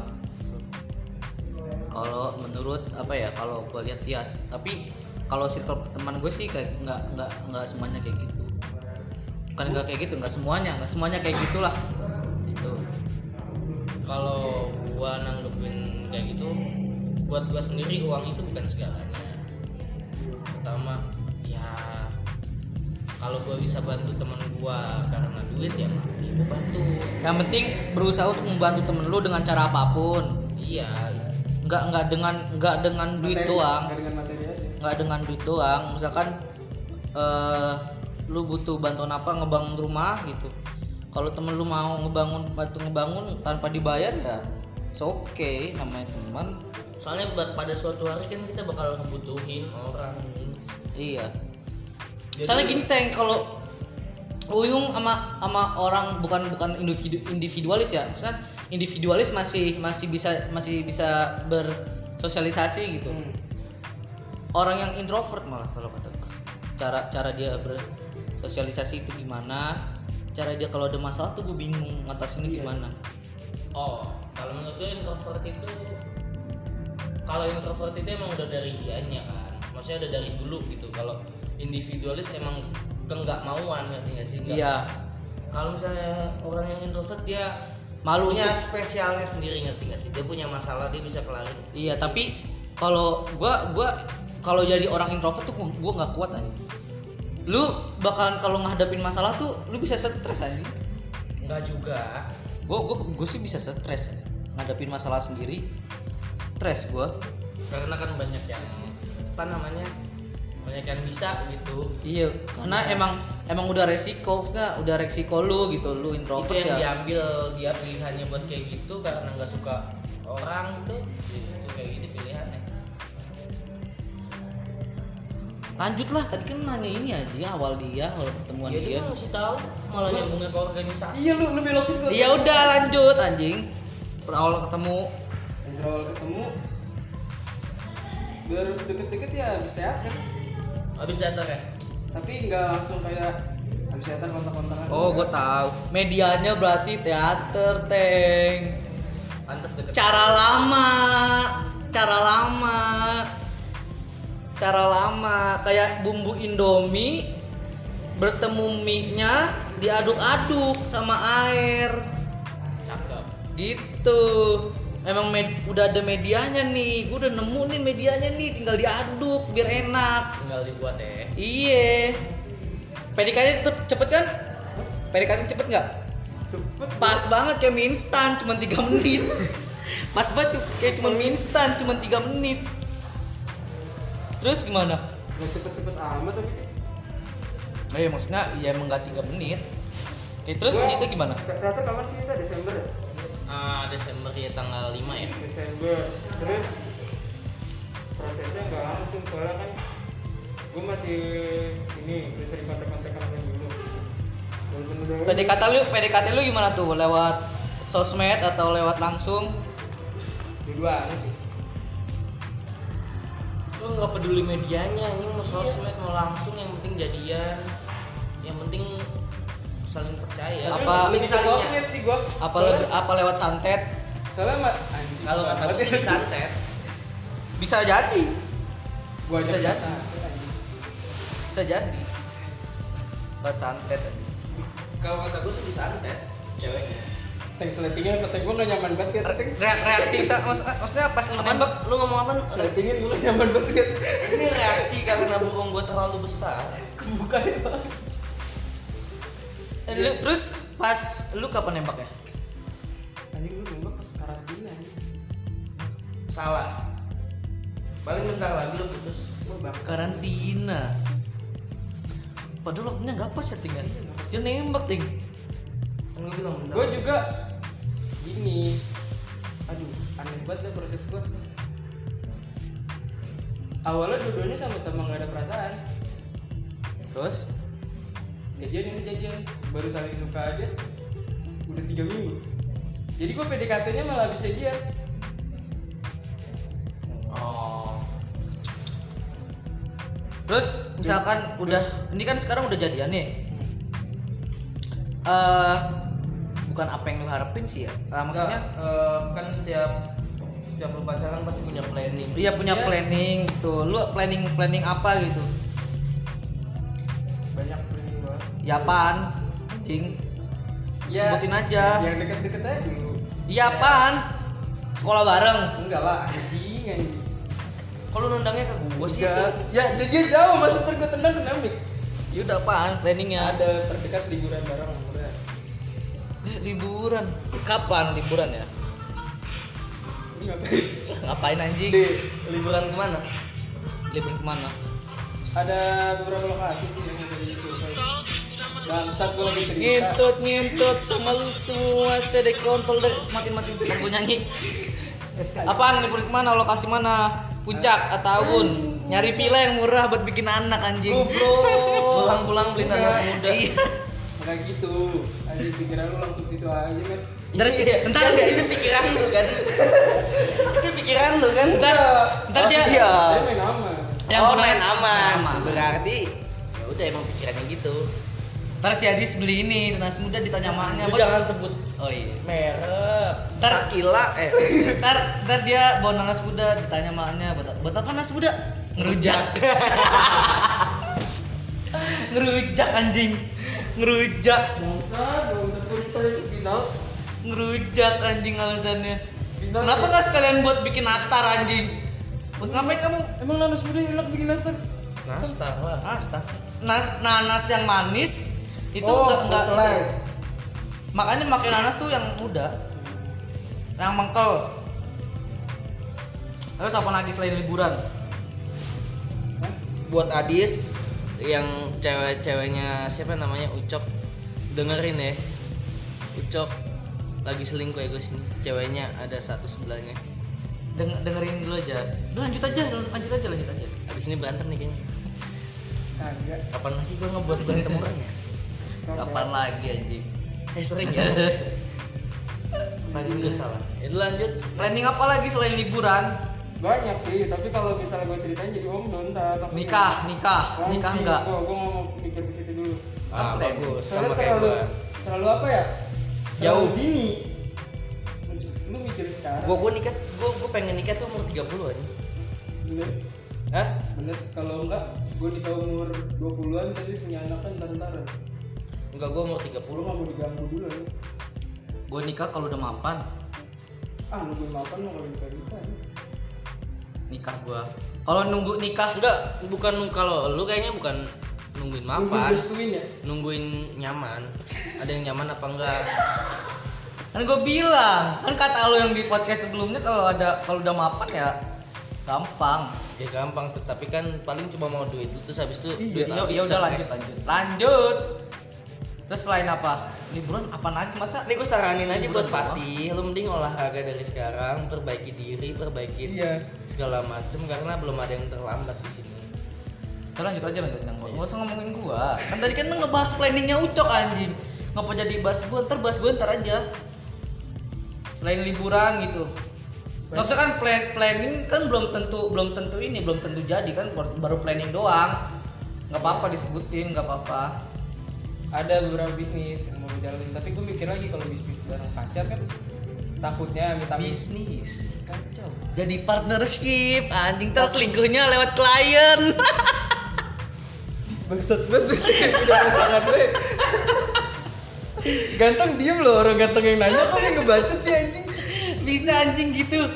Kalau menurut apa ya kalau gue lihat-lihat, tapi kalau circle teman gue sih kayak nggak nggak nggak semuanya kayak gitu. Bukan nggak kayak gitu, nggak semuanya, nggak semuanya kayak gitulah. Gitu. Kalau gua nanggepin kayak gitu buat gua sendiri uang itu bukan segalanya. Pertama ya kalau gue bisa bantu temen gue karena duit ya mah ya gue bantu. Yang penting berusaha untuk membantu temen lu dengan cara apa pun. Iya. Nggak nggak dengan nggak dengan duit Materi, doang. nggak dengan nggak dengan duit doang. Misalkan eh lu butuh bantuan apa ngebangun rumah gitu kalau temen lu mau ngebangun bantu ngebangun tanpa dibayar ya it's okay namanya teman soalnya pada suatu hari kan kita bakal ngebutuhin orang iya. Misalnya gini teng kalau Uyung sama sama orang bukan bukan individu individualis ya misalnya individualis masih masih bisa masih bisa bersosialisasi gitu. Orang yang introvert malah kalau kata cara cara dia bersosialisasi itu gimana cara dia kalau ada masalah tuh gue bingung ngatasinnya gimana. Oh kalau menurut gue introvert itu kalau introvert itu emang udah dari dianya kan? Maksudnya udah dari dulu gitu. Kalau individualis emang ke nggak mauan ngerti nggak sih? Iya. kalau misalnya orang yang introvert dia Malu malunya untuk- spesialnya sendiri ngerti nggak sih? Dia punya masalah dia bisa kelarin iya tapi kalau gua gua kalau jadi orang introvert tuh gua nggak kuat aja lu bakalan kalau ngadepin masalah tuh lu bisa stres aja nggak juga. Gue gue gue sih bisa stres. Ngadepin masalah sendiri stres gue karena kan banyak yang apa namanya banyak yang bisa gitu. Iya karena emang emang udah resiko maksudnya udah resiko lu gitu lu itu introvert yang ya. diambil dia pilihannya buat kayak gitu karena nggak suka orang tuh itu kayak gitu pilihannya lanjut lah tadi kan nanya ini aja awal dia awal pertemuan ya dia dia. mesti tahu malah nyambungnya ke organisasi iya lu lu belokin gua. Ya udah lanjut anjing. Berawal ketemu. Ngobrol ketemu. Baru deket-deket ya habis teater habis datang ya tapi nggak langsung kayak habis teater kontak-kontakan. Oh gue tahu. Medianya berarti teater teng. Pantas deket. Cara lama cara lama cara lama kayak bumbu indomie bertemu mie-nya diaduk-aduk sama air. Cakep. Gitu. Emang med- udah ada medianya nih. Gue udah nemu nih medianya nih tinggal diaduk biar enak. Tinggal dibuat ya. Iye PDKT tuh cepet kan? PDKT cepet nggak? Cepet pas banget kayak mie instan cuma tiga menit. Pas banget kayak cuma mie instan cuma tiga menit terus gimana? Nggak cepet-cepet amat tapi. Eh maksudnya ya emang nggak tiga menit. Oke, terus Gua- itu gimana? teater kapan sih kita? Desember ya? Ah Desember ya tanggal 5 ya. Desember. Terus prosesnya nggak langsung soalnya kan gue masih ini udah sering kontak-kontak sama yang dulu PDKT lu PDKT lu gimana tuh? Lewat sosmed atau lewat langsung? Dua-duanya sih lu nggak peduli medianya ini mau sosmed mau langsung yang penting jadian. Yang penting saling percaya. Apa- lebih sosmed sih gue apa lebih apa lewat santet? Soalnya mat anjing. Kalau kata gue sih disantet bisa jadi. Gua bisa jadi. bisa jadi. Lewat santet kalau kata gue sih disantet ceweknya ke tank gue gak nyaman banget kan tank Re- reaksi bisa- maksud- maksudnya pas lu nembak lu ngomong apa sletingin gue gak nyaman banget ini reaksi karena burung gue terlalu besar. Kebuka ya Eh, lu, terus pas lu kapan nembak ya? Anjing gue nembak pas karantina salah. Paling bentar lagi lu putus. Karantina. Padahal waktunya nggak pas ya ting ya? Dia nembak ting gue bilang bentar gue juga gini. Aduh aneh banget deh proses gue awalnya dua-duanya sama-sama nggak ada perasaan. Terus? Jadian ini jadian baru saling suka aja. Udah tiga minggu. Jadi gue PDKT nya malah habis jadian. Oh. Terus misalkan udah ini kan sekarang udah jadian nih. Eh bukan apa yang lu harapin sih ya Eh, maksudnya eh, kan setiap setiap lu pacaran pasti punya planning Iya punya Iya. planning gitu. Lu planning planning apa gitu? banyak ini gue Ya apaan? Anjing. Sebutin aja. yang deket-deket aja dulu Iya apaan? Sekolah bareng. enggak lah anjing anjing Kalau nendangnya ke gua sih. Enggak. Ya jadi jauh masa ntar gue tendang kena mic. Ya udah apaan planningnya? Ada terdekat liburan bareng liburan. Kapan liburan ya? Ngapain? Ngapain anjing? Di liburan ke mana? Liburan ke mana? Ada beberapa lokasi sih yang bisa disurvei. Bangsat gue lagi cerita. Ngintut ngintut sama lu semua sedek kontol deh mati mati gue nyanyi. Apaan liburan ke mana? Lokasi mana? Puncak ataun nyari villa yang murah buat bikin anak anjing. Pulang-pulang beli nanas muda. Iya. Enggak gitu. Aja pikiran lu langsung situ aja kan. Ntar sih, ntar dia itu pikiran lu kan. itu pikiran lu kan. Ntar, ntar dia Iya. Saya main aman. yang oh, punya main aman. Berarti ya udah emang pikirannya gitu. Ntar si Adis beli ini nanas muda ditanya maknya. Lu "Bang, jangan sebut Oh iya. merek. Ntar Sakila eh ntar ntar dia bawa nanas muda ditanya maknya buat, buat apa nanas muda ngerujak ngerujak anjing ngerujak. Ngerujak anjing alasannya. Kenapa nggak sekalian buat bikin nastar anjing? Buat ngapain kamu? Emang nanas muda enak bikin nastar? nastar lah. nastar. Nas nanas yang manis itu Oh, enggak enggak selai. makanya makin nanas tuh yang muda. Yang mengkel. Terus apa lagi selain liburan? Buat Adis yang cewek-ceweknya siapa namanya Ucok dengerin ya. Ucok lagi selingkuh ya guys ini. Ceweknya ada satu sebelahnya. Deng- dengerin dulu aja Udah, lanjut aja lanjut aja lanjut aja Abis ini berantem nih kayaknya. Kagak. Kapan lagi gua ngebuat berantem orang ya? kapan lagi anjing Eh sering ya. Tadi udah salah. Ya lanjut. planning apa lagi selain liburan Banyak sih, tapi kalau misalnya gue ceritain jadi om don ntar. takutnya. nikah nikah nikah Anjing, enggak Gua, gua mau mikir ke situ dulu. Ah, ya? bagus sama kayak terlalu, gua. terlalu apa ya? Jauh. Dini. Lu mikir sekarang. Gua gua nikah, gua gua pengen nikah tuh umur 30 aja. Bener, Hah? bener. Kalau enggak, gue nikah umur 20-an tapi punya anak kan ntar-ntaran. Enggak gua umur 30. Lu nggak mau diganggu dulu ya. gue nikah kalau udah mapan Ah, lu belum makan lu kalau nikah nikah. ya. Nikah gua. Kalau nunggu nikah Enggak, bukan kalau lu kayaknya bukan nungguin mapan. restuin ya? nungguin nyaman. Ada yang nyaman apa enggak? Kan gue bilang kan kata lo yang di podcast sebelumnya kalau ada kalau udah mapan ya gampang. Ya gampang tapi kan paling cuma mau duit terus habis itu duit ya habis ya udah lanjut lanjut. Lanjut terus selain apa? Liburan apa lagi masa? Ini gue saranin aja buat Pati lu mending olahraga dari sekarang perbaiki diri perbaiki Iya. segala macem karena belum ada yang terlambat di sini. Kita lanjut aja lanjut nggak nggak usah ngomongin gua. Kan tadi kan ngebahas planningnya ucok anjing. Ngapa jadi bahas gua? Ntar bahas gua ntar aja. Selain liburan gitu. Nggak usah kan plan planning kan belum tentu belum tentu ini belum tentu jadi kan baru, baru planning doang. Nggak apa-apa disebutin nggak apa-apa Ada beberapa bisnis yang mau jalanin, tapi gue mikir lagi kalau bisnis bareng pacar kan takutnya minta bisnis kacau. jadi partnership anjing terselingkuhnya lewat klien Bangsat banget cewek punya pasangan gue. Ganteng diem loh orang ganteng yang nanya kok yang ngebacot sih anjing. bisa anjing gitu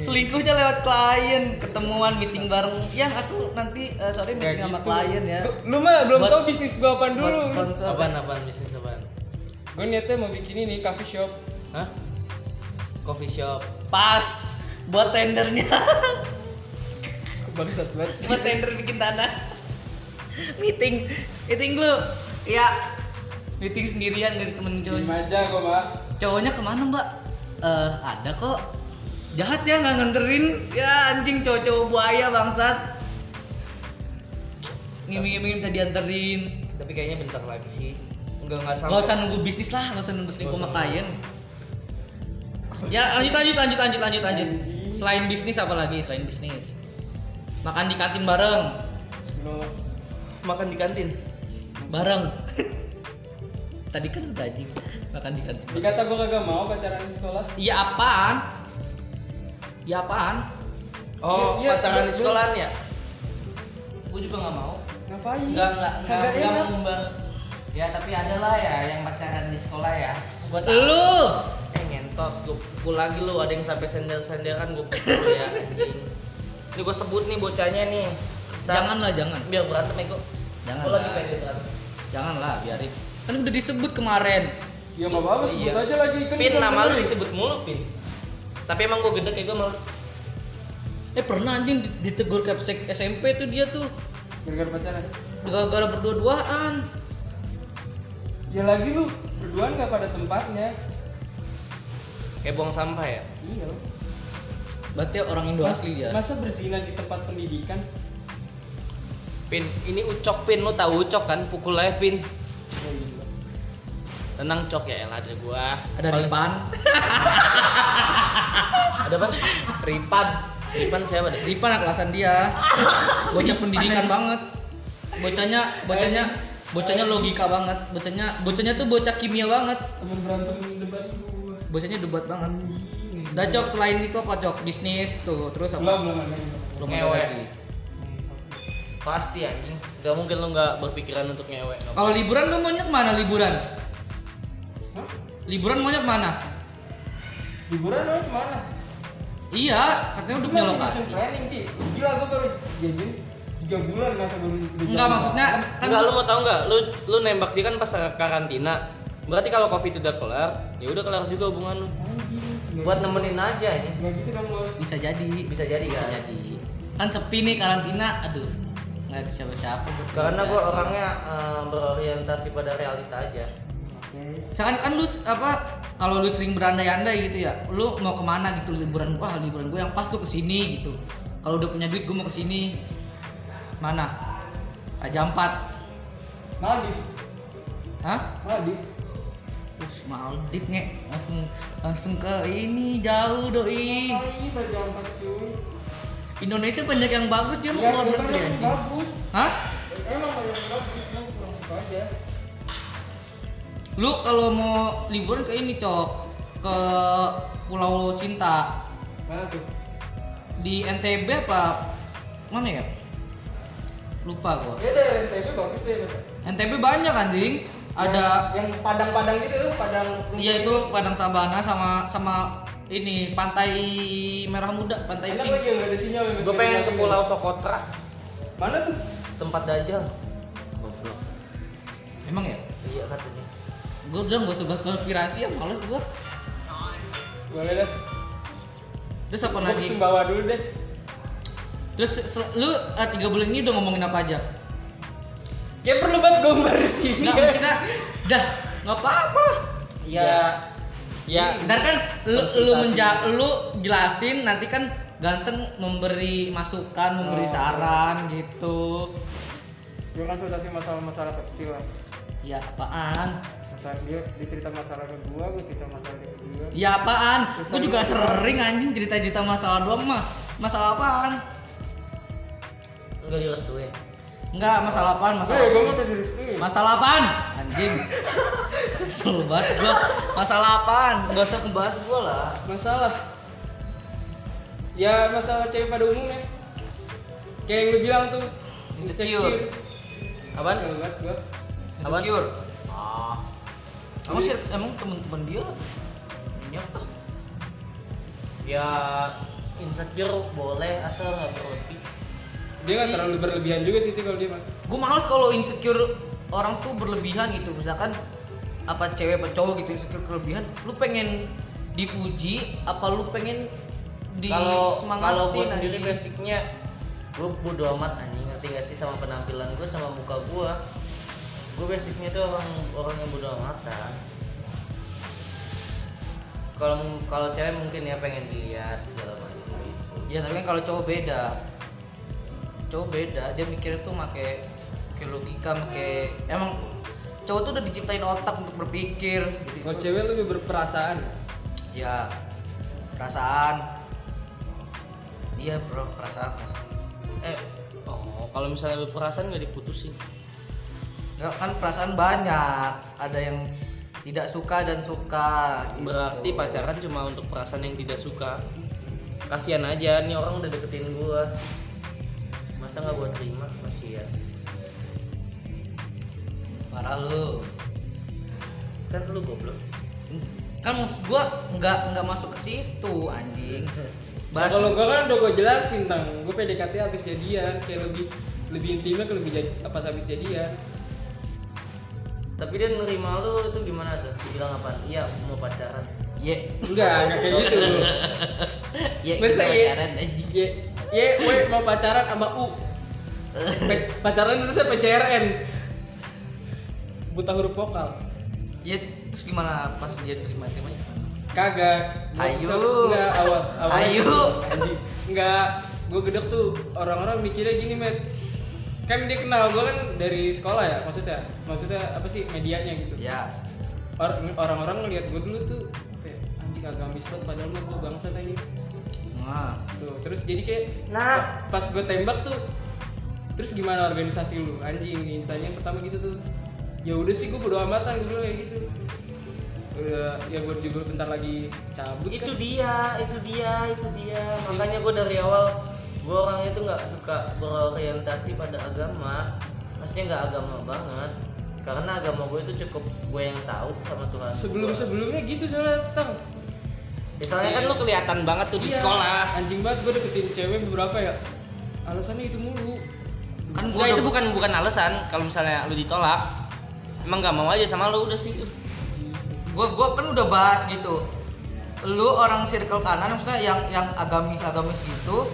selingkuhnya lewat klien ketemuan meeting bareng. Yang aku nanti eh, sore meeting sama klien ya. Lu mah belum Buat- tahu bisnis gue apaan buat dulu. sponsor. Apaan apaan bisnis apaan? Gue niatnya mau bikin ini coffee shop. hah? Coffee shop. Pas! Buat tendernya. Bangsat banget. buat tender bikin tanah. Meeting. Meeting lu ya. Meeting sendirian dari temen cowoknya. Aja gue mah. cowoknya ke mana mbak? Eh ada kok jahat ya nggak nganterin ya anjing cowok-cowok buaya bangsat ngiming-ngiming minta dianterin tapi kayaknya bentar lagi sih enggak enggak sampai Gak usah nunggu bisnis lah, gak usah nunggu selingkuh sama klien. Ya lanjut lanjut lanjut lanjut lanjut lanjut. Selain bisnis apa lagi? Selain bisnis. Makan di kantin bareng. Lo makan di kantin Bareng. Tadi kan udah anjing. Makan di kantin. dikata gue kagak mau pacaran di sekolah. Iya apaan? Ya apaan? oh Iya, iya, pacaran di sekolahan ya Gue juga nggak mau. Ngapain? Enggak enggak enggak Kagak enggak enak. membang. Ya tapi ada lah ya yang pacaran di sekolah ya. buat Lu eh ngentot gue pukul lagi lu ada yang sampai sendel sendelan gue pukul ya anjing ini gue sebut nih bocahnya nih Ntar Janganlah, jangan. biar berantem ya gue Jangan Gua lagi lah. pengen berantem Janganlah, biarin. Kan udah disebut kemarin. Ya nggak apa-apa sebut Iya. aja lagi kan. pin kita nama lu disebut mulu pin tapi emang gue gede kayak gue malu Eh pernah anjing di- ditegur kapsek SMP tuh dia tuh Gara-gara pacaran. gara-gara berdua-duaan. Ya lagi lu berduaan nggak pada tempatnya. kayak buang sampah ya Iya. Berarti orang Indo asli dia. Masa berzina di tempat pendidikan? pin ini ucok pin lu tahu ucok kan pukul aja pin Oh, iya. Tenang cok ya elah ada gua Ada Paling- Ripan. ada apa ripan ripan siapa deh Ripan kelasan dia. Bocah pendidikan banget. Bocahnya bocahnya bocahnya logika banget. Bocahnya bocahnya tuh bocah kimia banget. Temen berantem debat gua. Bocahnya debat banget. Dah cok selain itu apa cok bisnis tuh terus Belum apa? belum ada. Belum ada lagi. pasti anjing gak mungkin lu nggak berpikiran untuk ngewe Kalau liburan lu maunya ke mana liburan? Liburan maunya ke mana? Liburan lo ke mana? Iya, katanya udah punya lokasi. Planning ki. Gila gua baru jajan tiga bulan masa baru. Enggak maksudnya kan Enggak, lu mau tahu nggak? Lu lu nembak dia kan pas karantina. Berarti kalau covid udah kelar, ya udah kelar juga hubungan lu. Buat nemenin aja ini. Gitu dong bos. bisa jadi, Bisa jadi bisa kan? jadi. Kan sepi nih karantina, aduh nggak ada siapa-siapa Karena gua komunikasi. orangnya eh, berorientasi pada realita aja. Misalkan kan lu apa kalau lu sering berandai-andai gitu ya, lu mau ke mana gitu liburan wah liburan gue yang pas tuh ke sini gitu. Kalau udah punya duit gue mau ke sini mana? Raja Ampat, Maldives. hah? Maldives. Us Maldives nge langsung langsung ke ini jauh doi. Indonesia banyak yang bagus dia mau Ya, keluar negeri anjing. Hah? Emang banyak yang bagus. Aja. Lu kalau mau liburan ke ini cok ke Pulau Cinta Mana tuh? di NTB apa mana ya? Lupa gua. Ya deh, NTB bagus deh. NTB banyak anjing. Ada yang padang-padang gitu padang. iya itu Padang Sabana sama sama ini pantai Merah Muda, pantai Enak Pink. lagi ada sinyal. Gue pengen ke gitu. Pulau Sokotra, Mana tuh? tempat dajal. Goblok. Emang ya? Iya katanya. Gue udah gak usah bahas konspirasi ya, males gue. Boleh deh. Terus apa Gua lagi? ke Sumbawa dulu deh. Terus lu eh, tiga bulan ini udah ngomongin apa aja? Kayak perlu banget gambar di sini. Enggak maksudnya dah nggak apa-apa. Ya, ya. Ntar kan lu lu menja lu jelasin nanti kan ganteng memberi masukan, memberi Oh. saran gitu. Gue konsultasi masalah-masalah kecil lah. Ya apaan? Masalah dia, dia cerita masalah ke gua, gue cerita masalah ke dia. Ya apaan? Gue juga sering anjing cerita-cerita masalah doang mah. Masalah apaan? Enggak direstuin. Enggak, masalah apaan? Masalah mau udah direstuin. Masalah apaan? Anjing. Kesel banget gua. Masalah apaan? Enggak usah ngebahas gua lah. Masalah. Ya masalah cewek pada umumnya. Kayak yang lu bilang tuh. Insecure. Apaan? Gua. Apaan? Insecure. Ah. Emang sih emang temen-temen dia ini apa? Ya insecure boleh asal nggak berlebih. Dia nggak terlalu berlebihan juga sih itu kalau dia mah. Gue males kalau insecure orang tuh berlebihan gitu. Misalkan apa cewek apa cowok gitu insecure berlebihan, lu pengen dipuji apa lu pengen di Kalau kalau gue semangatin sendiri anjing? basicnya gue bodo amat anjing ngerti gak sih sama penampilan gue sama muka gue gue basicnya tuh orang orang yang bodo amatan kalau kalau cewek mungkin ya pengen dilihat segala macam gitu Ya tapi kan kalau cowok beda Cowok beda, dia mikirnya tuh make make logika, make emang cowok tuh udah diciptain otak untuk berpikir. Jadi Kalau tuh- cewek lebih berperasaan. ya perasaan. Iya bro, perasaan. perasaan. eh oh kalau misalnya berperasaan nggak diputusin kan perasaan banyak. Ada yang tidak suka dan suka. gitu. berarti pacaran cuma untuk perasaan yang tidak suka kasihan aja nih orang udah deketin gue masa nggak buat terima kasihan Parah lu. kan lu goblok Kan maksud gua nggak nggak masuk ke situ anjing. Nah, bahas kalau gue kan udah gue jelasin tang, gue PDKT habis jadian, kayak lebih lebih intimnya ke lebih jadi pas habis jadian. Tapi dia nerima lu itu gimana tuh? Dibilang apa? Iya, mau pacaran. ye Enggak, enggak kayak gitu. Masa ye, pacaran aja ye, ye, we mau pacaran sama U. Pe- pacaran itu saya PCRN. Buta huruf vokal. ye terus gimana pas dia terima terima Kagak. Ayo. Enggak awal awalnya Ayo. Enggak. Gue gedek tuh orang-orang mikirnya gini, Met. Kan dia kenal gue kan dari sekolah ya, maksudnya. Maksudnya apa sih medianya gitu. ya Or- orang-orang ngeliat gue dulu tuh kayak anjing agamis banget padahal mah gue bangsa tadi. nah Tuh, terus jadi kayak Nah. pas gue tembak tuh terus gimana organisasi lu anjing ditanya pertama gitu tuh ya udah sih gue bodo amatan bilang kayak gitu udah ya gue juga bentar lagi cabut Itu kan dia, itu dia, itu dia. Makanya gue dari awal gue orang itu nggak suka berorientasi pada agama. Maksudnya nggak agama banget. Karena agama gue itu cukup gue yang tahu sama Tuhan. sebelum gua. sebelumnya gitu soalnya tang misalnya kan lu kelihatan banget tuh di Iya, sekolah anjing banget gue deketin cewek beberapa ya alasannya itu mulu kan Gua gua itu bukan bukan alasan kalau misalnya lu ditolak emang gak mau aja sama lu udah sih gua gua kan udah bahas gitu lu orang circle kanan maksudnya yang yang agamis agamis gitu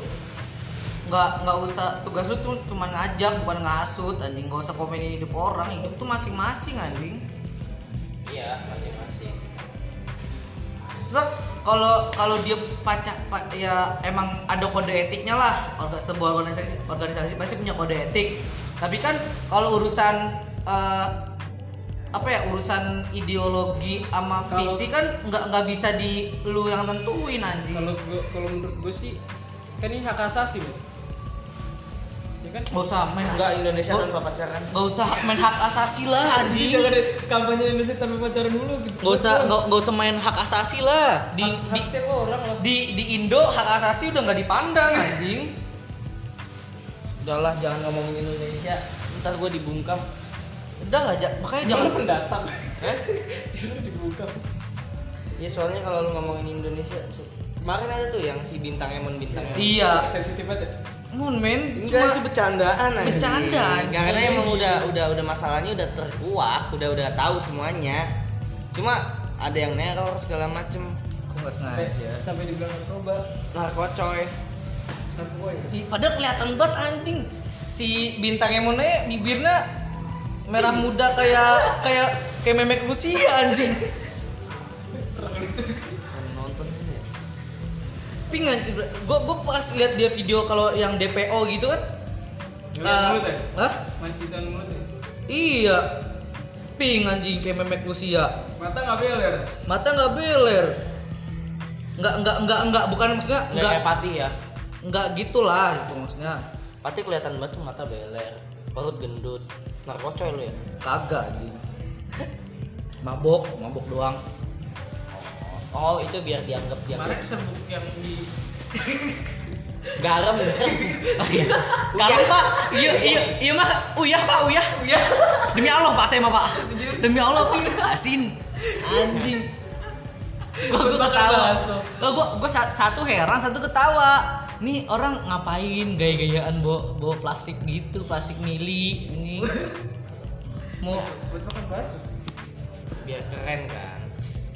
nggak nggak usah tugas lu tuh cuma ngajak bukan ngasut anjing. Nggak usah komenin hidup orang hidup tuh masing-masing anjing. Iya, masing-masing. Terus kalau kalau dia pacar pa- ya emang ada kode etiknya lah. Orga, sebuah organisasi organisasi pasti punya kode etik. Tapi kan kalau urusan eh, apa ya urusan ideologi sama Kalau- visi kan nggak nggak bisa di lu yang tentuin anjing. Kalau kalau menurut gue sih kan ini hak asasi Bu. Ya kan? Nggak usah main Enggak asa- Indonesia nggak- tanpa pacaran. nggak usah main hak asasi lah anjing. jangan kampanye Indonesia tanpa pacaran dulu gitu. Nggak usah nggak nggak usah main hak asasi lah. Di hak, hak di setiap orang lah. di di Indo hak asasi udah nggak dipandang anjing. Udahlah jangan ngomongin Indonesia. Ntar gue dibungkam. udah lah ja- makanya jangan jangan pendatang. Eh? Dibuka Ya soalnya kalau lu ngomongin Indonesia kemarin ada tuh yang si bintang Emon bintang. Iya. Sensitif banget Mon men Enggak itu bercandaan anjing. Bercanda. Karena emang udah udah udah masalahnya udah terkuak, udah udah tahu semuanya. Cuma ada yang neror segala macem. aku nggak sampai, sengaja sampai dibilang narkoba Narkocoy. narkoba ya padahal kelihatan banget anjing si bintang emonnya bibirnya merah muda kayak kayak kayak memek Rusia anjing tapi nggak gue gue pas lihat dia video kalau yang DPO gitu kan eh, mulut ya? hah? Mancitan mulut ya? Iya. Ping anjing kayak memek Rusia. Mata nggak beler? Mata nggak beler. Nggak nggak nggak nggak bukan maksudnya Nggak nggak kayak Pati ya. nggak gitulah itu maksudnya. Pati kelihatan banget tuh mata beler, perut gendut. Narkocoy lu ya. kagak anjing. Mabok mabok doang Oh, itu biar dianggap dia Marek serbuk yang di garam garam. Pak, iya iya iya mah, uyah pak uyah, uyah. Demi Allah pak saya mah pak, demi Allah pak, asin, anjing. Gua gua ketawa, gua gua, gua sa- satu heran satu ketawa. Nih orang ngapain gaya-gayaan bawa bawa plastik gitu, plastik mili ini. Mau buat makan Biar keren kan.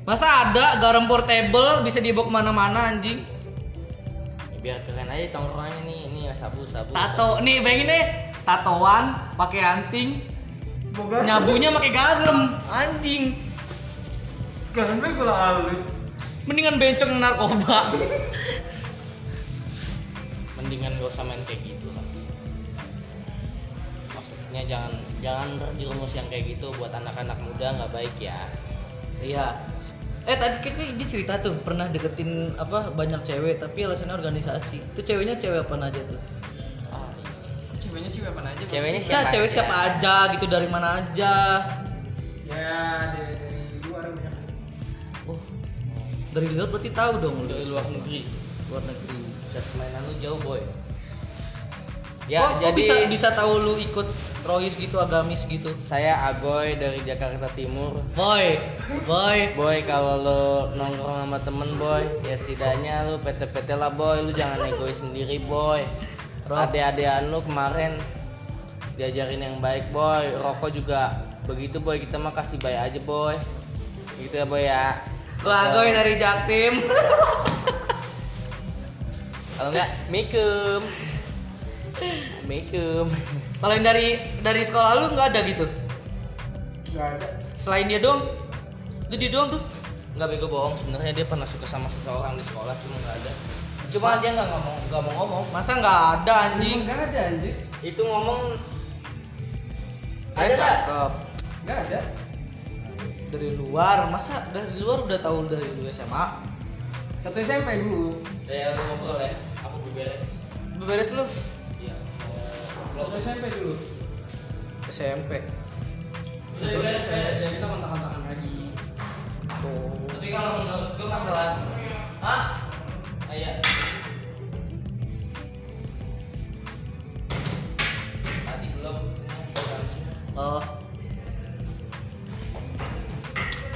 Masa ada garam portable bisa dibawa ke mana-mana anjing? Ya, biar keren aja tongkrongannya nih. Ini ya sabu sabu. Tato, nih bayangin deh, tatoan, pakai anting, Boga. nyabunya pakai garam, anjing. sekarang gue gula halus Mendingan bencong narkoba. mendingan gak usah main kayak gitu lah maksudnya jangan jangan terjerumus yang kayak gitu buat anak-anak muda nggak baik ya Iya. Eh tadi kayaknya dia cerita tuh pernah deketin apa banyak cewek tapi alasannya organisasi. Itu ceweknya cewek apa aja tuh? ah, ceweknya cewek apa aja ceweknya Ya siapa cewek aja? siapa aja gitu dari mana aja. ya dari, dari luar banyak Oh. Dari luar berarti tahu dong lu. dari luar negeri Luar negeri. dan mainan lu jauh boy Ya, kok, kok jadi bisa bisa tahu lu ikut rohis gitu agamis gitu saya Agoy dari Jakarta Timur. boy boy Boy kalau lo nongkrong sama temen boy, ya setidaknya lu PT-PT lah boy, lu jangan egois sendiri boy. Ade-adean lu kemarin diajarin yang baik boy, rokok juga begitu boy, kita mah kasih baik aja boy. Gitu ya boy ya. lu agoy dari Jaktim Kalau enggak, mikum. Mikum. kalau yang dari dari sekolah lu nggak ada gitu Gak ada. selain dia doang itu dia doang tuh Enggak bego bohong, sebenarnya dia pernah suka sama seseorang di sekolah cuma nggak ada. Cuma dia nggak ngomong, nggak mau ngomong. masa nggak ada anjing Gak ada anjir. Itu ngomong Ada Ada, Kak. cakep Gak ada. dari luar masa dari luar udah tahu dari dulu SMA Satu SMP dulu. saya lu ngobrol ya, aku beberes. beres lu SMP dulu. SMP Beres, beres. Jadi kita kontak-kontakan lagi. Tapi kalau menurut gue masalah Hah? Kayak Tadi belum oh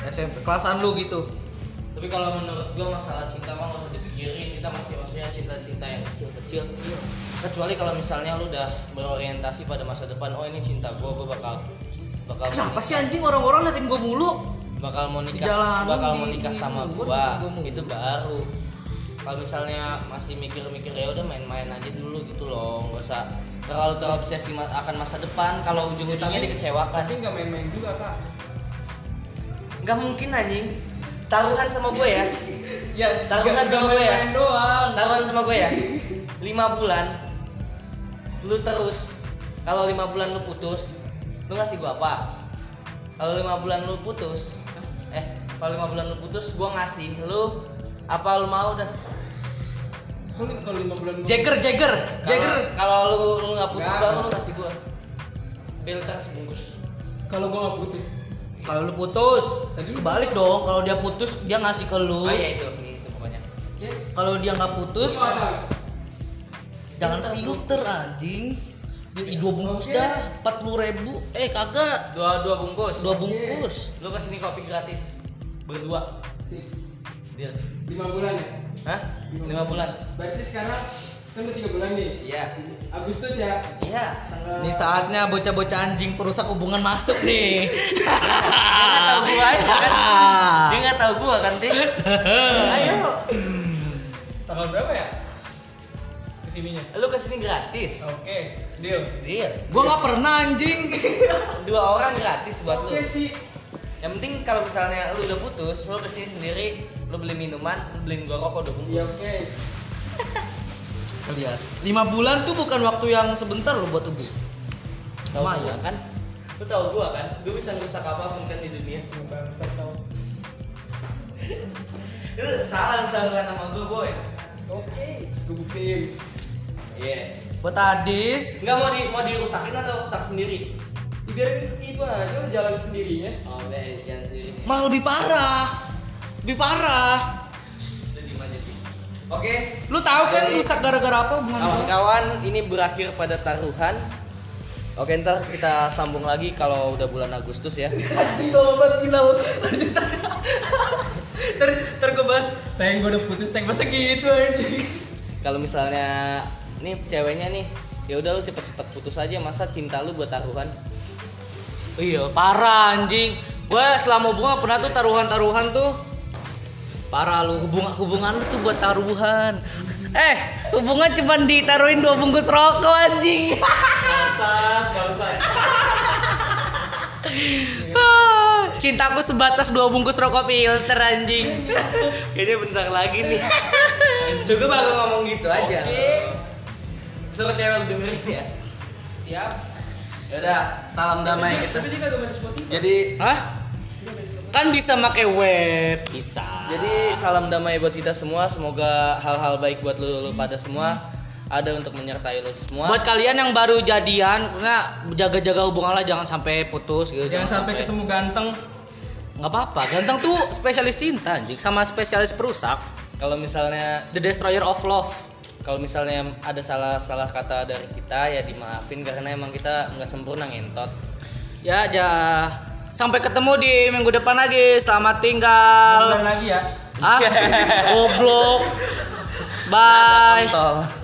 SMP kelasan lu gitu Tapi kalau menurut gue masalah cinta mah gak usah dipikirin. Kita masih maksudnya cinta-cinta yang kecil-kecil. Kecuali kalau misalnya lu udah berorientasi pada masa depan Oh ini cinta gue, gue bakal bakal kenapa sih anjing? Orang-orang liatin gua mulu. Bakal mau nikah jalanan, bakal di- mau nikah di sama mau. itu baru. Kalau misalnya masih mikir-mikir ya udah main-main aja dulu gitu loh. Nggak usah terlalu terobsesi akan masa depan. Kalau ujung-ujungnya dikecewakan. Tapi nggak main-main juga kak. nggak mungkin anjing taruhan sama gue ya Ya, Taruhan sama gue ya? doang. taruhan sama gue ya lima bulan lu terus kalau lima bulan lu putus lu ngasih gua apa kalau lima bulan lu putus eh kalau lima bulan lu putus gua ngasih lu apa lu mau dah Kalau kalau lima bulan Jagger Jagger Kalau- Jagger kalau lu lu nggak putus Nggak. baru lu ngasih gua filter sebungkus Kalau gua nggak putus. Kalau lu putus Tadi lu- kebalik dong. Kalau dia putus dia ngasih ke lu. Oh iya itu. Itu pokoknya. Ya. kalau dia nggak putus jangan Filter, anjing. Ih, dua bungkus Oke. dah. Empat puluh ribu. Eh kagak. Dua dua bungkus. Dua bungkus. Lu ke sini kopi gratis. Berdua. Sip. deal. Lima bulan ya. hah? Lima bulan. Berarti sekarang kan udah tiga bulan nih. iya Agustus ya. iya Tanggal. Ini saatnya bocah-bocah anjing perusak hubungan masuk nih. dia nggak tahu gua aja kan dia nggak tahu gua kan ting ayo Tanggal berapa ya? Ke sininya. lu ke sini gratis Oke, deal. deal Gua nggak pernah anjing. dua orang gratis buat lu Oke sih. yang penting kalau misalnya lu udah putus lu ke sini sendiri lu beli minuman lu beliin gua rokok dua Iya bungkus oke. Lihat. Lima bulan tuh bukan waktu yang sebentar lo buat hubung. tahu gua kan lu tahu gua kan gua bisa ngerusak apa pun kan di dunia Bangsa tau. lu salah taruhan sama gua boy Oke, gue buktiin. iya Buat Adis. nggak mau di mau dirusakin atau rusak sendiri Dibiarin itu aja lo jalan sendirinya. oh jangan sendiri Malah lebih parah. Lebih parah. Oke Lu tahu kan Jadi- rusak gara-gara apa? Kawan-kawan, ini berakhir pada taruhan. Oke, ntar kita sambung lagi kalau udah bulan Agustus ya. Anjing lo banget gila. Ter ter gue bahas. Teng gue udah putus teng masa gitu anjing. Kalau misalnya nih ceweknya nih, ya udah lu cepet-cepet putus aja masa cinta lu buat taruhan. Iya, parah anjing. Gue selama hubungan pernah tuh taruhan-taruhan tuh. Parah lu hubungan hubungan lu tuh buat taruhan. Eh, hubungan cuma ditaruhin dua bungkus rokok anjing. Bangsat, bangsat. Cintaku sebatas dua bungkus rokok filter anjing. Ini bentar lagi nih. Juga baru ngomong gitu aja. Suruh cewek dengerin ya. Siap. Yaudah, salam damai kita. Tapi dia kagak main Spotify. Jadi Hah? Kan bisa pakai web, bisa. Jadi salam damai buat kita semua. Semoga hal-hal baik buat lu, lu pada semua ada untuk menyertai lu semua. buat kalian yang baru jadian, nah jaga-jaga hubungan lah jangan sampai putus gitu. Jangan sampai ketemu ganteng. nggak apa-apa. Ganteng tuh spesialis cinta anjing sama spesialis perusak. kalau misalnya The Destroyer of Love. kalau misalnya ada salah salah kata dari kita ya dimaafin karena emang kita nggak sempurna ngentot ya ja sampai ketemu di minggu depan lagi. Selamat tinggal. Lagi ya. Ah goblok. Bye.